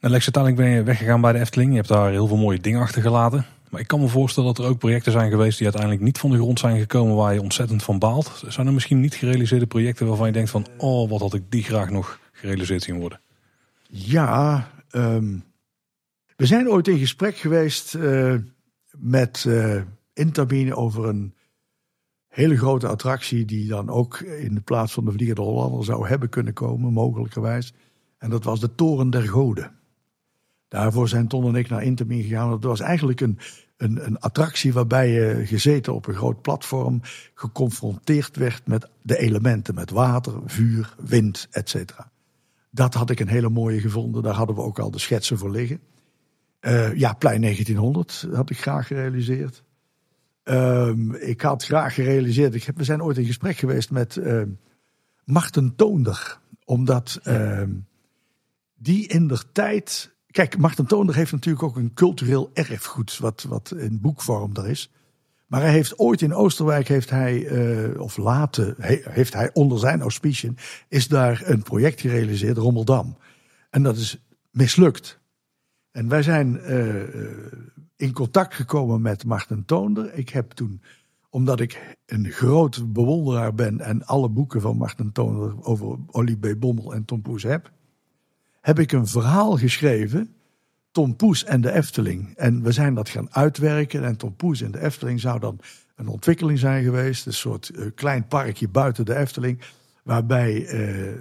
S1: En Lex, uiteindelijk ben je weggegaan bij de Efteling. Je hebt daar heel veel mooie dingen achtergelaten. Maar ik kan me voorstellen dat er ook projecten zijn geweest die uiteindelijk niet van de grond zijn gekomen waar je ontzettend van baalt. Zijn er misschien niet gerealiseerde projecten waarvan je denkt van, oh wat had ik die graag nog gerealiseerd zien worden?
S3: Ja, um, we zijn ooit in gesprek geweest uh, met uh, over een hele grote attractie die dan ook in de plaats van de Vliegende Hollander zou hebben kunnen komen, mogelijkerwijs. En dat was de Toren der Goden. Daarvoor zijn Ton en ik naar Intermin gegaan. Dat was eigenlijk een, een, een, attractie waarbij je gezeten op een groot platform geconfronteerd werd met de elementen, met water, vuur, wind, etc. Dat had ik een hele mooie gevonden. Daar hadden we ook al de schetsen voor liggen. Uh, ja, plein 1900 had ik graag gerealiseerd. Uh, ik had graag gerealiseerd. Ik heb, we zijn ooit in gesprek geweest met uh, Marten Toonder. Omdat uh, die in der tijd Kijk, Martin Toonder heeft natuurlijk ook een cultureel erfgoed, wat, wat in boekvorm er is. Maar hij heeft ooit in Oosterwijk, heeft hij, uh, of later, heeft hij onder zijn auspiciën, is daar een project gerealiseerd, Rommeldam. En dat is mislukt. En wij zijn uh, in contact gekomen met Martin Toonder. Ik heb toen, omdat ik een groot bewonderaar ben en alle boeken van Martin Toonder over Olly B. Bommel en Tom Poes heb, heb ik een verhaal geschreven. Tom Poes en de Efteling. En we zijn dat gaan uitwerken. En Tom Poes en de Efteling zou dan een ontwikkeling zijn geweest. Een soort uh, klein parkje buiten de Efteling. Waarbij uh,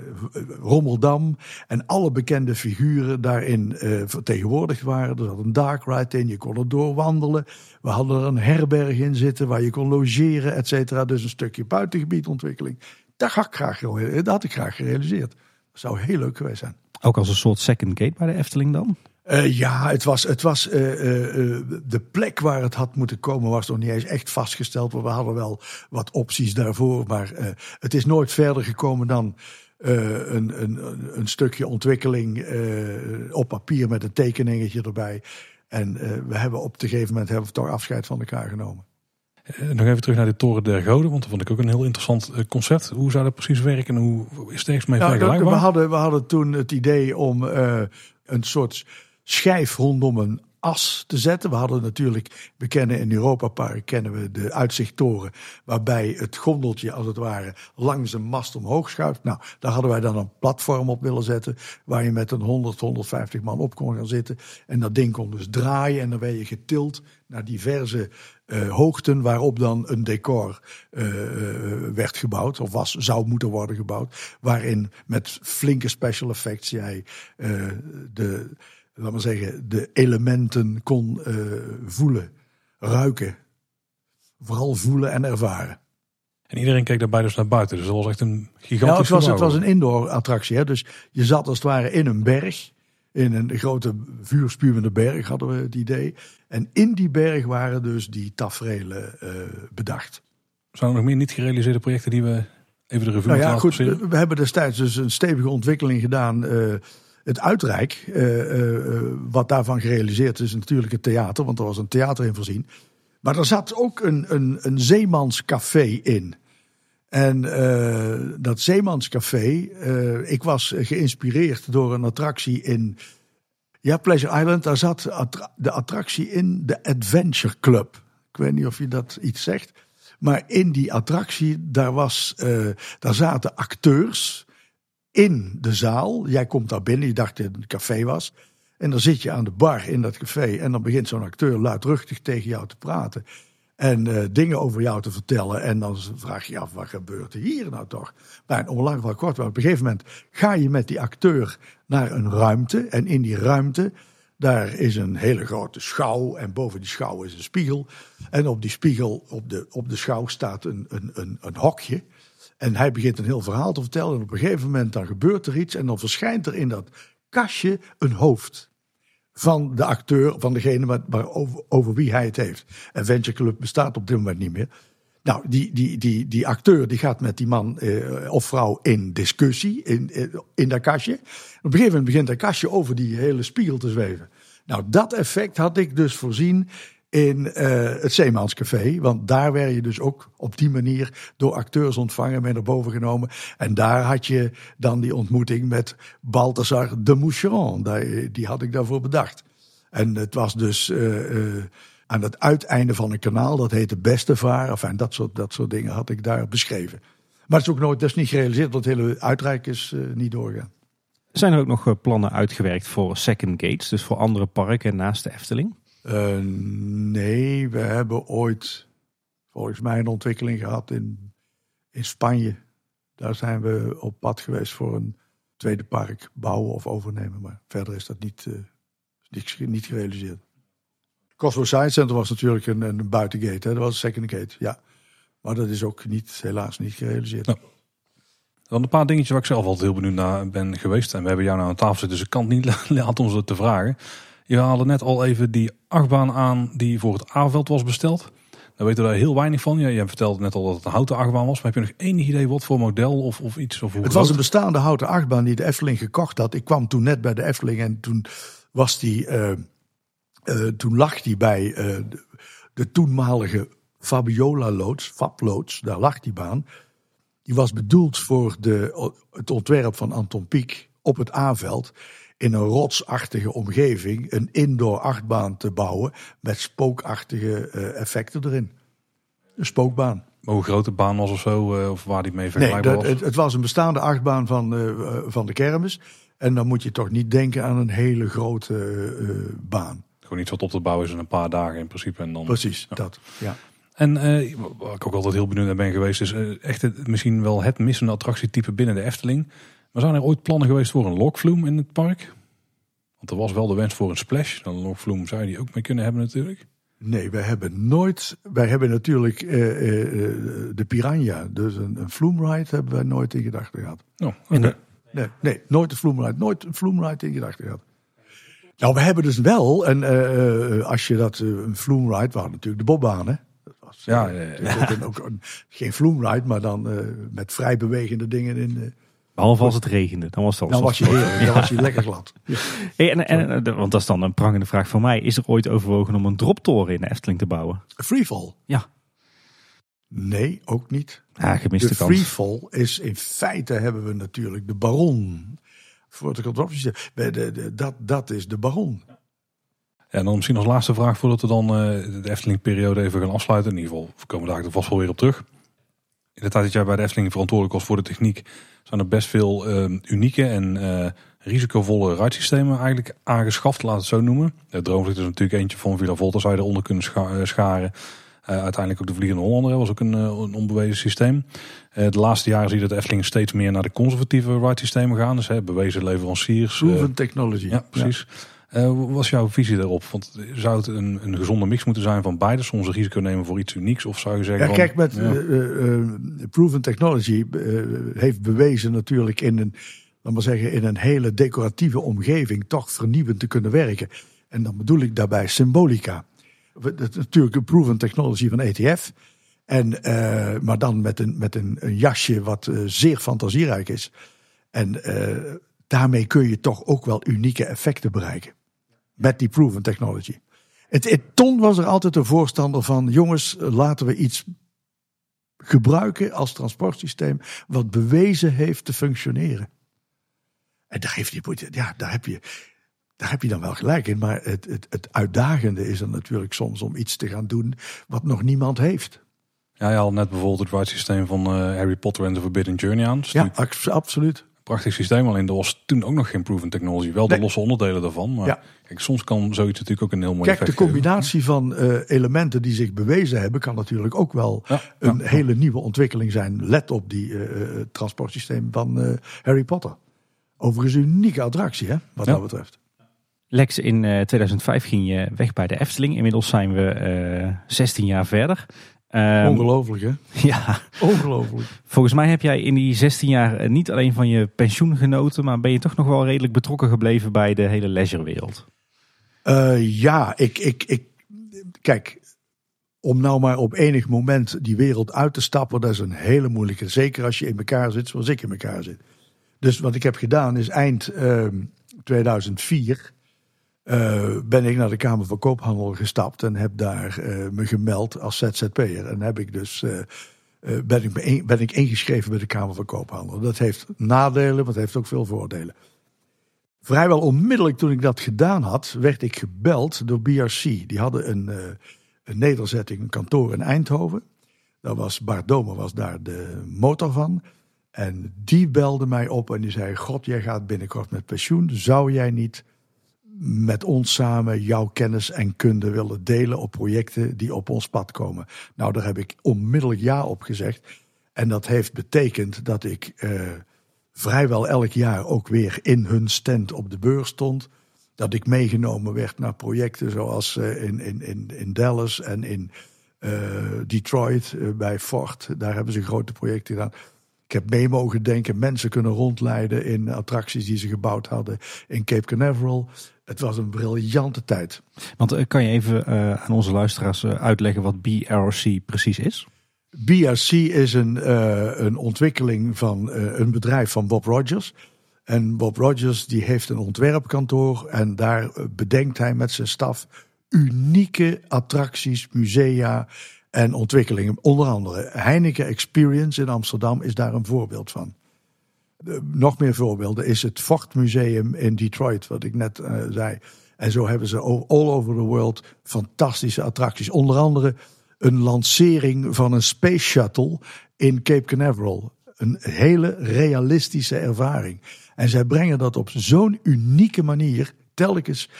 S3: Rommeldam en alle bekende figuren daarin uh, vertegenwoordigd waren. Er zat een dark ride in, je kon er doorwandelen. We hadden er een herberg in zitten waar je kon logeren, et cetera. Dus een stukje buitengebiedontwikkeling. Dat had ik graag, dat had ik graag gerealiseerd. Dat zou heel leuk geweest zijn.
S2: Ook als een soort second gate bij de Efteling dan?
S3: Uh, ja, het was, het was uh, uh, de plek waar het had moeten komen was nog niet eens echt vastgesteld. We hadden wel wat opties daarvoor, maar het is nooit verder gekomen dan een, een, een stukje ontwikkeling op papier met een tekeningetje erbij. En we hebben op een gegeven moment hebben we toch afscheid van elkaar genomen.
S1: Nog even terug naar de Toren der Goden, want dat vond ik ook een heel interessant concept. Hoe zou dat precies werken en hoe is het ergens mee nou, vergelijkbaar?
S3: We hadden, we hadden toen het idee om een soort schijf rondom een as te zetten. We hadden natuurlijk, we kennen in Europa Park kennen we de uitzichttoren, waarbij het gondeltje als het ware langs een mast omhoog schuift. Nou, daar hadden wij dan een platform op willen zetten, waar je met een 100, 150 man op kon gaan zitten. En dat ding kon dus draaien en dan werd je getild naar diverse uh, hoogten waarop dan een decor uh, werd gebouwd, of was, zou moeten worden gebouwd, waarin met flinke special effects jij de laat maar zeggen, de elementen kon voelen, ruiken. Vooral voelen en ervaren.
S1: En iedereen keek daarbij dus naar buiten. Dus dat was echt een gigantisch ja,
S3: het was, het was een indoor attractie. Hè? Dus je zat als het ware in een berg. In een grote vuurspuwende berg hadden we het idee. En in die berg waren dus die tafereelen uh, bedacht.
S1: Zijn er nog meer niet gerealiseerde projecten die we even de revue
S3: nou ja, goed, We hebben destijds dus een stevige ontwikkeling gedaan... Uh, het uitrijk, uh, wat daarvan gerealiseerd is, natuurlijk het theater, want er was een theater in voorzien. Maar er zat ook een, een, een zeemanscafé in. En uh, dat zeemanscafé, uh, ik was geïnspireerd door een attractie in ja, Pleasure Island. Daar zat de attractie in de Adventure Club. Ik weet niet of je dat iets zegt. Maar in die attractie, daar, was, uh, daar zaten acteurs in de zaal. Jij komt daar binnen, je dacht dat het een café was. En dan zit je aan de bar in dat café en dan begint zo'n acteur luidruchtig tegen jou te praten. En uh, dingen over jou te vertellen. En dan vraag je je af, wat gebeurt er hier nou toch? Maar om lang wel kort, maar op een gegeven moment ga je met die acteur naar een ruimte. En in die ruimte, daar is een hele grote schouw. En boven die schouw is een spiegel. En op die spiegel, op de, op de schouw, staat een, een, een, een hokje. En hij begint een heel verhaal te vertellen. En op een gegeven moment dan gebeurt er iets. En dan verschijnt er in dat kastje een hoofd. Van de acteur, van degene waar, over, over wie hij het heeft. Adventure Club bestaat op dit moment niet meer. Nou, die, die, die, die acteur die gaat met die man eh, of vrouw in discussie in, in, in dat kastje. Op een gegeven moment begint dat kastje over die hele spiegel te zweven. Nou, dat effect had ik dus voorzien in uh, het Zeemanscafé. Want daar werd je dus ook op die manier door acteurs ontvangen, mee naar boven genomen. En daar had je dan die ontmoeting met Balthazar de Moucheron. Die had ik daarvoor bedacht. En het was dus uh, uh, aan het uiteinde van een kanaal, dat heette Bestevaar. Enfin, dat soort, dat soort dingen had ik daar beschreven. Maar het is ook nooit, dat niet gerealiseerd, want het hele uitrijk is niet doorgaan.
S2: Zijn er ook nog plannen uitgewerkt voor second gates, dus voor andere parken naast de Efteling?
S3: Uh, nee, we hebben ooit volgens mij een ontwikkeling gehad in, in Spanje. Daar zijn we op pad geweest voor een tweede park bouwen of overnemen. Maar verder is dat niet, uh, niet, niet gerealiseerd. Cosmo Science Center was natuurlijk een, een buitengate. Hè? Dat was een second gate, ja. Maar dat is ook niet, helaas niet gerealiseerd. Nou.
S1: Dan een paar dingetjes waar ik zelf altijd heel benieuwd naar ben geweest. En we hebben jou nou aan tafel zitten, dus ik kan het niet laten ons te vragen. Je haalde net al even die achtbaan aan die voor het A-veld was besteld. Daar weten we daar heel weinig van. Je vertelde net al dat het een houten achtbaan was. Maar heb je nog enig idee wat voor model of, of iets? Of
S3: het was een bestaande houten achtbaan die de Efteling gekocht had. Ik kwam toen net bij de Efteling en toen, was die, uh, uh, toen lag die bij uh, de, de, toenmalige Fabiola loods, Fab loods. Daar lag die baan. Die was bedoeld voor de, het ontwerp van Anton Pieck op het A-veld in een rotsachtige omgeving een indoor achtbaan te bouwen met spookachtige uh, effecten erin. Een spookbaan.
S1: Maar hoe groot de baan was of zo, uh, of waar die mee vergelijkbaar nee,
S3: was? Het, het, was een bestaande achtbaan van, uh, van de kermis. En dan moet je toch niet denken aan een hele grote baan.
S1: Gewoon iets wat op te bouwen is in een paar dagen in principe. En dan,
S3: Precies, dat. Ja.
S1: En uh, waar ik ook altijd heel benieuwd naar ben geweest, is uh, echt het, misschien wel het missende attractietype binnen de Efteling. Maar zijn er ooit plannen geweest voor een lokvloem in het park? Want er was wel de wens voor een splash. Een lokvloem zou je die ook mee kunnen hebben natuurlijk.
S3: Nee, wij hebben nooit. Wij hebben natuurlijk uh, uh, de Piranha. Dus een, een vloemride hebben wij nooit in gedachten gehad.
S1: Oh, okay.
S3: nee, nee, nooit een vloemride. Nooit een vloemride in gedachten gehad. Nou, we hebben dus wel, en als je dat, een flume ride, waren natuurlijk de bobbanen. Dat was ja, Ook, ook een, geen flume ride, maar dan met vrij bewegende dingen in de
S2: Behalve als het regende, dan was het
S3: Dan was je, dan was je lekker glad.
S2: Hey, en, en, want dat is dan een prangende vraag van mij. Is er ooit overwogen om een droptoren in de Efteling te bouwen?
S3: Freefall?
S2: Ja.
S3: Nee, ook niet.
S2: Ja, gemiste
S3: de freefall is in feite hebben we natuurlijk de baron. Voor het de, dat, dat is de baron.
S1: En dan misschien als laatste vraag voordat we dan uh, de Efteling-periode even gaan afsluiten. In ieder geval, we komen daar vast wel weer op terug. In de tijd dat jij bij de Efteling verantwoordelijk was voor de techniek, zijn er best veel uh, unieke en uh, risicovolle ruitsystemen eigenlijk aangeschaft, laat het zo noemen. De Droomvlucht is natuurlijk eentje van Villa Volta, zou je eronder kunnen eh, scharen. Uh, uiteindelijk ook de Vliegende Hollander was ook een, een onbewezen systeem. de laatste jaren zie je dat Efteling steeds meer naar de conservatieve ruitsystemen gaan. Dus hè, bewezen leveranciers.
S3: Proven technology.
S1: Ja, precies. Uh, wat was jouw visie daarop? Want zou het een, een gezonde mix moeten zijn van beide? Soms een risico nemen voor iets unieks? Of zou je zeggen.
S3: Ja, kijk, met uh, proven technology heeft bewezen natuurlijk in een, laat maar zeggen, in een hele decoratieve omgeving toch vernieuwend te kunnen werken. En dan bedoel ik daarbij symbolica. Dat is natuurlijk een proven technology van ETF. En, maar dan met een, met een, een jasje wat zeer fantasierijk is. En daarmee kun je toch ook wel unieke effecten bereiken met die proven technology. Het, het, Ton was er altijd een voorstander van, jongens, laten we iets gebruiken als transportsysteem wat bewezen heeft te functioneren. En daar, heeft die, ja, daar, heb je, daar heb je dan wel gelijk in, maar het, het, het uitdagende is er natuurlijk soms om iets te gaan doen wat nog niemand heeft.
S1: Ja, je had net bijvoorbeeld het ride systeem van uh, Harry Potter en The Forbidden Journey aan.
S3: Ja, absoluut
S1: prachtig systeem. Alleen er was toen ook nog geen proven technology. Wel de losse onderdelen daarvan. Maar ja. kijk, soms kan zoiets natuurlijk ook een heel mooi
S3: Kijk, de combinatie van uh, elementen die zich bewezen hebben... kan natuurlijk ook wel een hele nieuwe ontwikkeling zijn. Let op die uh, transportsysteem van uh, Harry Potter. Overigens een unieke attractie, hè, wat dat betreft.
S2: Lex, in 2005 ging je weg bij de Efteling. Inmiddels zijn we 16 jaar verder.
S3: Um, Ongelooflijk hè?
S2: Ja.
S3: Ongelooflijk.
S2: Volgens mij heb jij in die 16 jaar eh, niet alleen van je pensioen genoten, maar ben je toch nog wel redelijk betrokken gebleven bij de hele leisurewereld.
S3: Uh, ja, ik, ik, ik, kijk, om nou maar op enig moment die wereld uit te stappen, dat is een hele moeilijke. Zeker als je in elkaar zit zoals ik in elkaar zit. Dus wat ik heb gedaan is eind uh, 2004 uh, ben ik naar de Kamer van Koophandel gestapt en heb daar uh, me gemeld als ZZP'er. En heb ik dus, uh, ben, ik ben ik ingeschreven bij de Kamer van Koophandel. Dat heeft nadelen, maar het heeft ook veel voordelen. Vrijwel onmiddellijk toen ik dat gedaan had, werd ik gebeld door BRC. Die hadden een, een nederzetting, een kantoor in Eindhoven. Daar was Bart Domer was daar de motor van. En die belde mij op en die zei: God, jij gaat binnenkort met pensioen. Zou jij niet met ons samen jouw kennis en kunde willen delen op projecten die op ons pad komen. Nou, daar heb ik onmiddellijk ja op gezegd. En dat heeft betekend dat ik uh, vrijwel elk jaar ook weer in hun stand op de beurs stond. Dat ik meegenomen werd naar projecten zoals uh, in, in, in, in Dallas en in uh, Detroit bij Ford. Daar hebben ze grote projecten gedaan. Ik heb mee mogen denken, mensen kunnen rondleiden in attracties die ze gebouwd hadden in Cape Canaveral. Het was een briljante tijd.
S2: Want uh, kan je even uh, aan onze luisteraars uh, uitleggen wat BRC precies is?
S3: BRC is een, een ontwikkeling van een bedrijf van Bob Rogers. En Bob Rogers die heeft een ontwerpkantoor en daar bedenkt hij met zijn staf unieke attracties, musea en ontwikkelingen. Onder andere Heineken Experience in Amsterdam is daar een voorbeeld van. Nog meer voorbeelden is het Ford Museum in Detroit, wat ik net uh, zei. En zo hebben ze all over the world fantastische attracties. Onder andere een lancering van een space shuttle in Cape Canaveral. Een hele realistische ervaring. En zij brengen dat op zo'n unieke manier telkens.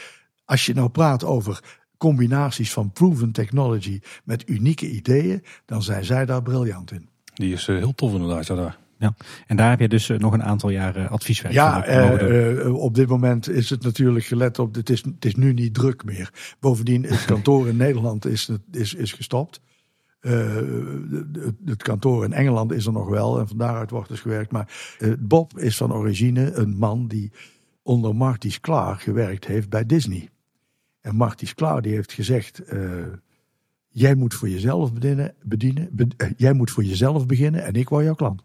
S3: Als je nou praat over combinaties van proven technology met unieke ideeën, dan zijn zij daar briljant in.
S1: Die is uh, heel tof inderdaad. Ja, daar.
S2: Ja, en daar heb je dus eh, nog een aantal jaren advieswerk
S3: Ja, uh, op dit moment is het natuurlijk gelet op, het is, het is nu niet druk meer. Bovendien, het kantoor in Nederland is, is, is gestopt. Uh, het kantoor in Engeland is er nog wel en van daaruit wordt dus gewerkt. Maar Bob is van origine een man die onder Marty Sklar gewerkt heeft bij Disney. En Marty Sklar die heeft gezegd, jij moet voor jezelf bedienen, bedienen jij moet voor jezelf beginnen en ik word jouw klant.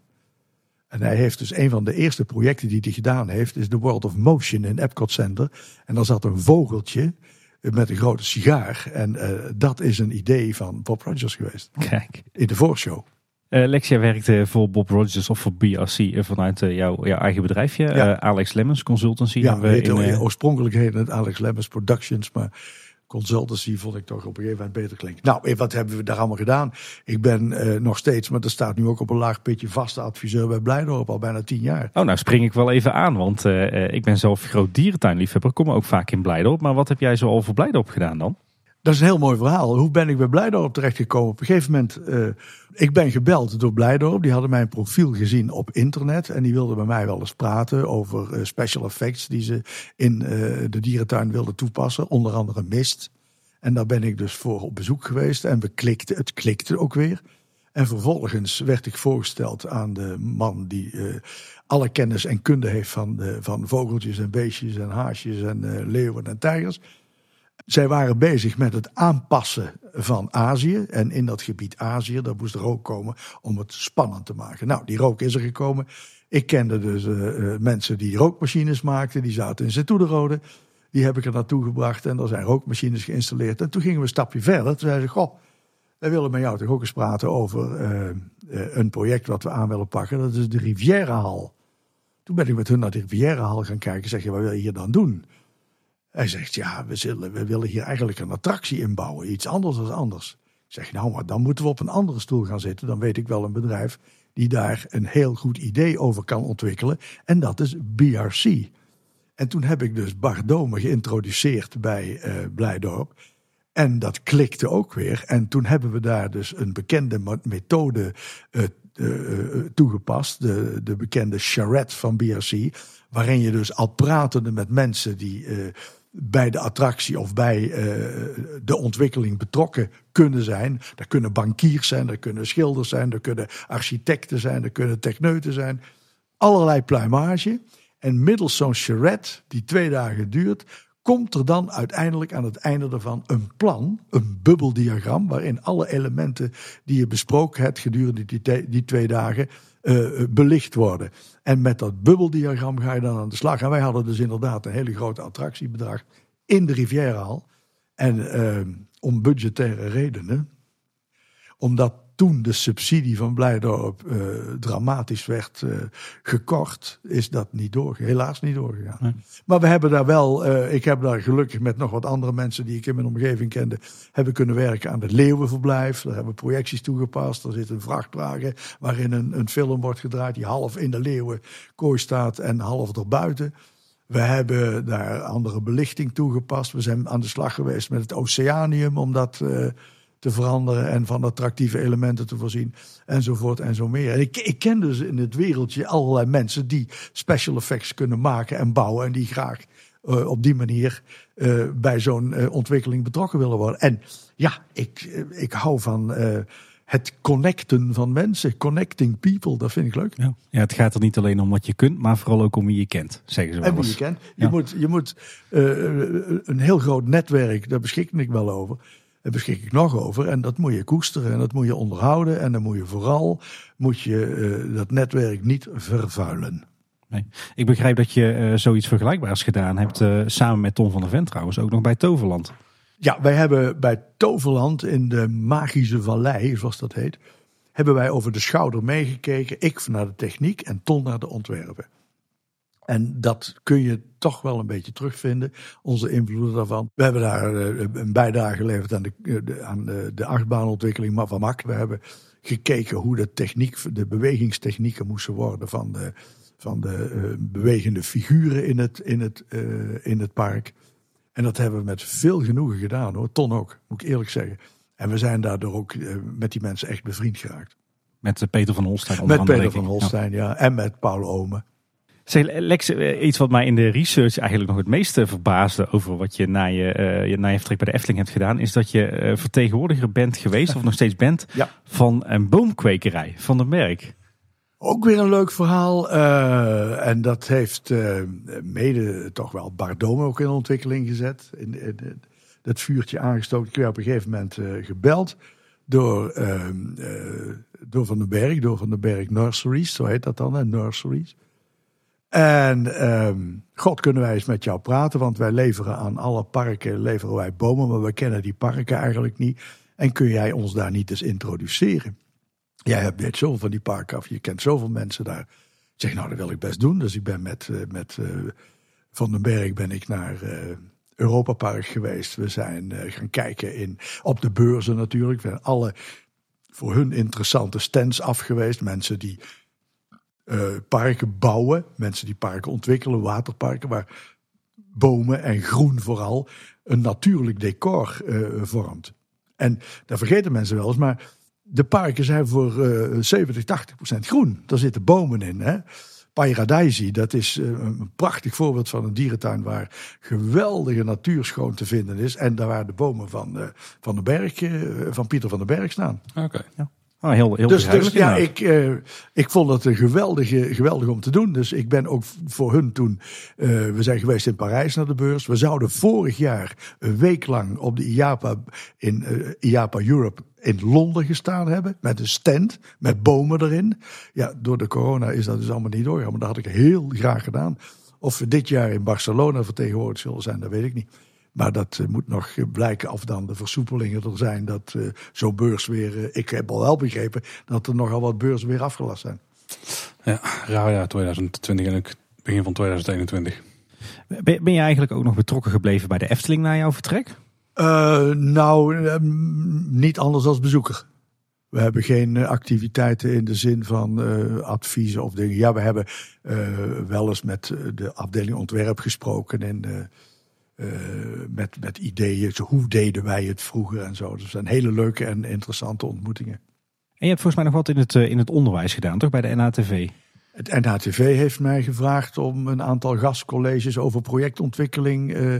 S3: En hij heeft dus een van de eerste projecten die hij gedaan heeft, is The World of Motion in Epcot Center. En daar zat een vogeltje met een grote sigaar. En uh, dat is een idee van Bob Rogers geweest.
S2: Kijk.
S3: In de voorshow.
S2: Uh, Lexia werkte voor Bob Rogers of voor BRC uh, vanuit uh, jouw, jouw eigen bedrijfje, ja. Alex Lemmens Consultancy.
S3: Ja, we in, oorspronkelijk heette het Alex Lemmens Productions, maar consultancy vond ik toch op een gegeven moment beter klinken. Nou, wat hebben we daar allemaal gedaan? Ik ben uh, nog steeds, maar dat staat nu ook op een laag pitje, vaste adviseur bij Blijdorp al bijna tien jaar.
S2: Oh, nou spring ik wel even aan, want uh, ik ben zelf groot dierentuinliefhebber, kom ook vaak in Blijdorp. Maar wat heb jij zo al voor Blijdorp gedaan dan?
S3: Dat is een heel mooi verhaal. Hoe ben ik bij Blijdorp terechtgekomen? Op een gegeven moment, uh, ik ben gebeld door Blijdorp. Die hadden mijn profiel gezien op internet. En die wilden bij mij wel eens praten over uh, special effects die ze in uh, de dierentuin wilden toepassen. Onder andere mist. En daar ben ik dus voor op bezoek geweest. En we klikten, het klikte ook weer. En vervolgens werd ik voorgesteld aan de man die alle kennis en kunde heeft van, van vogeltjes en beestjes en haasjes en leeuwen en tijgers. Zij waren bezig met het aanpassen van Azië. En in dat gebied Azië, daar moest rook komen om het spannend te maken. Nou, die rook is er gekomen. Ik kende dus uh, mensen die rookmachines maakten. Die zaten in Zeetoederode. Die heb ik er naartoe gebracht en er zijn rookmachines geïnstalleerd. En toen gingen we een stapje verder. Toen zeiden ze, goh, wij willen met jou toch ook eens praten over uh, een project wat we aan willen pakken. Dat is de Rivierenhal. Toen ben ik met hun naar de Rivierenhal gaan kijken. Zeg je, wat wil je hier dan doen? Hij zegt, ja, we, zullen, we willen hier eigenlijk een attractie inbouwen. Iets anders dan anders. Ik zeg, nou, maar dan moeten we op een andere stoel gaan zitten. Dan weet ik wel een bedrijf die daar een heel goed idee over kan ontwikkelen. En dat is BRC. En toen heb ik dus Bardome geïntroduceerd bij uh, Blijdorp. En dat klikte ook weer. En toen hebben we daar dus een bekende methode uh, uh, toegepast. De, de bekende charrette van BRC. Waarin je dus al pratende met mensen die bij de attractie of bij uh, de ontwikkeling betrokken kunnen zijn. Er kunnen bankiers zijn, er kunnen schilders zijn, er kunnen architecten zijn, er kunnen techneuten zijn. Allerlei pluimage. En middels zo'n charrette, die twee dagen duurt, komt er dan uiteindelijk aan het einde ervan een plan, een bubbeldiagram, waarin alle elementen die je besproken hebt gedurende die, die twee dagen uh, belicht worden. En met dat bubbeldiagram ga je dan aan de slag. En wij hadden dus inderdaad een hele grote attractiebedrag in de Rivierenhal. En uh, om budgettaire redenen, omdat toen de subsidie van Blijdorp uh, dramatisch werd uh, gekort, is dat niet doorgegaan. Helaas niet doorgegaan. Nee. Maar we hebben daar wel, uh, ik heb daar gelukkig met nog wat andere mensen die ik in mijn omgeving kende, hebben kunnen werken aan het Leeuwenverblijf. Daar hebben we projecties toegepast. Er zit een vrachtwagen waarin een, een film wordt gedraaid die half in de Leeuwenkooi staat en half erbuiten. We hebben daar andere belichting toegepast. We zijn aan de slag geweest met het Oceanium om dat te veranderen en van attractieve elementen te voorzien, enzovoort en zo meer. En ik, ik ken dus in het wereldje allerlei mensen die special effects kunnen maken en bouwen en die graag uh, op die manier uh, bij zo'n uh, ontwikkeling betrokken willen worden. En ja, ik, ik hou van het connecten van mensen, connecting people, dat vind ik leuk.
S2: Ja. ja, het gaat er niet alleen om wat je kunt, maar vooral ook om wie je kent, zeggen ze wel
S3: En wie je kent. Je ja. moet, je moet een heel groot netwerk, daar beschik ik wel over daar beschik ik nog over. En dat moet je koesteren en dat moet je onderhouden. En dan moet je vooral moet je, uh, dat netwerk niet vervuilen.
S2: Nee. Ik begrijp dat je uh, zoiets vergelijkbaars gedaan hebt, uh, samen met Tom van der Vent trouwens, ook nog bij Toverland.
S3: Ja, wij hebben bij Toverland in de Magische Vallei, zoals dat heet, hebben wij over de schouder meegekeken. Ik naar de techniek en Ton naar de ontwerpen. En dat kun je toch wel een beetje terugvinden, onze invloeden daarvan. We hebben daar eh, een bijdrage geleverd aan de, de, aan de, achtbaanontwikkeling van Mak. We hebben gekeken hoe de techniek, de bewegingstechnieken moesten worden van de, van de uh, bewegende figuren in het, in, het, uh, in het park. En dat hebben we met veel genoegen gedaan hoor. Ton ook, moet ik eerlijk zeggen. En we zijn daardoor ook uh, met die mensen echt bevriend geraakt.
S2: Met Peter van Holstein
S3: onder Met Peter van Holstein, ja. ja. En met Paul Omen.
S2: Zeg, Lex, eh, iets wat mij in de research eigenlijk nog het meeste verbaasde over wat je na je, uh, je, na je vertrek bij de Efteling hebt gedaan, is dat je vertegenwoordiger bent geweest, of nog steeds bent,
S3: ja.
S2: van een boomkwekerij van de Merk.
S3: Ook weer een leuk verhaal. Uh, en dat heeft uh, mede toch wel Bardome ook in ontwikkeling gezet. In, in, dat vuurtje aangestoken. Ik werd op een gegeven moment uh, gebeld door, door Van den Berg, door Van den Berg Nurseries, zo heet dat dan, hè, Nurseries. En um, God, kunnen wij eens met jou praten, want wij leveren aan alle parken, leveren wij bomen, maar we kennen die parken eigenlijk niet. En kun jij ons daar niet eens introduceren? Jij hebt net zoveel van die parken af, je kent zoveel mensen daar. Ik zeg, nou, dat wil ik best doen. Dus ik ben met, uh, met uh, Van den Berg ben ik naar uh, Europa Park geweest. We zijn gaan kijken in, op de beurzen natuurlijk. We zijn alle voor hun interessante stands af geweest. Mensen die parken bouwen, mensen die parken ontwikkelen, waterparken, waar bomen en groen vooral een natuurlijk decor vormt. En daar vergeten mensen wel eens, maar de parken zijn voor uh, 70, 80 procent groen. Daar zitten bomen in. Hè? Paradise, dat is uh, een prachtig voorbeeld van een dierentuin waar geweldige natuur schoon te vinden is. En daar waar de bomen van, uh, van, de berg, uh, van Pieter van den Berg staan.
S1: Oké.
S2: Ja. Oh, heel, heel
S3: dus, dus ja, ik, uh, ik vond het een geweldige, geweldig om te doen. Dus ik ben ook voor hun toen. Uh, we zijn geweest in Parijs naar de beurs. We zouden vorig jaar een week lang op de IAPA in uh, IAPA Europe in Londen gestaan hebben. Met een stand, met bomen erin. Ja, door de corona is dat dus allemaal niet doorgegaan. Maar dat had ik heel graag gedaan. Of we dit jaar in Barcelona vertegenwoordigd zullen zijn, dat weet ik niet. Maar dat uh, moet nog blijken of dan de versoepelingen er zijn. Dat uh, zo'n beurs weer. Uh, ik heb al wel begrepen dat er nogal wat beurzen weer afgelast zijn.
S1: Ja, raar jaar 2020 en ook begin van 2021.
S2: Ben, ben je eigenlijk ook nog betrokken gebleven bij de Efteling na jouw vertrek?
S3: nou, niet anders als bezoeker. We hebben geen activiteiten in de zin van uh, adviezen of dingen. Ja, we hebben uh, wel eens met de afdeling ontwerp gesproken in uh, met, met ideeën. Zo, hoe deden wij het vroeger en zo. Dus dat zijn hele leuke en interessante ontmoetingen.
S2: En je hebt volgens mij nog wat in het, in het onderwijs gedaan, toch? Bij de NHTV?
S3: Het NHTV heeft mij gevraagd om een aantal gastcolleges over projectontwikkeling uh,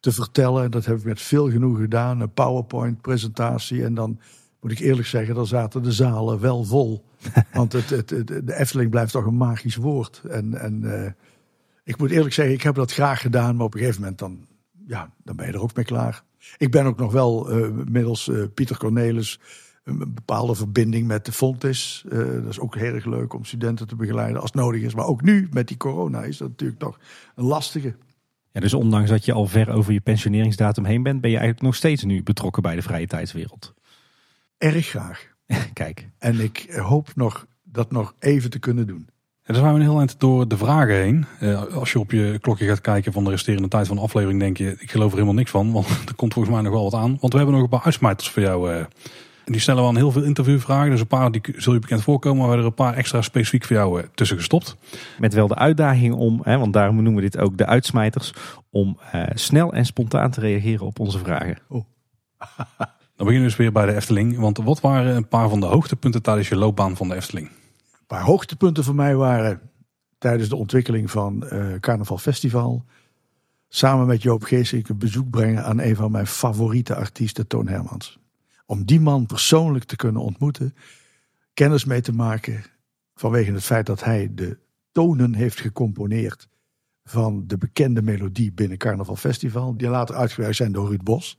S3: te vertellen. Dat heb ik met veel genoeg gedaan. Een PowerPoint-presentatie. En dan moet ik eerlijk zeggen, dan zaten de zalen wel vol. Want het, het, het, de Efteling blijft toch een magisch woord. En, en uh, ik moet eerlijk zeggen, ik heb dat graag gedaan. Maar op een gegeven moment dan ja, dan ben je er ook mee klaar. Ik ben ook nog wel uh, middels uh, Pieter Cornelis een bepaalde verbinding met de Fontis. Uh, dat is ook heel erg leuk om studenten te begeleiden als nodig is. Maar ook nu met die corona is dat natuurlijk toch een lastige.
S2: Ja, dus ondanks dat je al ver over je pensioneringsdatum heen bent, ben je eigenlijk nog steeds nu betrokken bij de vrije tijdswereld.
S3: Erg graag.
S2: Kijk.
S3: En ik hoop nog dat nog even te kunnen doen.
S1: En dan zijn we een heel eind door de vragen heen. Uh, als je op je klokje gaat kijken van de resterende tijd van de aflevering, denk je, ik geloof er helemaal niks van. Want er komt volgens mij nog wel wat aan. Want we hebben nog een paar uitsmijters voor jou. Uh, die stellen we aan heel veel interviewvragen. Dus een paar die zul je bekend voorkomen. Maar we hebben er een paar extra specifiek voor jou uh, tussen gestopt.
S2: Met wel de uitdaging om, hè, want daarom noemen we dit ook de uitsmijters, om snel en spontaan te reageren op onze vragen.
S3: Oh.
S1: Dan beginnen we dus weer bij de Efteling. Want wat waren een paar van de hoogtepunten tijdens je loopbaan van de Efteling?
S3: Paar hoogtepunten voor mij waren tijdens de ontwikkeling van uh, Carnaval Festival. Samen met Joop Geesink een bezoek brengen aan een van mijn favoriete artiesten, Toon Hermans. Om die man persoonlijk te kunnen ontmoeten, kennis mee te maken. Vanwege het feit dat hij de tonen heeft gecomponeerd van de bekende melodie binnen Carnaval Festival. Die later uitgewerkt zijn door Ruud Bos.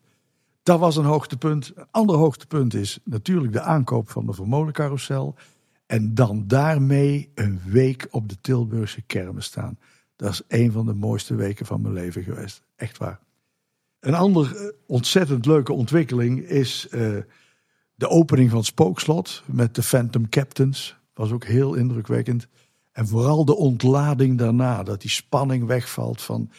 S3: Dat was een hoogtepunt. Een ander hoogtepunt is natuurlijk de aankoop van de Vermolencarousel. En dan daarmee een week op de Tilburgse kermis staan. Dat is een van de mooiste weken van mijn leven geweest. Echt waar. Een andere ontzettend leuke ontwikkeling is uh, de opening van het Spookslot met de Phantom Captains. Was ook heel indrukwekkend. En vooral de ontlading daarna, dat die spanning wegvalt van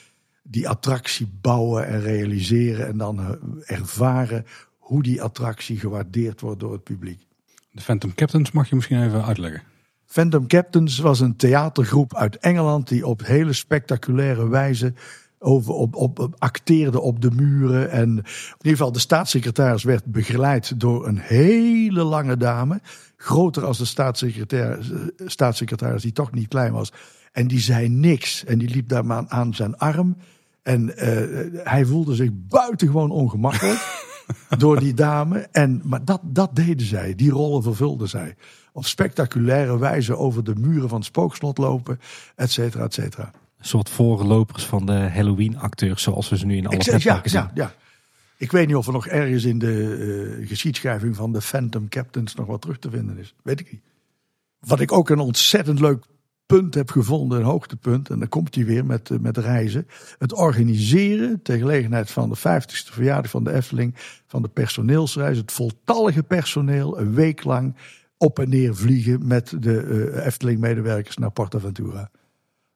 S3: die attractie bouwen en realiseren. En dan ervaren hoe die attractie gewaardeerd wordt door het publiek.
S1: De Phantom Captains mag je misschien even uitleggen.
S3: Phantom Captains was een theatergroep uit Engeland die op hele spectaculaire wijze over, op, op, acteerde op de muren. En in ieder geval de staatssecretaris werd begeleid door een hele lange dame. Groter als de staatssecretaris, staatssecretaris die toch niet klein was. En die zei niks. En die liep daar maar aan zijn arm. En uh, hij voelde zich buitengewoon ongemakkelijk. door die dame. En, maar dat, dat deden zij, die rollen vervulden zij. Op spectaculaire wijze over de muren van het spookslot lopen, et cetera, et cetera.
S2: Een soort voorlopers van de Halloween-acteurs, zoals we ze nu in alle
S3: zeg, ja, zien. Ja, ja. Ik weet niet of er nog ergens in de uh, geschiedschrijving van de Phantom Captains nog wat terug te vinden is. Weet ik niet. Wat ik ook een ontzettend leuk punt heb gevonden, een hoogtepunt, en dan komt hij weer met, eh, met reizen. Het organiseren, ter gelegenheid van de 50ste verjaardag van de Efteling, van de personeelsreis. Het voltallige personeel, een week lang op en neer vliegen met de uh, Efteling-medewerkers naar Portaventura.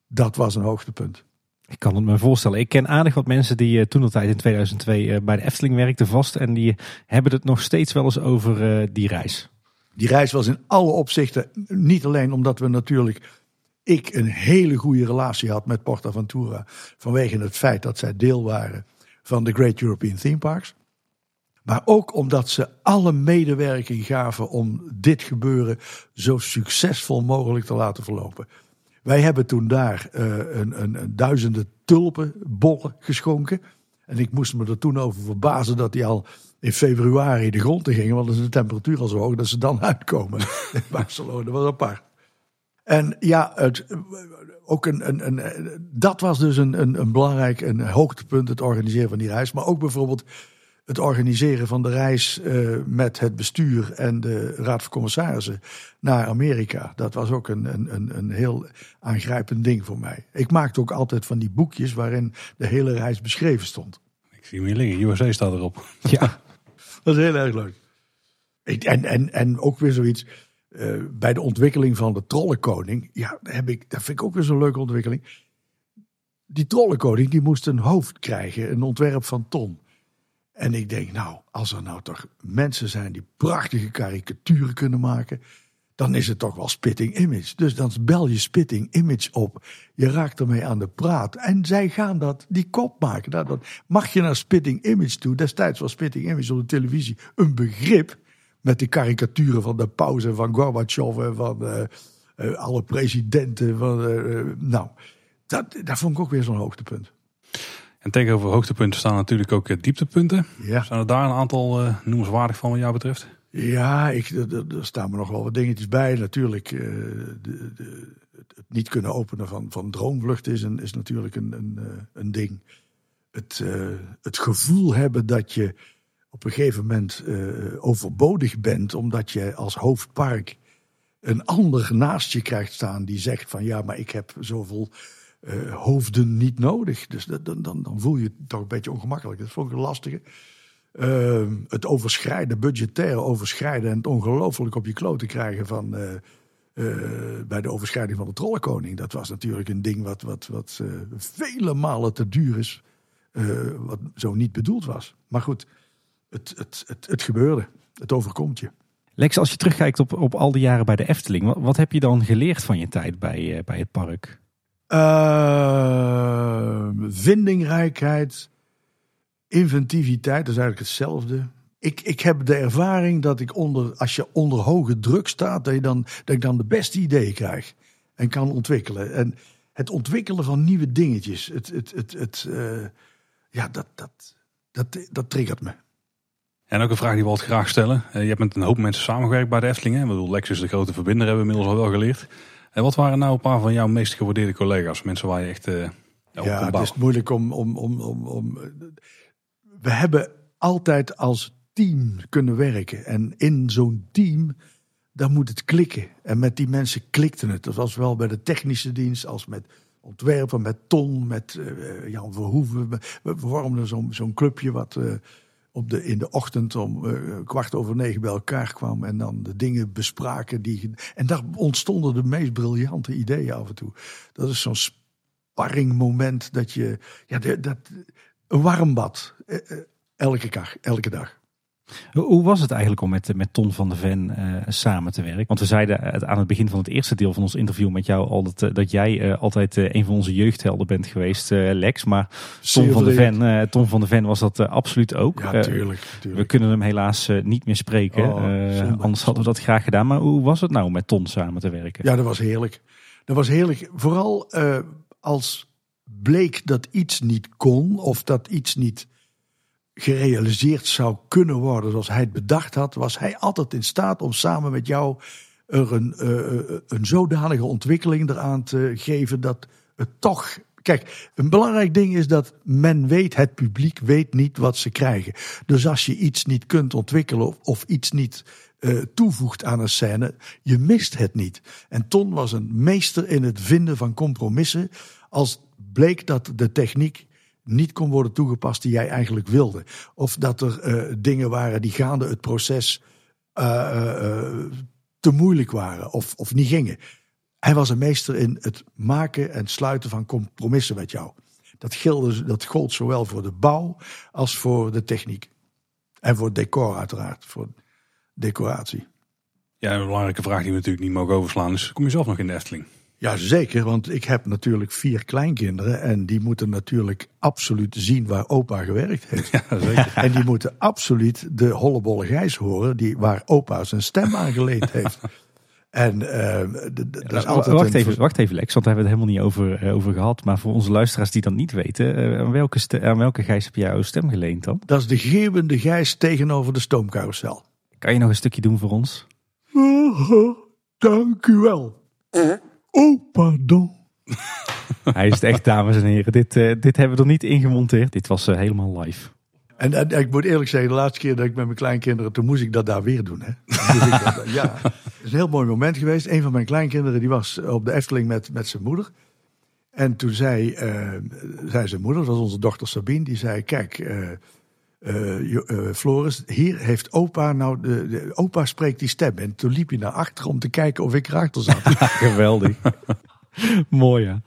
S3: Dat was een hoogtepunt.
S2: Ik kan het me voorstellen. Ik ken aardig wat mensen die uh, toen al tijd in 2002 bij de Efteling werkten vast. En die hebben het nog steeds wel eens over die reis.
S3: Die reis was in alle opzichten, niet alleen omdat we natuurlijk ik een hele goede relatie had met PortAventura. Vanwege het feit dat zij deel waren van de Great European Theme Parks. Maar ook omdat ze alle medewerking gaven om dit gebeuren zo succesvol mogelijk te laten verlopen. Wij hebben toen daar uh, een, een, duizenden tulpenbollen geschonken. En ik moest me er toen over verbazen dat die al in februari de grond in gingen. Want dan is de temperatuur al zo hoog dat ze dan uitkomen. in Barcelona, dat was apart. En ja, het, ook een, een, een, dat was dus een, een, een belangrijk een hoogtepunt, het organiseren van die reis. Maar ook bijvoorbeeld het organiseren van de reis uh, met het bestuur en de Raad van Commissarissen naar Amerika. Dat was ook een, een, een, heel aangrijpend ding voor mij. Ik maakte ook altijd van die boekjes waarin de hele reis beschreven stond.
S1: Ik zie meer liggen, USA staat erop.
S3: Ja, dat is heel erg leuk. En, en, en ook weer zoiets uh, bij de ontwikkeling van de trollenkoning. Ja, heb ik, dat vind ik ook weer zo'n leuke ontwikkeling. Die trollenkoning die moest een hoofd krijgen, een ontwerp van Ton. En ik denk, nou, als er nou toch mensen zijn die prachtige karikaturen kunnen maken, dan is het toch wel Spitting Image. Dus dan bel je Spitting Image op. Je raakt ermee aan de praat. En zij gaan dat, die kop maken. Nou, dat mag je naar Spitting Image toe. Destijds was Spitting Image op de televisie een begrip. Met de karikaturen van de pauze van Gorbachev en van uh, uh, alle presidenten. Van, uh, nou, dat, dat vond ik ook weer zo'n hoogtepunt.
S1: En tegenover hoogtepunten staan natuurlijk ook dieptepunten. Ja. Zijn er daar een aantal noemenswaardig van wat jou betreft?
S3: Ja, ik, er, staan me nog wel wat dingetjes bij. Natuurlijk, de, de, het niet kunnen openen van, van droomvlucht is, een, is natuurlijk een, een, een ding. Het, het gevoel hebben dat je op een gegeven moment uh, overbodig bent, omdat je als hoofdpark een ander naast je krijgt staan die zegt van ja, maar ik heb zoveel uh, hoofden niet nodig. Dus dan, dan, dan voel je je toch een beetje ongemakkelijk. Dat vond ik een lastige. Uh, het overschrijden, budgetair overschrijden en het ongelooflijk op je kloten krijgen van bij de overschrijding van de Trollenkoning. Dat was natuurlijk een ding wat, wat, wat vele malen te duur is. wat zo niet bedoeld was. Maar goed, het, het, het, het gebeurde. Het overkomt je.
S2: Lex, als je terugkijkt op, op al die jaren bij de Efteling, wat, wat heb je dan geleerd van je tijd bij, uh, bij het park?
S3: Uh, vindingrijkheid, inventiviteit, dat is eigenlijk hetzelfde. Ik, ik heb de ervaring dat ik onder, als je onder hoge druk staat, dat, je dan, dat ik dan de beste ideeën krijg en kan ontwikkelen. En het ontwikkelen van nieuwe dingetjes, het, het, het, het, uh, ja, dat, dat, dat, dat triggert me.
S1: En ook een vraag die we altijd graag stellen. Eh, je hebt met een hoop mensen samengewerkt bij de Efteling. Ik bedoel, Lexus de grote verbinder hebben we inmiddels al wel geleerd. En wat waren nou een paar van jouw meest gewaardeerde collega's? Mensen waar je echt uh,
S3: Ja, het is moeilijk om, om, om, om, om... We hebben altijd als team kunnen werken. En in zo'n team, dan moet het klikken. En met die mensen klikte het. Dat was wel bij de technische dienst als met ontwerpen, met Ton, met uh, Jan Verhoeven. We vormden zo'n zo'n clubje wat... Uh, op de, in de ochtend om uh, kwart over negen bij elkaar kwam en dan de dingen bespraken. Die, en daar ontstonden de meest briljante ideeën af en toe. Dat is zo'n sparringmoment dat je, ja, dat, een warm bad, uh, elke dag, elke dag.
S2: Hoe was het eigenlijk om met, met Ton van de Ven uh, samen te werken? Want we zeiden aan het begin van het eerste deel van ons interview met jou al dat, dat jij uh, altijd uh, een van onze jeugdhelden bent geweest, Lex. Maar Ton van, de Ven, Ton van de Ven was dat absoluut ook.
S3: Ja, tuurlijk, tuurlijk.
S2: We kunnen hem helaas niet meer spreken. Oh, anders hadden we dat graag gedaan. Maar hoe was het nou met Ton samen te werken?
S3: Ja, dat was heerlijk. Dat was heerlijk. Vooral als bleek dat iets niet kon of dat iets niet gerealiseerd zou kunnen worden zoals hij het bedacht had, was hij altijd in staat om samen met jou er een, uh, een zodanige ontwikkeling eraan te geven dat het toch. Kijk, een belangrijk ding is dat men weet, het publiek weet niet wat ze krijgen. Dus als je iets niet kunt ontwikkelen of, iets niet uh, toevoegt aan een scène, je mist het niet. En Ton was een meester in het vinden van compromissen. Als bleek dat de techniek niet kon worden toegepast die jij eigenlijk wilde. Of dat er uh, dingen waren die gaande het proces uh, te moeilijk waren of, of niet gingen. Hij was een meester in het maken en sluiten van compromissen met jou. Dat, gilde, dat gold zowel voor de bouw als voor de techniek. En voor het decor uiteraard, voor decoratie.
S1: Ja, een belangrijke vraag die we natuurlijk niet mogen overslaan is, kom je zelf nog in de?
S3: Ja, zeker. Want ik heb natuurlijk vier kleinkinderen. En die moeten natuurlijk absoluut zien waar opa gewerkt heeft. Ja, zeker. En die moeten absoluut de hollebolle gijs horen. Die, waar opa zijn stem aangeleend heeft. En uh, dat is altijd
S2: wacht, even, wacht even, Lex, want daar hebben we het helemaal niet over, uh, over gehad. Maar voor onze luisteraars die dat niet weten, uh, aan, welke aan welke gijs heb jij jouw stem geleend dan?
S3: Dat is de geeuwende gijs tegenover de stoomcarousel.
S2: Kan je nog een stukje doen voor ons?
S3: Dank u wel. Oh, pardon.
S2: Hij is het echt, dames en heren. Dit, uh, dit hebben we er niet in gemonteerd. Dit was uh, helemaal live.
S3: En, en, ik moet eerlijk zeggen, de laatste keer dat ik met mijn kleinkinderen, toen moest ik dat daar weer doen. Hè? dat, ja, het is een heel mooi moment geweest. Een van mijn kleinkinderen die was op de Efteling met, met zijn moeder. En toen zei, uh, zei zijn moeder, dat was onze dochter Sabine, die zei: Kijk, uh, Floris, hier heeft opa nou, de, de, opa spreekt die stem. En toen liep je naar achter om te kijken of ik erachter zat.
S2: Geweldig. Mooi ja.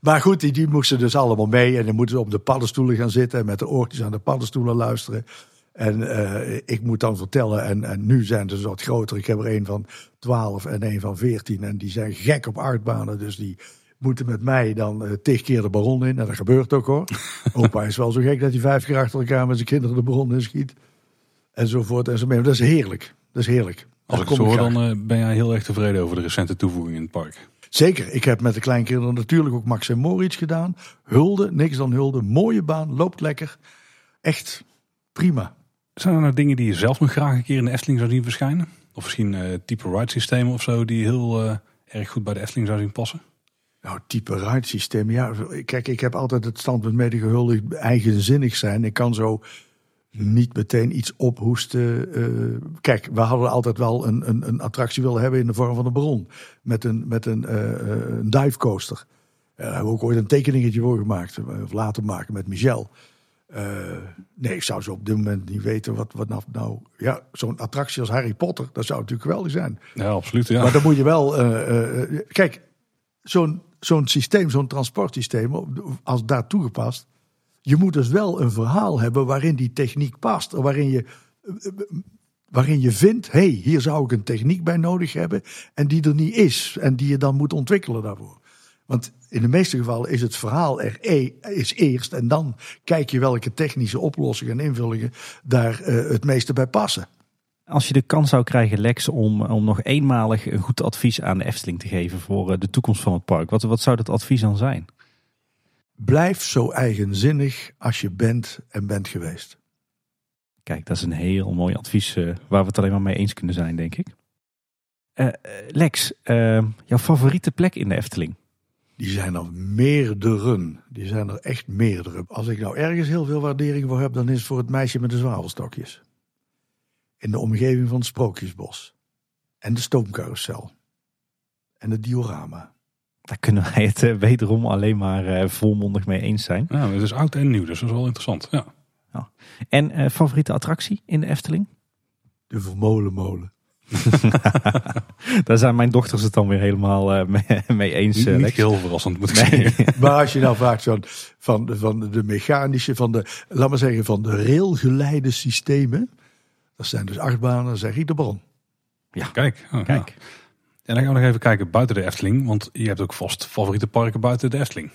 S3: Maar goed, die, die moesten dus allemaal mee. En dan moeten ze op de paddenstoelen gaan zitten. En met de oortjes aan de paddenstoelen luisteren. En uh, ik moet dan vertellen, en, en nu zijn ze wat groter. Ik heb er een van 12 en een van 14. En die zijn gek op aardbanen. Dus die moeten met mij dan uh, tig keer de baron in. En dat gebeurt ook hoor. Opa is wel zo gek dat hij vijf keer achter elkaar met zijn kinderen de baron in schiet. Enzovoort en zo mee. Dat is heerlijk. Dat is heerlijk.
S1: Als ik het hoor, dan uh, ben jij heel erg tevreden over de recente toevoeging in het park.
S3: Zeker. Ik heb met de kleinkinderen natuurlijk ook Max en Moritz gedaan. Hulde, niks dan hulde. Mooie baan, loopt lekker. Echt prima.
S1: Zijn er nou dingen die je zelf nog graag een keer in de Efteling zou zien verschijnen? Of misschien uh, type ride systemen of zo die heel uh, erg goed bij de Efteling zou zien passen?
S3: Nou, type ride systeem. Ja, kijk, ik heb altijd het standpunt medegehuldig eigenzinnig zijn. Ik kan zo niet meteen iets ophoesten. Uh, kijk, we hadden altijd wel een, een, een, attractie willen hebben in de vorm van een bron. Met een, met een, uh, een dive coaster. daar hebben we ook ooit een tekeningetje voor gemaakt. Of laten maken met Michel. nee, ik zou zo op dit moment niet weten wat, wat nou... nou ja, zo'n attractie als Harry Potter, dat zou natuurlijk geweldig zijn.
S1: Ja, absoluut. Ja.
S3: Maar dan moet je wel... kijk, zo'n zo'n systeem, zo'n transportsysteem, als daar toegepast je moet dus wel een verhaal hebben waarin die techniek past. Waarin je, waarin je vindt, hé, hey, hier zou ik een techniek bij nodig hebben. En die er niet is. En die je dan moet ontwikkelen daarvoor. Want in de meeste gevallen is het verhaal er e, is eerst. En dan kijk je welke technische oplossingen en invullingen daar uh, het meeste bij passen.
S2: Als je de kans zou krijgen, Lex, om, om nog eenmalig een goed advies aan de Efteling te geven voor eh, de toekomst van het park. Wat, wat zou dat advies dan zijn?
S3: Blijf zo eigenzinnig als je bent en bent geweest.
S2: Kijk, dat is een heel mooi advies uh, waar we het alleen maar mee eens kunnen zijn, denk ik. Uh, Lex, uh, jouw favoriete plek in de Efteling?
S3: Die zijn er meerdere. Die zijn er echt meerdere. Als ik nou ergens heel veel waardering voor heb, dan is het voor het meisje met de zwavelstokjes. In de omgeving van het Sprookjesbos. En de stoomcarousel. En het diorama.
S2: Daar kunnen wij het uh, wederom alleen maar uh, volmondig mee eens zijn.
S1: Ja, het is oud en nieuw, dus dat is wel interessant. Ja.
S2: ja. En uh, favoriete attractie in de Efteling?
S3: De Vermolenmolen.
S2: Daar zijn mijn dochters het dan weer helemaal mee, mee, eens.
S1: Niet, niet heel verrassend moet ik nee. zeggen.
S3: Maar als je nou vraagt van, van, van de mechanische, van de, laat maar zeggen, van de railgeleide systemen. Dat zijn dus achtbanen, dan zeg ik de bron.
S1: Ja, kijk. Oh, kijk. Ja. En dan gaan we nog even kijken buiten de Efteling. Want je hebt ook vast favoriete parken buiten de Efteling.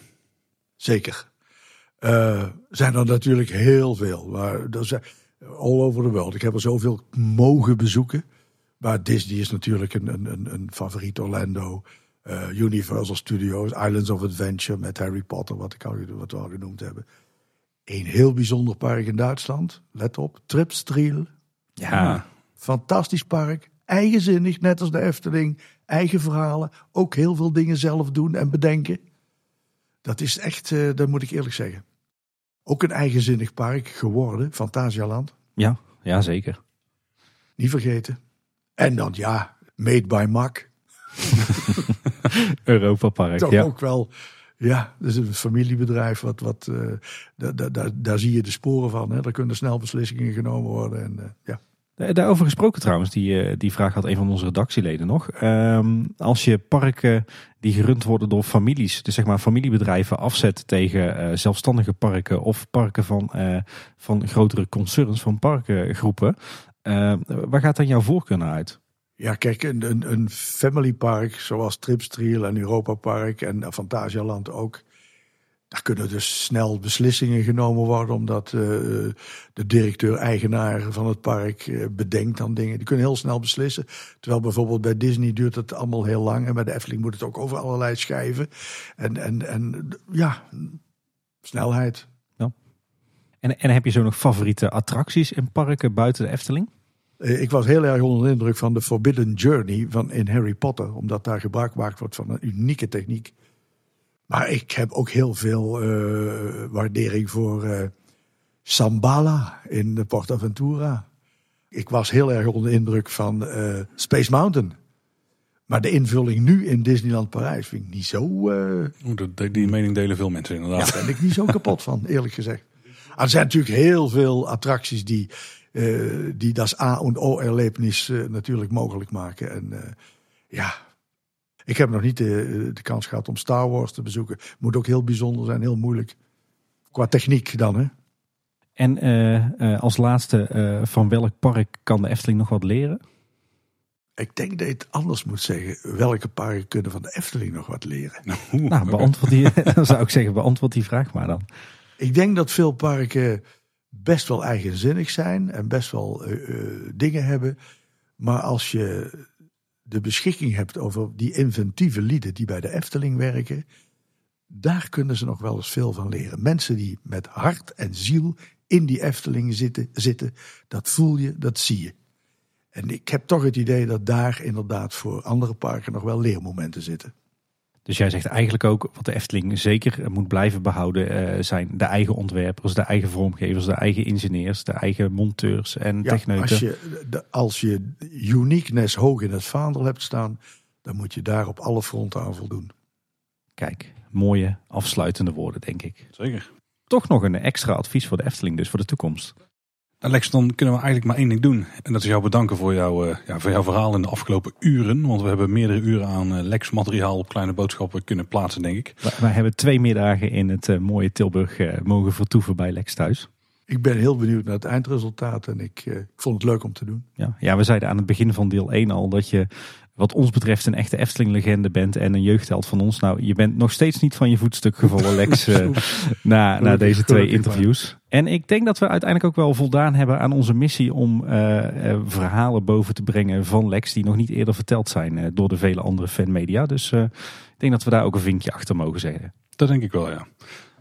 S3: Zeker. Uh, zijn er natuurlijk heel veel. Maar er zijn all over the world. Ik heb er zoveel mogen bezoeken. Maar Disney is natuurlijk een, een, een favoriet. Orlando, uh, Universal Studios, Islands of Adventure met Harry Potter, wat, ik al, wat we al genoemd hebben. Een heel bijzonder park in Duitsland. Let op, Tripstriel.
S2: Ja.
S3: Fantastisch park. Eigenzinnig, net als de Efteling. Eigen verhalen. Ook heel veel dingen zelf doen en bedenken. Dat is echt, uh, dat moet ik eerlijk zeggen. Ook een eigenzinnig park geworden, Fantasialand.
S2: Ja, ja zeker.
S3: Niet vergeten. En dan ja, Made by Mac.
S2: Europa Park.
S3: Toch
S2: ja.
S3: ook wel. Ja, dus een familiebedrijf. Wat, wat, uh, daar, daar, daar zie je de sporen van. Hè. Daar kunnen snel beslissingen genomen worden. En, uh, ja.
S2: Daarover gesproken trouwens, die, die vraag had een van onze redactieleden nog. Um, als je parken die gerund worden door families, dus zeg maar familiebedrijven, afzet tegen zelfstandige parken of parken van, van grotere concerns, van parkengroepen, waar gaat dan jouw voorkeur naar uit?
S3: Ja, kijk, een, een, een familypark zoals Tripstriel en Europa Park en Fantasialand ook. Daar kunnen dus snel beslissingen genomen worden, omdat uh, de directeur-eigenaar van het park uh, bedenkt aan dingen. Die kunnen heel snel beslissen. Terwijl bijvoorbeeld bij Disney duurt het allemaal heel lang. En bij de Efteling moet het ook over allerlei schijven. En, en, en ja, snelheid.
S2: Ja. En, en heb je zo nog favoriete attracties in parken buiten de Efteling?
S3: Uh, ik was heel erg onder de indruk van de Forbidden Journey van in Harry Potter. Omdat daar gebruik gemaakt wordt van een unieke techniek. Maar ik heb ook heel veel uh, waardering voor uh, Sambala in de PortAventura. Ik was heel erg onder de indruk van uh, Space Mountain. Maar de invulling nu in Disneyland Parijs vind ik niet zo...
S1: Die, die mening delen veel mensen inderdaad.
S3: Daar ben ik niet zo kapot van, eerlijk gezegd. Er zijn natuurlijk heel veel attracties die, die das A en O-erlevenis uh, natuurlijk mogelijk maken. En ja, ik heb nog niet de, de, kans gehad om Star Wars te bezoeken. Moet ook heel bijzonder zijn, heel moeilijk. Qua techniek dan, hè.
S2: En uh, uh, als laatste, uh, van welk park kan de Efteling nog wat leren?
S3: Ik denk dat je het anders moet zeggen. Welke parken kunnen van de Efteling nog wat leren?
S2: nou, beantwoord die, dan zou ik zeggen, beantwoord die vraag maar dan.
S3: Ik denk dat veel parken best wel eigenzinnig zijn en best wel dingen hebben. Maar als je de beschikking hebt over die inventieve lieden die bij de Efteling werken, daar kunnen ze nog wel eens veel van leren. Mensen die met hart en ziel in die Efteling zitten, zitten dat voel je, dat zie je. En ik heb toch het idee dat daar inderdaad voor andere parken nog wel leermomenten zitten.
S2: Dus jij zegt eigenlijk ook wat de Efteling zeker moet blijven behouden zijn de eigen ontwerpers, de eigen vormgevers, de eigen ingenieurs, de eigen monteurs en
S3: ja,
S2: techneuten.
S3: Als je, als je uniqueness hoog in het vaandel hebt staan, dan moet je daar op alle fronten aan voldoen.
S2: Kijk, mooie afsluitende woorden denk ik.
S1: Zeker.
S2: Toch nog een extra advies voor de Efteling dus voor de toekomst.
S1: Alex, dan kunnen we eigenlijk maar één ding doen. En dat is jou bedanken voor, jou, uh, ja, voor jouw verhaal in de afgelopen uren. Want we hebben meerdere uren aan uh, Lex materiaal op kleine boodschappen kunnen plaatsen, denk ik.
S2: Wij, wij hebben twee middagen in het uh, mooie Tilburg mogen vertoeven bij Lex thuis.
S3: Ik ben heel benieuwd naar het eindresultaat en ik, ik vond het leuk om te doen.
S2: Ja, ja, we zeiden aan het begin van deel 1 al dat je wat ons betreft een echte Efteling-legende bent en een jeugdheld van ons. Nou, je bent nog steeds niet van je voetstuk gevallen, Lex, uh, na, na deze twee interviews. En ik denk dat we uiteindelijk ook wel voldaan hebben aan onze missie om uh, uh, verhalen boven te brengen van Lex die nog niet eerder verteld zijn door de vele andere fanmedia. Dus ik denk dat we daar ook een vinkje achter mogen zeggen.
S1: Dat denk ik wel, ja.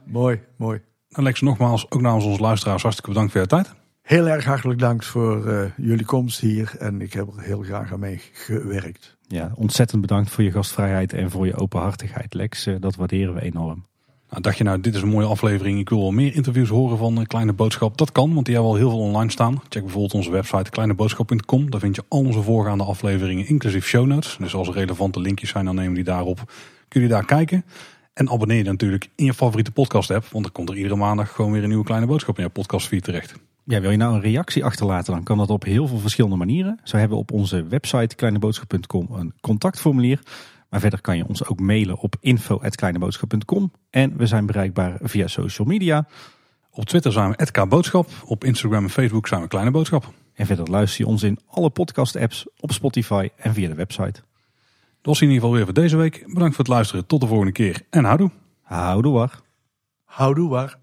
S3: Mooi, mooi.
S1: Alex, nogmaals, ook namens onze luisteraars, hartstikke bedankt voor je tijd.
S3: Heel erg hartelijk dank voor uh, jullie komst hier en ik heb er heel graag aan mee gewerkt.
S2: Ja, ontzettend bedankt voor je gastvrijheid en voor je openhartigheid, Lex. Uh, dat waarderen we enorm.
S1: Nou, dacht je nou, dit is een mooie aflevering, ik wil wel meer interviews horen van uh, Kleine Boodschap. Dat kan, want die hebben al heel veel online staan. Check bijvoorbeeld onze website kleineboodschap.com. Daar vind je al onze voorgaande afleveringen, inclusief show notes. Dus als er relevante linkjes zijn, dan nemen die daarop. Kun je daar kijken. En abonneer je natuurlijk in je favoriete podcast app, want dan komt er iedere maandag gewoon weer een nieuwe Kleine Boodschap in je podcastfeed terecht.
S2: Ja, wil je nou een reactie achterlaten, dan kan dat op heel veel verschillende manieren. Zo hebben we op onze website kleineboodschap.com een contactformulier. Maar verder kan je ons ook mailen op info.kleineboodschap.com. En we zijn bereikbaar via social media.
S1: Op Twitter zijn we @kboodschap, op Instagram en Facebook zijn we Kleine Boodschap.
S2: En verder luister je ons in alle podcast apps, op Spotify en via de website.
S1: Dat was in ieder geval weer voor deze week. Bedankt voor het luisteren. Tot de volgende keer en houdoe.
S2: Houdoe war.
S3: Houdoe war.